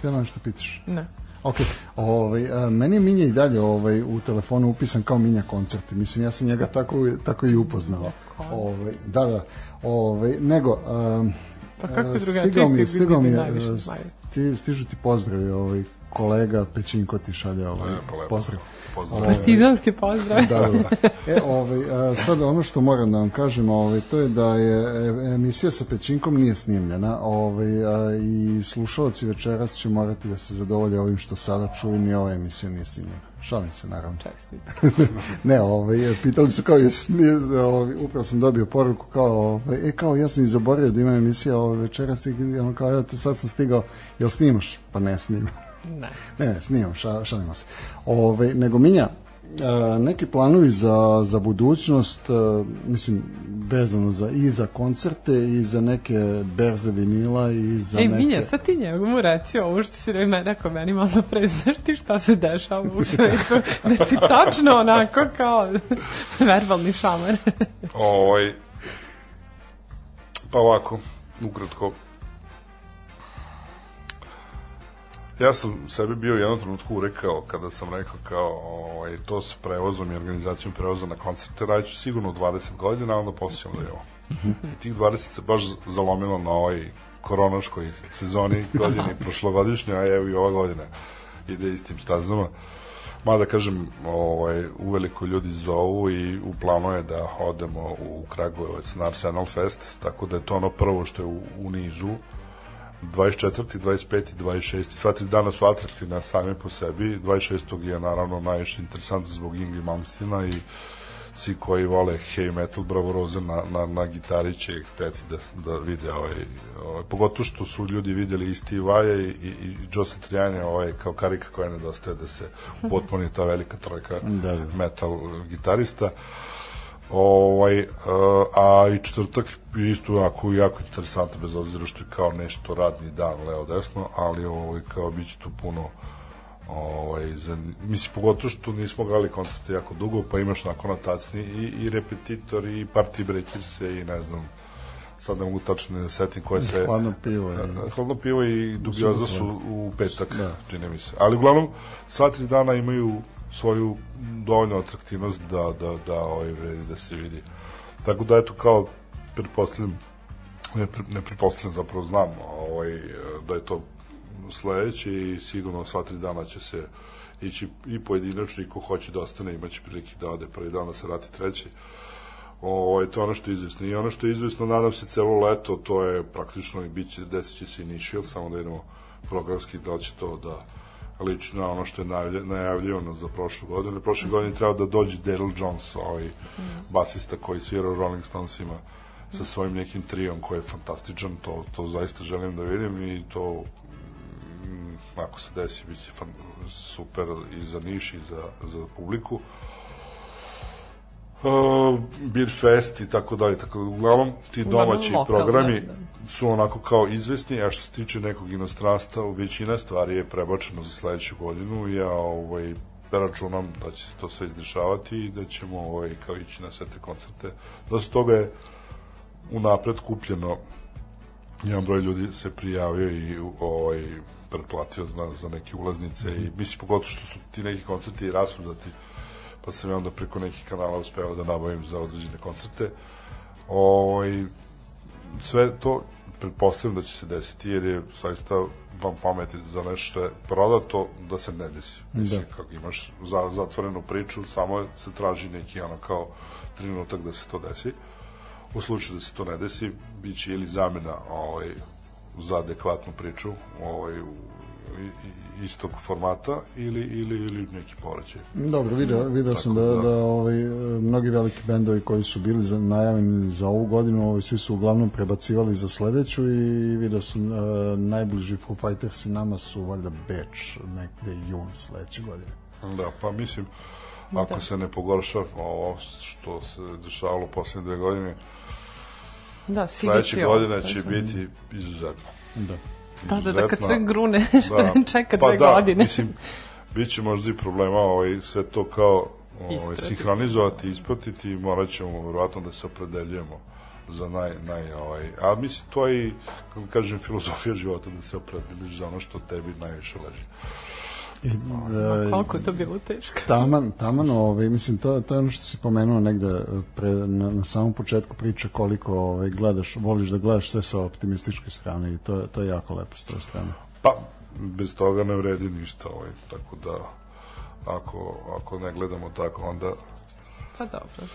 Htjela nešto pitaš? Ne. Ok, ovaj, a, meni je Minja i dalje ovaj, u telefonu upisan kao Minja koncerti. Mislim, ja sam njega tako, tako i upoznao. Ovaj, da, da. Ovaj, nego, a, Pa kako a, drugačije stigao mi, stigao mi, je, sti, stižu ti pozdravi, ovaj, kolega Pećinko ti šalje ovaj, Lepo, lepo. pozdrav. Pozdrav. Ovaj, Partizanski pozdrav. da, da. E, ovaj, a, sad ono što moram da vam kažem, ovaj, to je da je e, emisija sa Pećinkom nije snimljena ovaj, a, i slušalci večeras će morati da se zadovolje ovim što sada čuju, ni ova emisija nije snimljena. Šalim se, naravno. Ne, ovaj, pitali su kao, jes, nije, ovaj, upravo sam dobio poruku kao, ovaj, e, kao, ja sam i zaboravio da ima emisija ovaj, večeras i ono kao, evo te sad sam stigao, jel snimaš? Pa ne snimam. Ne. Ne, snimam, ša, šalimo se. Ove, nego Minja, e, neki planovi za, za budućnost, e, mislim, vezano za, i za koncerte i za neke berze vinila i za Ej, neke... Minja, sad ti njemu reci ovo što si re- rekao meni malo pre, znaš ti šta se dešava u svetu? Znači, tačno onako kao verbalni šamar. Ovaj, pa ovako, ukratko. Ja sam sebi bio u jednom trenutku urekao kada sam rekao kao ovaj, to s prevozom i organizacijom prevoza na koncerte radit ću sigurno 20 godina, a onda posjećam da je ovo. I tih 20 se baš zalomilo na ovoj koronaškoj sezoni godini prošlogodišnje, a evo i ova godina ide istim stazama. Mada kažem, ovaj, uveliko ljudi zovu i u planu je da odemo u Kragujevac na Arsenal Fest, tako da je to ono prvo što je u, u nizu. 24. 25. 26. Sva tri dana su atraktivna same po sebi. 26. je naravno najviše interesantno zbog Ingrid Malmstina i svi koji vole heavy metal bravoroze na, na, na gitari će hteti da, da vide ovaj, ovaj, pogotovo što su ljudi vidjeli i Steve Vaja i, i, i Joe Satriani ovaj, kao karika koja nedostaje da se potpuni ta velika trojka Da, da. metal gitarista ovaj, uh, a i četvrtak je isto jako, jako interesantno bez obzira što je kao nešto radni dan leo desno, ali ovaj, kao bit će tu puno ovaj, za, mislim, pogotovo što nismo gledali koncerte jako dugo, pa imaš na konotacni i, i repetitor i party breakers i ne znam, sad ne mogu tačno da setim koje sve... Hladno pivo. I... Hladno pivo i dubioza su u petak, Da. čini mi se. Ali uglavnom, sva tri dana imaju svoju dovoljnu atraktivnost da, da, da ovaj, vredi da se vidi. Tako da, eto, kao, pretpostavljam, ne, ne pretpostavljam, zapravo znam ovaj, da je to sledeće i sigurno sva tri dana će se ići i pojedinačno i ko hoće da ostane imaće prilike da ode prvi dan da se vrati treći. Ovo, to je ono što je izvesno. I ono što je izvesno, nadam se, celo leto, to je praktično i bit će, desit će se Initial, samo da idemo programski, da će to da liči na ono što je najavljivano za prošlu godinu. Prošle godine treba da dođe Daryl Jones, ovaj basista koji svira u Rolling Stonesima sa svojim nekim trijom koji je fantastičan, to, to zaista želim da vidim i to mm, ako se desi, bit će fan, super i za Niš i za, za publiku. Uh, Beer Fest i tako dalje, tako da, uglavnom ti Uglavnom domaći lokalno, programi da. su onako kao izvesni, a što se tiče nekog inostranstva, većina stvari je prebačeno za sledeću godinu i ja ovaj, računam da će se to sve izdešavati i da ćemo ovaj, kao ići na sve te koncerte. Dosta toga je unapred kupljeno jedan broj ljudi se prijavio i ovaj pretplatio za, za neke ulaznice i mislim pogotovo što su ti neki koncerti i rasprodati pa sam ja onda preko nekih kanala uspeo da nabavim za određene koncerte ovaj sve to pretpostavljam da će se desiti jer je zaista vam pameti za nešto što je prodato da se ne desi. Mislim, Da. kako imaš za, zatvorenu priču, samo se traži neki ono kao trenutak da se to desi. U slučaju da se to ne desi, bit će ili zamena ovaj, za adekvatnu priču ovaj, u, istog formata ili, ili, ili neki porećaj. Dobro, video, video sam da, da. da ovaj, mnogi veliki bendovi koji su bili za, najavljeni za ovu godinu, ovaj, svi su uglavnom prebacivali za sledeću i video sam uh, najbliži Foo Fighters i nama su valjda Beč, negde jun sledeće godine. Da, pa mislim, ako se ne pogorša ovo što se dešavalo poslednje dve godine, Da, sledeće godine će kažem. biti izuzetno. Da. Da, da, da, kad sve grune, što da. čeka pa dve da, godine. mislim, bit će možda i problema ovaj, sve to kao ovaj, sinhronizovati, ispratiti i morat ćemo verovatno da se opredeljujemo za naj, naj ovaj, a mislim to je i, kako kažem, filozofija života da se opredeliš za ono što tebi najviše leži. I, e, Koliko je to bilo teško. Taman, taman, ovaj, mislim, to, to je ono što si pomenuo negde pre, na, na samom početku priče koliko ovaj, gledaš, voliš da gledaš sve sa optimističke strane i to, to je jako lepo s toj strane. Pa, bez toga ne vredi ništa, ovaj, tako da ako, ako ne gledamo tako, onda Pa dobro.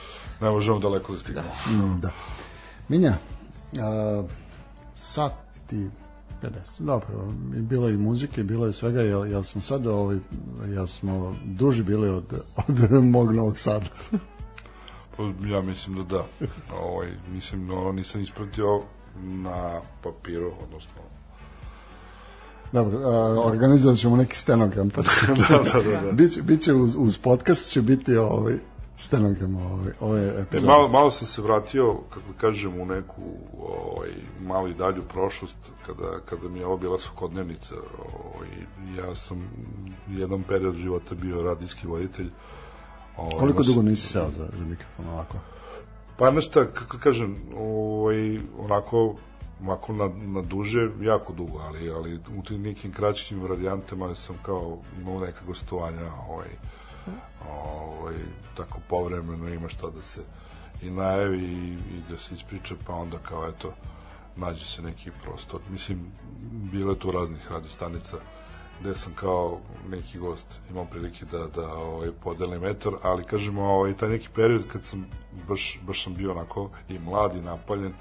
ne možemo daleko da stignemo. Mm, da. Minja, a, sat i 50, dobro, bilo je i muzike, bilo je svega, jel, jel smo sad, ovaj, jel smo duži bili od, od mog Novog Sada? Pa, Ja mislim da da. Ovaj, mislim, ono, nisam ispratio na papiru, odnosno Dobro, a, organizovat ćemo neki stenogram. Pa da, da, da, da. biće, biće uz, uz podcast će biti ovaj stenogram ove, ove E, epizode. malo, malo sam se vratio, kako kažem, u neku ovaj, malo i dalju prošlost, kada, kada mi je ovo bila svakodnevnica. Ovaj, ja sam jedan period života bio radijski voditelj. Ovaj, Koliko dugo nisi seo za, za mikrofon ovako? Pa nešto, kako kažem, ovaj, onako, onako na, na duže, jako dugo, ali, ali u tim nekim kraćim radijantama sam kao imao neka gostovanja, ovaj, ovaj, tako povremeno ima šta da se i najavi i, i da se ispriča, pa onda kao eto, nađe se neki prostor. Mislim, bilo je tu raznih radiostanica gde sam kao neki gost imao prilike da, da ovaj, podelim etar, ali kažemo, ovaj, taj neki period kad sam baš, baš sam bio onako i mlad i napaljen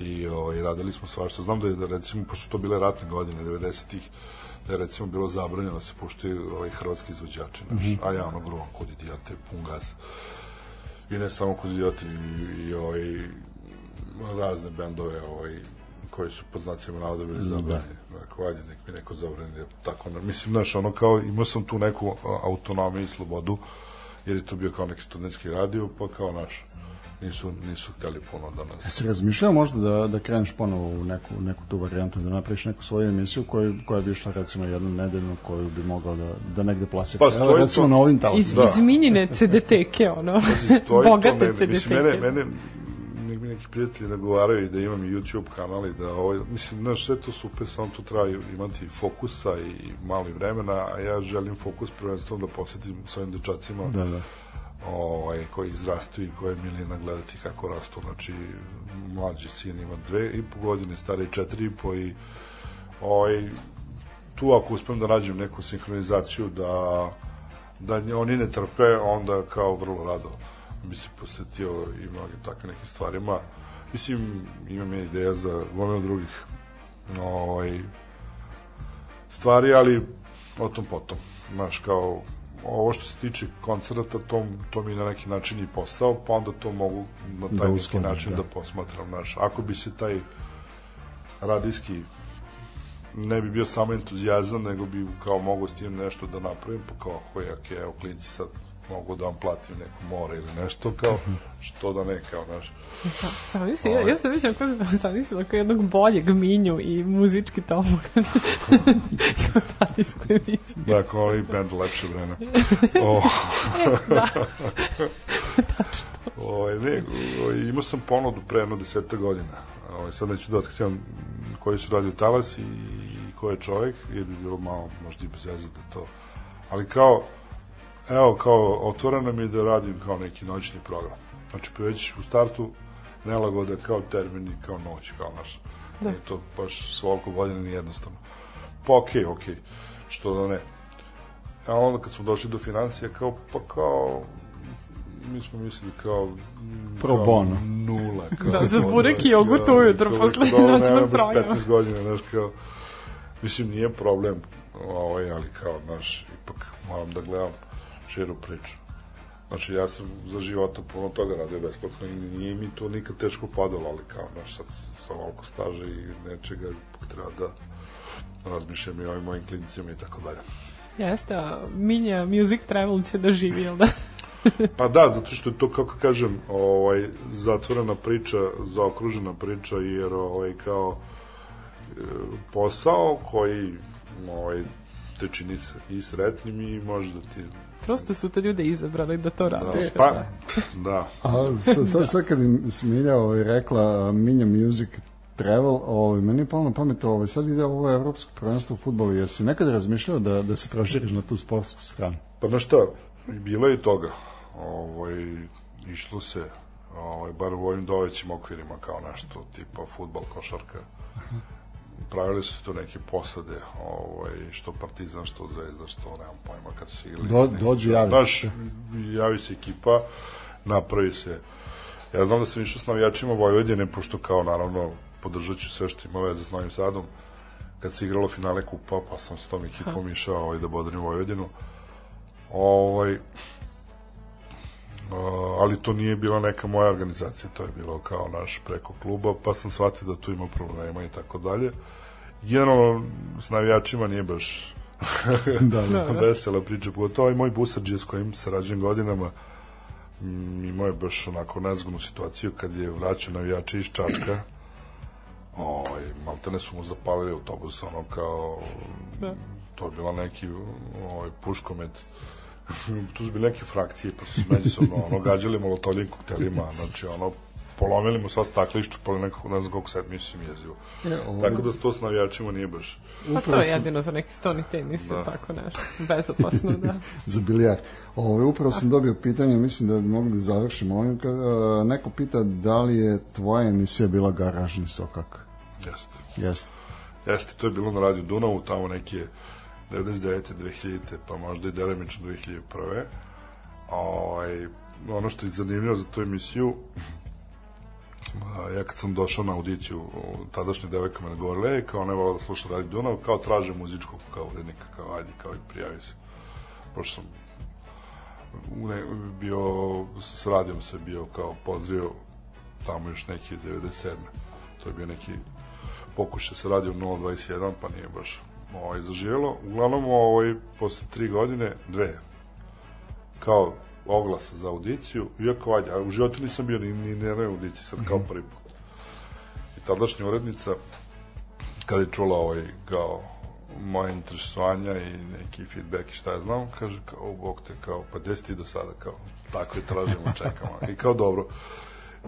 i ovaj, radili smo svašta. Znam da je, da recimo, pošto to bile ratne godine, 90-ih, da je recimo bilo zabranjeno da se puštaju ovaj, hrvatski izvođači, naš, a ja ono gruvam kod idiote, pun gas. I ne samo kod idioti, i, i ovaj, razne bendove ovaj, koji su pod znacima navoda bili zabranjeni. Dakle, ajde, nek mi neko zabrani. jer Tako, mislim, znaš, ono kao, imao sam tu neku autonomiju i slobodu, jer je to bio kao neki studentski radio, pa kao naš, nisu, nisu hteli puno da nas... Jesi razmišljao možda da, da kreneš ponovo u neku, neku tu varijantu, da napraviš neku svoju emisiju koju, koja bi išla recimo jednu nedeljnu koju bi mogao da, da negde plasira. Pa, Evo, stoji recimo to- na ovim Iz, talasima. Da. iz minjine CDTeke, ono. Pazi, stoji to, Bogate ne, CDTeke. mislim, mene, mene nek mi neki prijatelji nagovaraju i da imam YouTube kanal i da ovaj, mislim, znaš, sve to super, samo to treba imati fokusa i malo i vremena, a ja želim fokus prvenstveno da posvetim svojim dečacima Da, da. Ovaj, koji izrastu i koje je milina gledati kako rastu. Znači, mlađi sin ima dve i po godine, stari četiri i po i ovaj, tu ako uspem da nađem neku sinhronizaciju da, da oni ne trpe, onda kao vrlo rado bi se posvetio i mnogim takvim nekim stvarima. Mislim, imam ja ideja za gomilu drugih ovaj, stvari, ali o tom potom. Znaš, kao ovo što se tiče koncerta, to, to mi je na neki način i posao, pa onda to mogu na taj Da neki uskladiš, način da. da. posmatram. Znaš, ako bi se taj radijski ne bi bio samo entuzijazam, nego bi kao mogao s tim nešto da napravim, pa kao, hoj, ok, evo, klinci sad mogu da vam platim neko more ili nešto, kao, što da ne, kao, znaš, Sam mislim, ja, ja sam već onako sam mislila kao jednog boljeg minju i muzički tomog kao radijsku emisiju. da, kao ovaj band lepše vreme. O, Ovaj, ne, ovaj, imao sam ponudu pre jedno deseta godina. Ovaj, sad neću da otkrivam koji su radio talas i, i ko je čovjek, jer bi bilo malo možda i bez veze da to... Ali kao, evo, kao, otvoreno mi je da radim kao neki noćni program. Znači, pa već u startu nelagode kao termini, kao noć, kao naš. Da. Nije to baš svolko godine ni jednostavno. Pa okej, okay, okej, što da ne. A onda kad smo došli do financija, kao, pa kao, mi smo mislili kao... mm, Pro kao bono. Nula. Kao, Da, za burek i jogurt ujutro posle noćnog nema baš programa. 15 godina, znaš, kao, mislim, nije problem, ovaj, ali kao, znaš, ipak moram da gledam širu priču. Znači, ja sam za života puno toga radio besplatno i nije mi to nikad teško padalo, ali kao, znaš, sad sa ovoliko staža i nečega, ipak treba da razmišljam i ovim mojim klinicima i tako dalje. Jeste, a Minja Music Travel će da živi, jel da? Pa da, zato što je to, kako kažem, ovaj, zatvorena priča, zaokružena priča, jer ovaj, kao e, posao koji ovaj, te čini se i sretnim i može da ti Prosto su te ljude izabrali da to da, rade. pa da A sad, sad, sad kad im Smilja ovaj, rekla Minja Music Travel, ovaj, meni je palo na pamet, ovaj, sad ide ovo evropsko prvenstvo u futbolu, jesi nekada razmišljao da, da se proširiš na tu sportsku stranu? Pa na šta, bilo je toga. Ovaj, išlo se, ovaj, bar u ovim dovećim okvirima kao nešto, tipa futbol, košarka. Pravili su tu neke posade, ovaj, što Partizan, što Zvezda, što nemam pojma kad su igrali. Do, dođu javi. Znaš, javi se ekipa, napravi se. Ja znam da sam išao s navijačima Vojvodine, pošto kao naravno podržat ću sve što ima veze s Novim Sadom. Kad se igralo finale kupa, pa sam s tom ekipom išao ovaj, da bodrim Vojvodinu. Ovaj, ali to nije bila neka moja organizacija, to je bilo kao naš preko kluba, pa sam shvatio da tu ima problema i tako dalje. Generalno, s navijačima nije baš Da, da. vesela priča, pogotovo i moj busarđe s kojim sarađujem godinama mm, imao je baš onako nezgodnu situaciju kad je vraćao navijače iz Čačka ovaj, maltene su mu zapalili autobus ono kao Da. to je bila neki ovaj, puškomet tu su bili neke frakcije pa su se međusobno ono gađali molotovljim koktelima znači ono polomili mu sva staklišću pa nekako ne znam koliko sad mislim jezivo ovo- tako da to s navijačima nije baš Pa to je jedino za neki stoni tenis Da. tako nešto. Bezopasno, da. za bilijar. Ove, upravo sam dobio pitanje, mislim da bi mogli da završimo ovim. E, neko pita da li je tvoja emisija bila garažni sokak? jeste Jeste. Jeste, to je bilo na radiju Dunavu, tamo neke 99. 2000. pa možda i delimično 2001. Ovaj, ono što je zanimljivo za tu emisiju, a, ja kad sam došao na audiciju, tadašnja devojka me govorila, ej, kao ne vola da sluša Radio Dunav, kao traže muzičkog kao urednika, kao ajde, kao i prijavi se. Pošto sam ne, bio, s radijom se bio kao pozdrio tamo još neki 97. To je bio neki pokušaj sa radijom 021, pa nije baš ovaj, zaživjelo. Uglavnom, ovaj, posle tri godine, dve, kao oglasa za audiciju, iako ajde, a u životu nisam bio ni, ni na jednoj audiciji, sad kao prvi put. I tadašnja urednica, kada je čula ovaj, kao moje interesovanja i neki feedback i šta ja znam, kaže kao, bog te, kao, pa gde si ti do sada, kao, tako je tražimo, čekamo. I kao, dobro.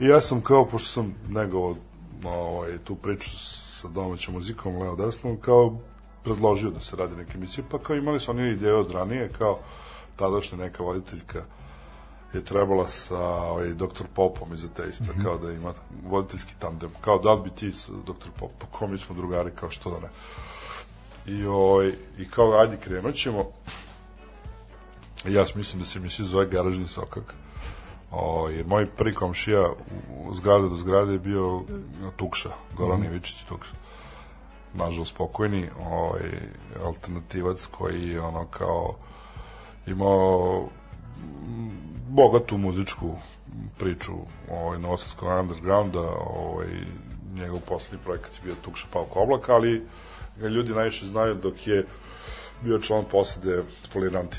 I ja sam kao, pošto sam negovao ovaj, tu priču sa domaćom muzikom, Leo Desnom, kao predložio da se radi neke emisije, pa kao imali su oni ideje od ranije, kao tadašnja neka voditeljka je trebala sa ovaj, doktor Popom iz Ateista, kao da ima voditeljski tandem, kao da li bi ti s doktor Pop, pa kao mi smo drugari, kao što da ne. I, ovaj, i kao, ajde, krenut ćemo. Ja mislim da se emisija zove Garažni sokak. O, jer moj prvi komšija u- u zgrade do zgrade je bio Tukša, Goran Ivičić Tukša. Nažalost pokojni, ovaj, alternativac koji ono kao imao mm, bogatu muzičku priču ovaj, novosadskog undergrounda, ovaj, njegov poslednji projekat je bio Tukša Pavko Oblak, ali ga ljudi najviše znaju dok je bio član posade Foliranti.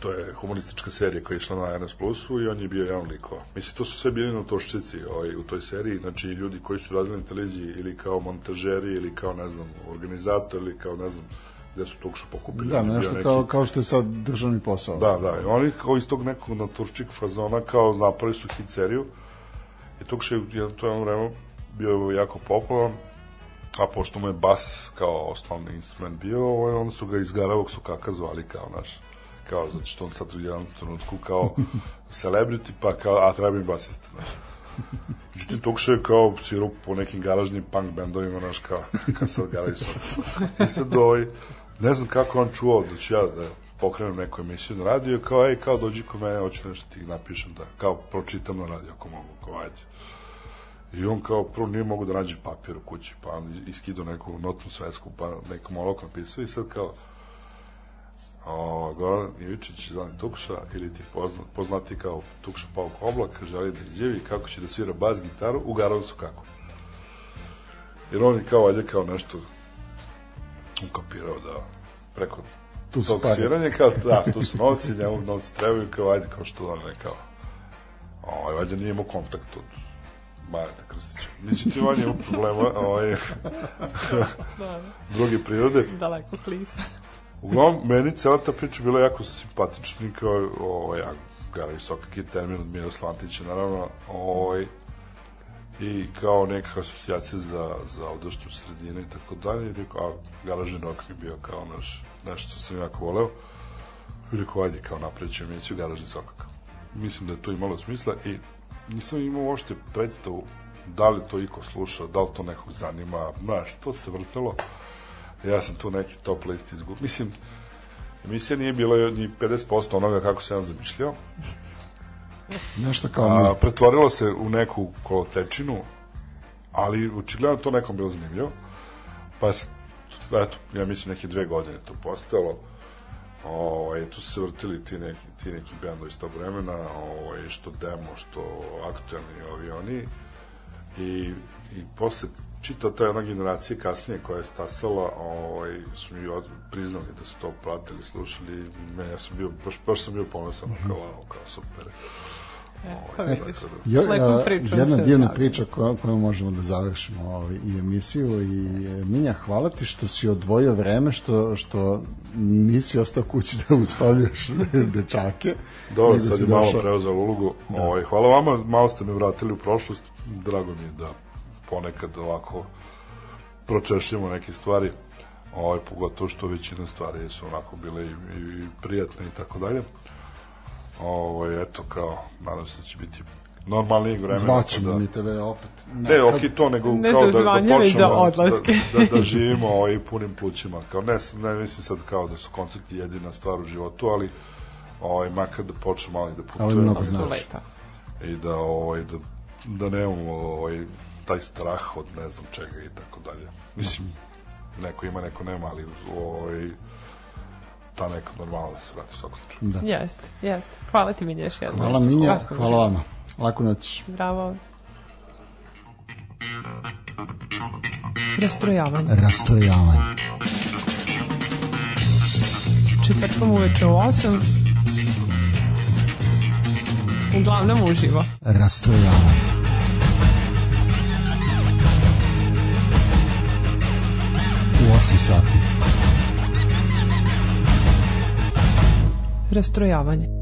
To je humoristička serija koja je išla na RS Plusu i on je bio jedan od likova. Mislim, to su sve bili na toščici ovaj, u toj seriji, znači ljudi koji su radili na televiziji ili kao montažeri ili kao, ne znam, organizator ili kao, ne znam, gde su tukšu pokupili. Da, nešto neki- kao, kao što je sad državni posao. Da, da, i oni kao iz tog nekog naturčik fazona kao napravili su hit seriju i tog še je to jedno vreme bio jako popularan a pošto mu je bas kao osnovni instrument bio, ovaj, onda su ga iz Garavog sukaka zvali kao naš kao zato što on sad u jednom trenutku kao celebrity, pa kao, a treba mi basista. Znaš. Međutim, tog je kao svirao po nekim garažnim punk bendovima, znaš, kao, kao sad garaju su. I sad, ovaj, ne znam kako on čuo da ja da pokrenem neku emisiju na radio, kao, ej, kao, dođi kod mene, hoću nešto ti napišem, da, kao, pročitam na radio, ako mogu, kao, ajde. I on kao prvo nije mogu da nađe papir u kući, pa on iskidao neku notnu svetsku, pa neku molok napisao i sad kao o, Goran Ivičić, zvani Tukša, ili ti poznat, poznati kao Tukša Pavko Oblak, želi da izjavi kako će da svira bas gitaru u Garovcu kako. Jer on je kao, ajde, kao nešto ukapirao da preko Tu tog pare. sviranja, kao, da, tu su novci, njemu novci trebaju, kao, ajde, kao što on ne, kao, ovaj, valjda nije imao kontakt od Mareta Krstića. Međutim, on je imao problema, ovaj, da, druge prirode, daleko klisa. Uglavnom, meni cela ta priča bila jako simpatična kao, ovaj, ja, gara visoki termin od Miroslava Antića, naravno, ovaj, i kao neka asocijacija za, za odraštu sredine i tako dalje, i rekao, a garažni rock mi je bio kao naš, nešto što sam jako voleo, i rekao, ajde, kao napreću emisiju garažni sokak. Mislim da je to imalo smisla i nisam imao uopšte predstavu da li to iko sluša, da li to nekog zanima, znaš, to se vrtelo. Ja sam tu neki top list izgubio. Mislim, emisija nije bila ni 50% onoga kako sam ja zamišljao, Nešto kao a, mi. pretvorilo se u neku kolotečinu, ali očigledno to nekom bilo zanimljivo. Pa, eto, ja mislim neke dve godine to postalo. Ovaj, tu su se vrtili ti neki, ti neki bendovi iz tog vremena, ovaj, što demo, što aktualni ovi oni. I, i posle čita ta jedna generacija kasnije koja je stasala, ovaj, su mi od, priznali da su to pratili, slušali, me, ja sam bio, baš, baš sam bio ponosan, kao, wow, kao super. Pa Ovaj, vidiš. da- Jo, S lepom a, pričom jedna se divna javlja. priča koja, kojom možemo da završimo ovaj, i emisiju i e, Minja, hvala ti što si odvojio vreme, što, što nisi ostao kući da uspavljaš dečake. Dobro, sad je malo došao- preuzeo ulogu. Ovaj, hvala vama, malo ste me vratili u prošlost. Drago mi je da ponekad ovako pročešljamo neke stvari. Ovaj, pogotovo što većina stvari su onako bile i, i, i prijatne i tako dalje. Ovaj, eto, kao, nadam se da će biti normalnijeg vremena. Zvaćemo pa mi tebe opet. Ne, ok, to nego Ne kao da, da počnemo odlaske. Da, da, da živimo ovaj, punim plućima. Kao, ne, ne mislim sad kao da su koncerti jedina stvar u životu, ali ovaj, makar da počnemo malo i da Ali putujemo mnogo su znaš. lepa. i da, ovaj, da, da nemamo ovaj, taj strah od ne znam čega i tako dalje. Mislim, neko ima, neko nema, ali ovaj, ta neka normalna da se vrati u svakom slučaju. Da. Jeste, jeste. Hvala ti Minja još jednom. Hvala Minja, hvala vama. Laku noć. Zdravo. Rastrojavanje. Rastrojavanje. Četvrtkom uveče u 8. Uglavnom uživo. Rastrojavanje. 8 sati. Rastrojavanje.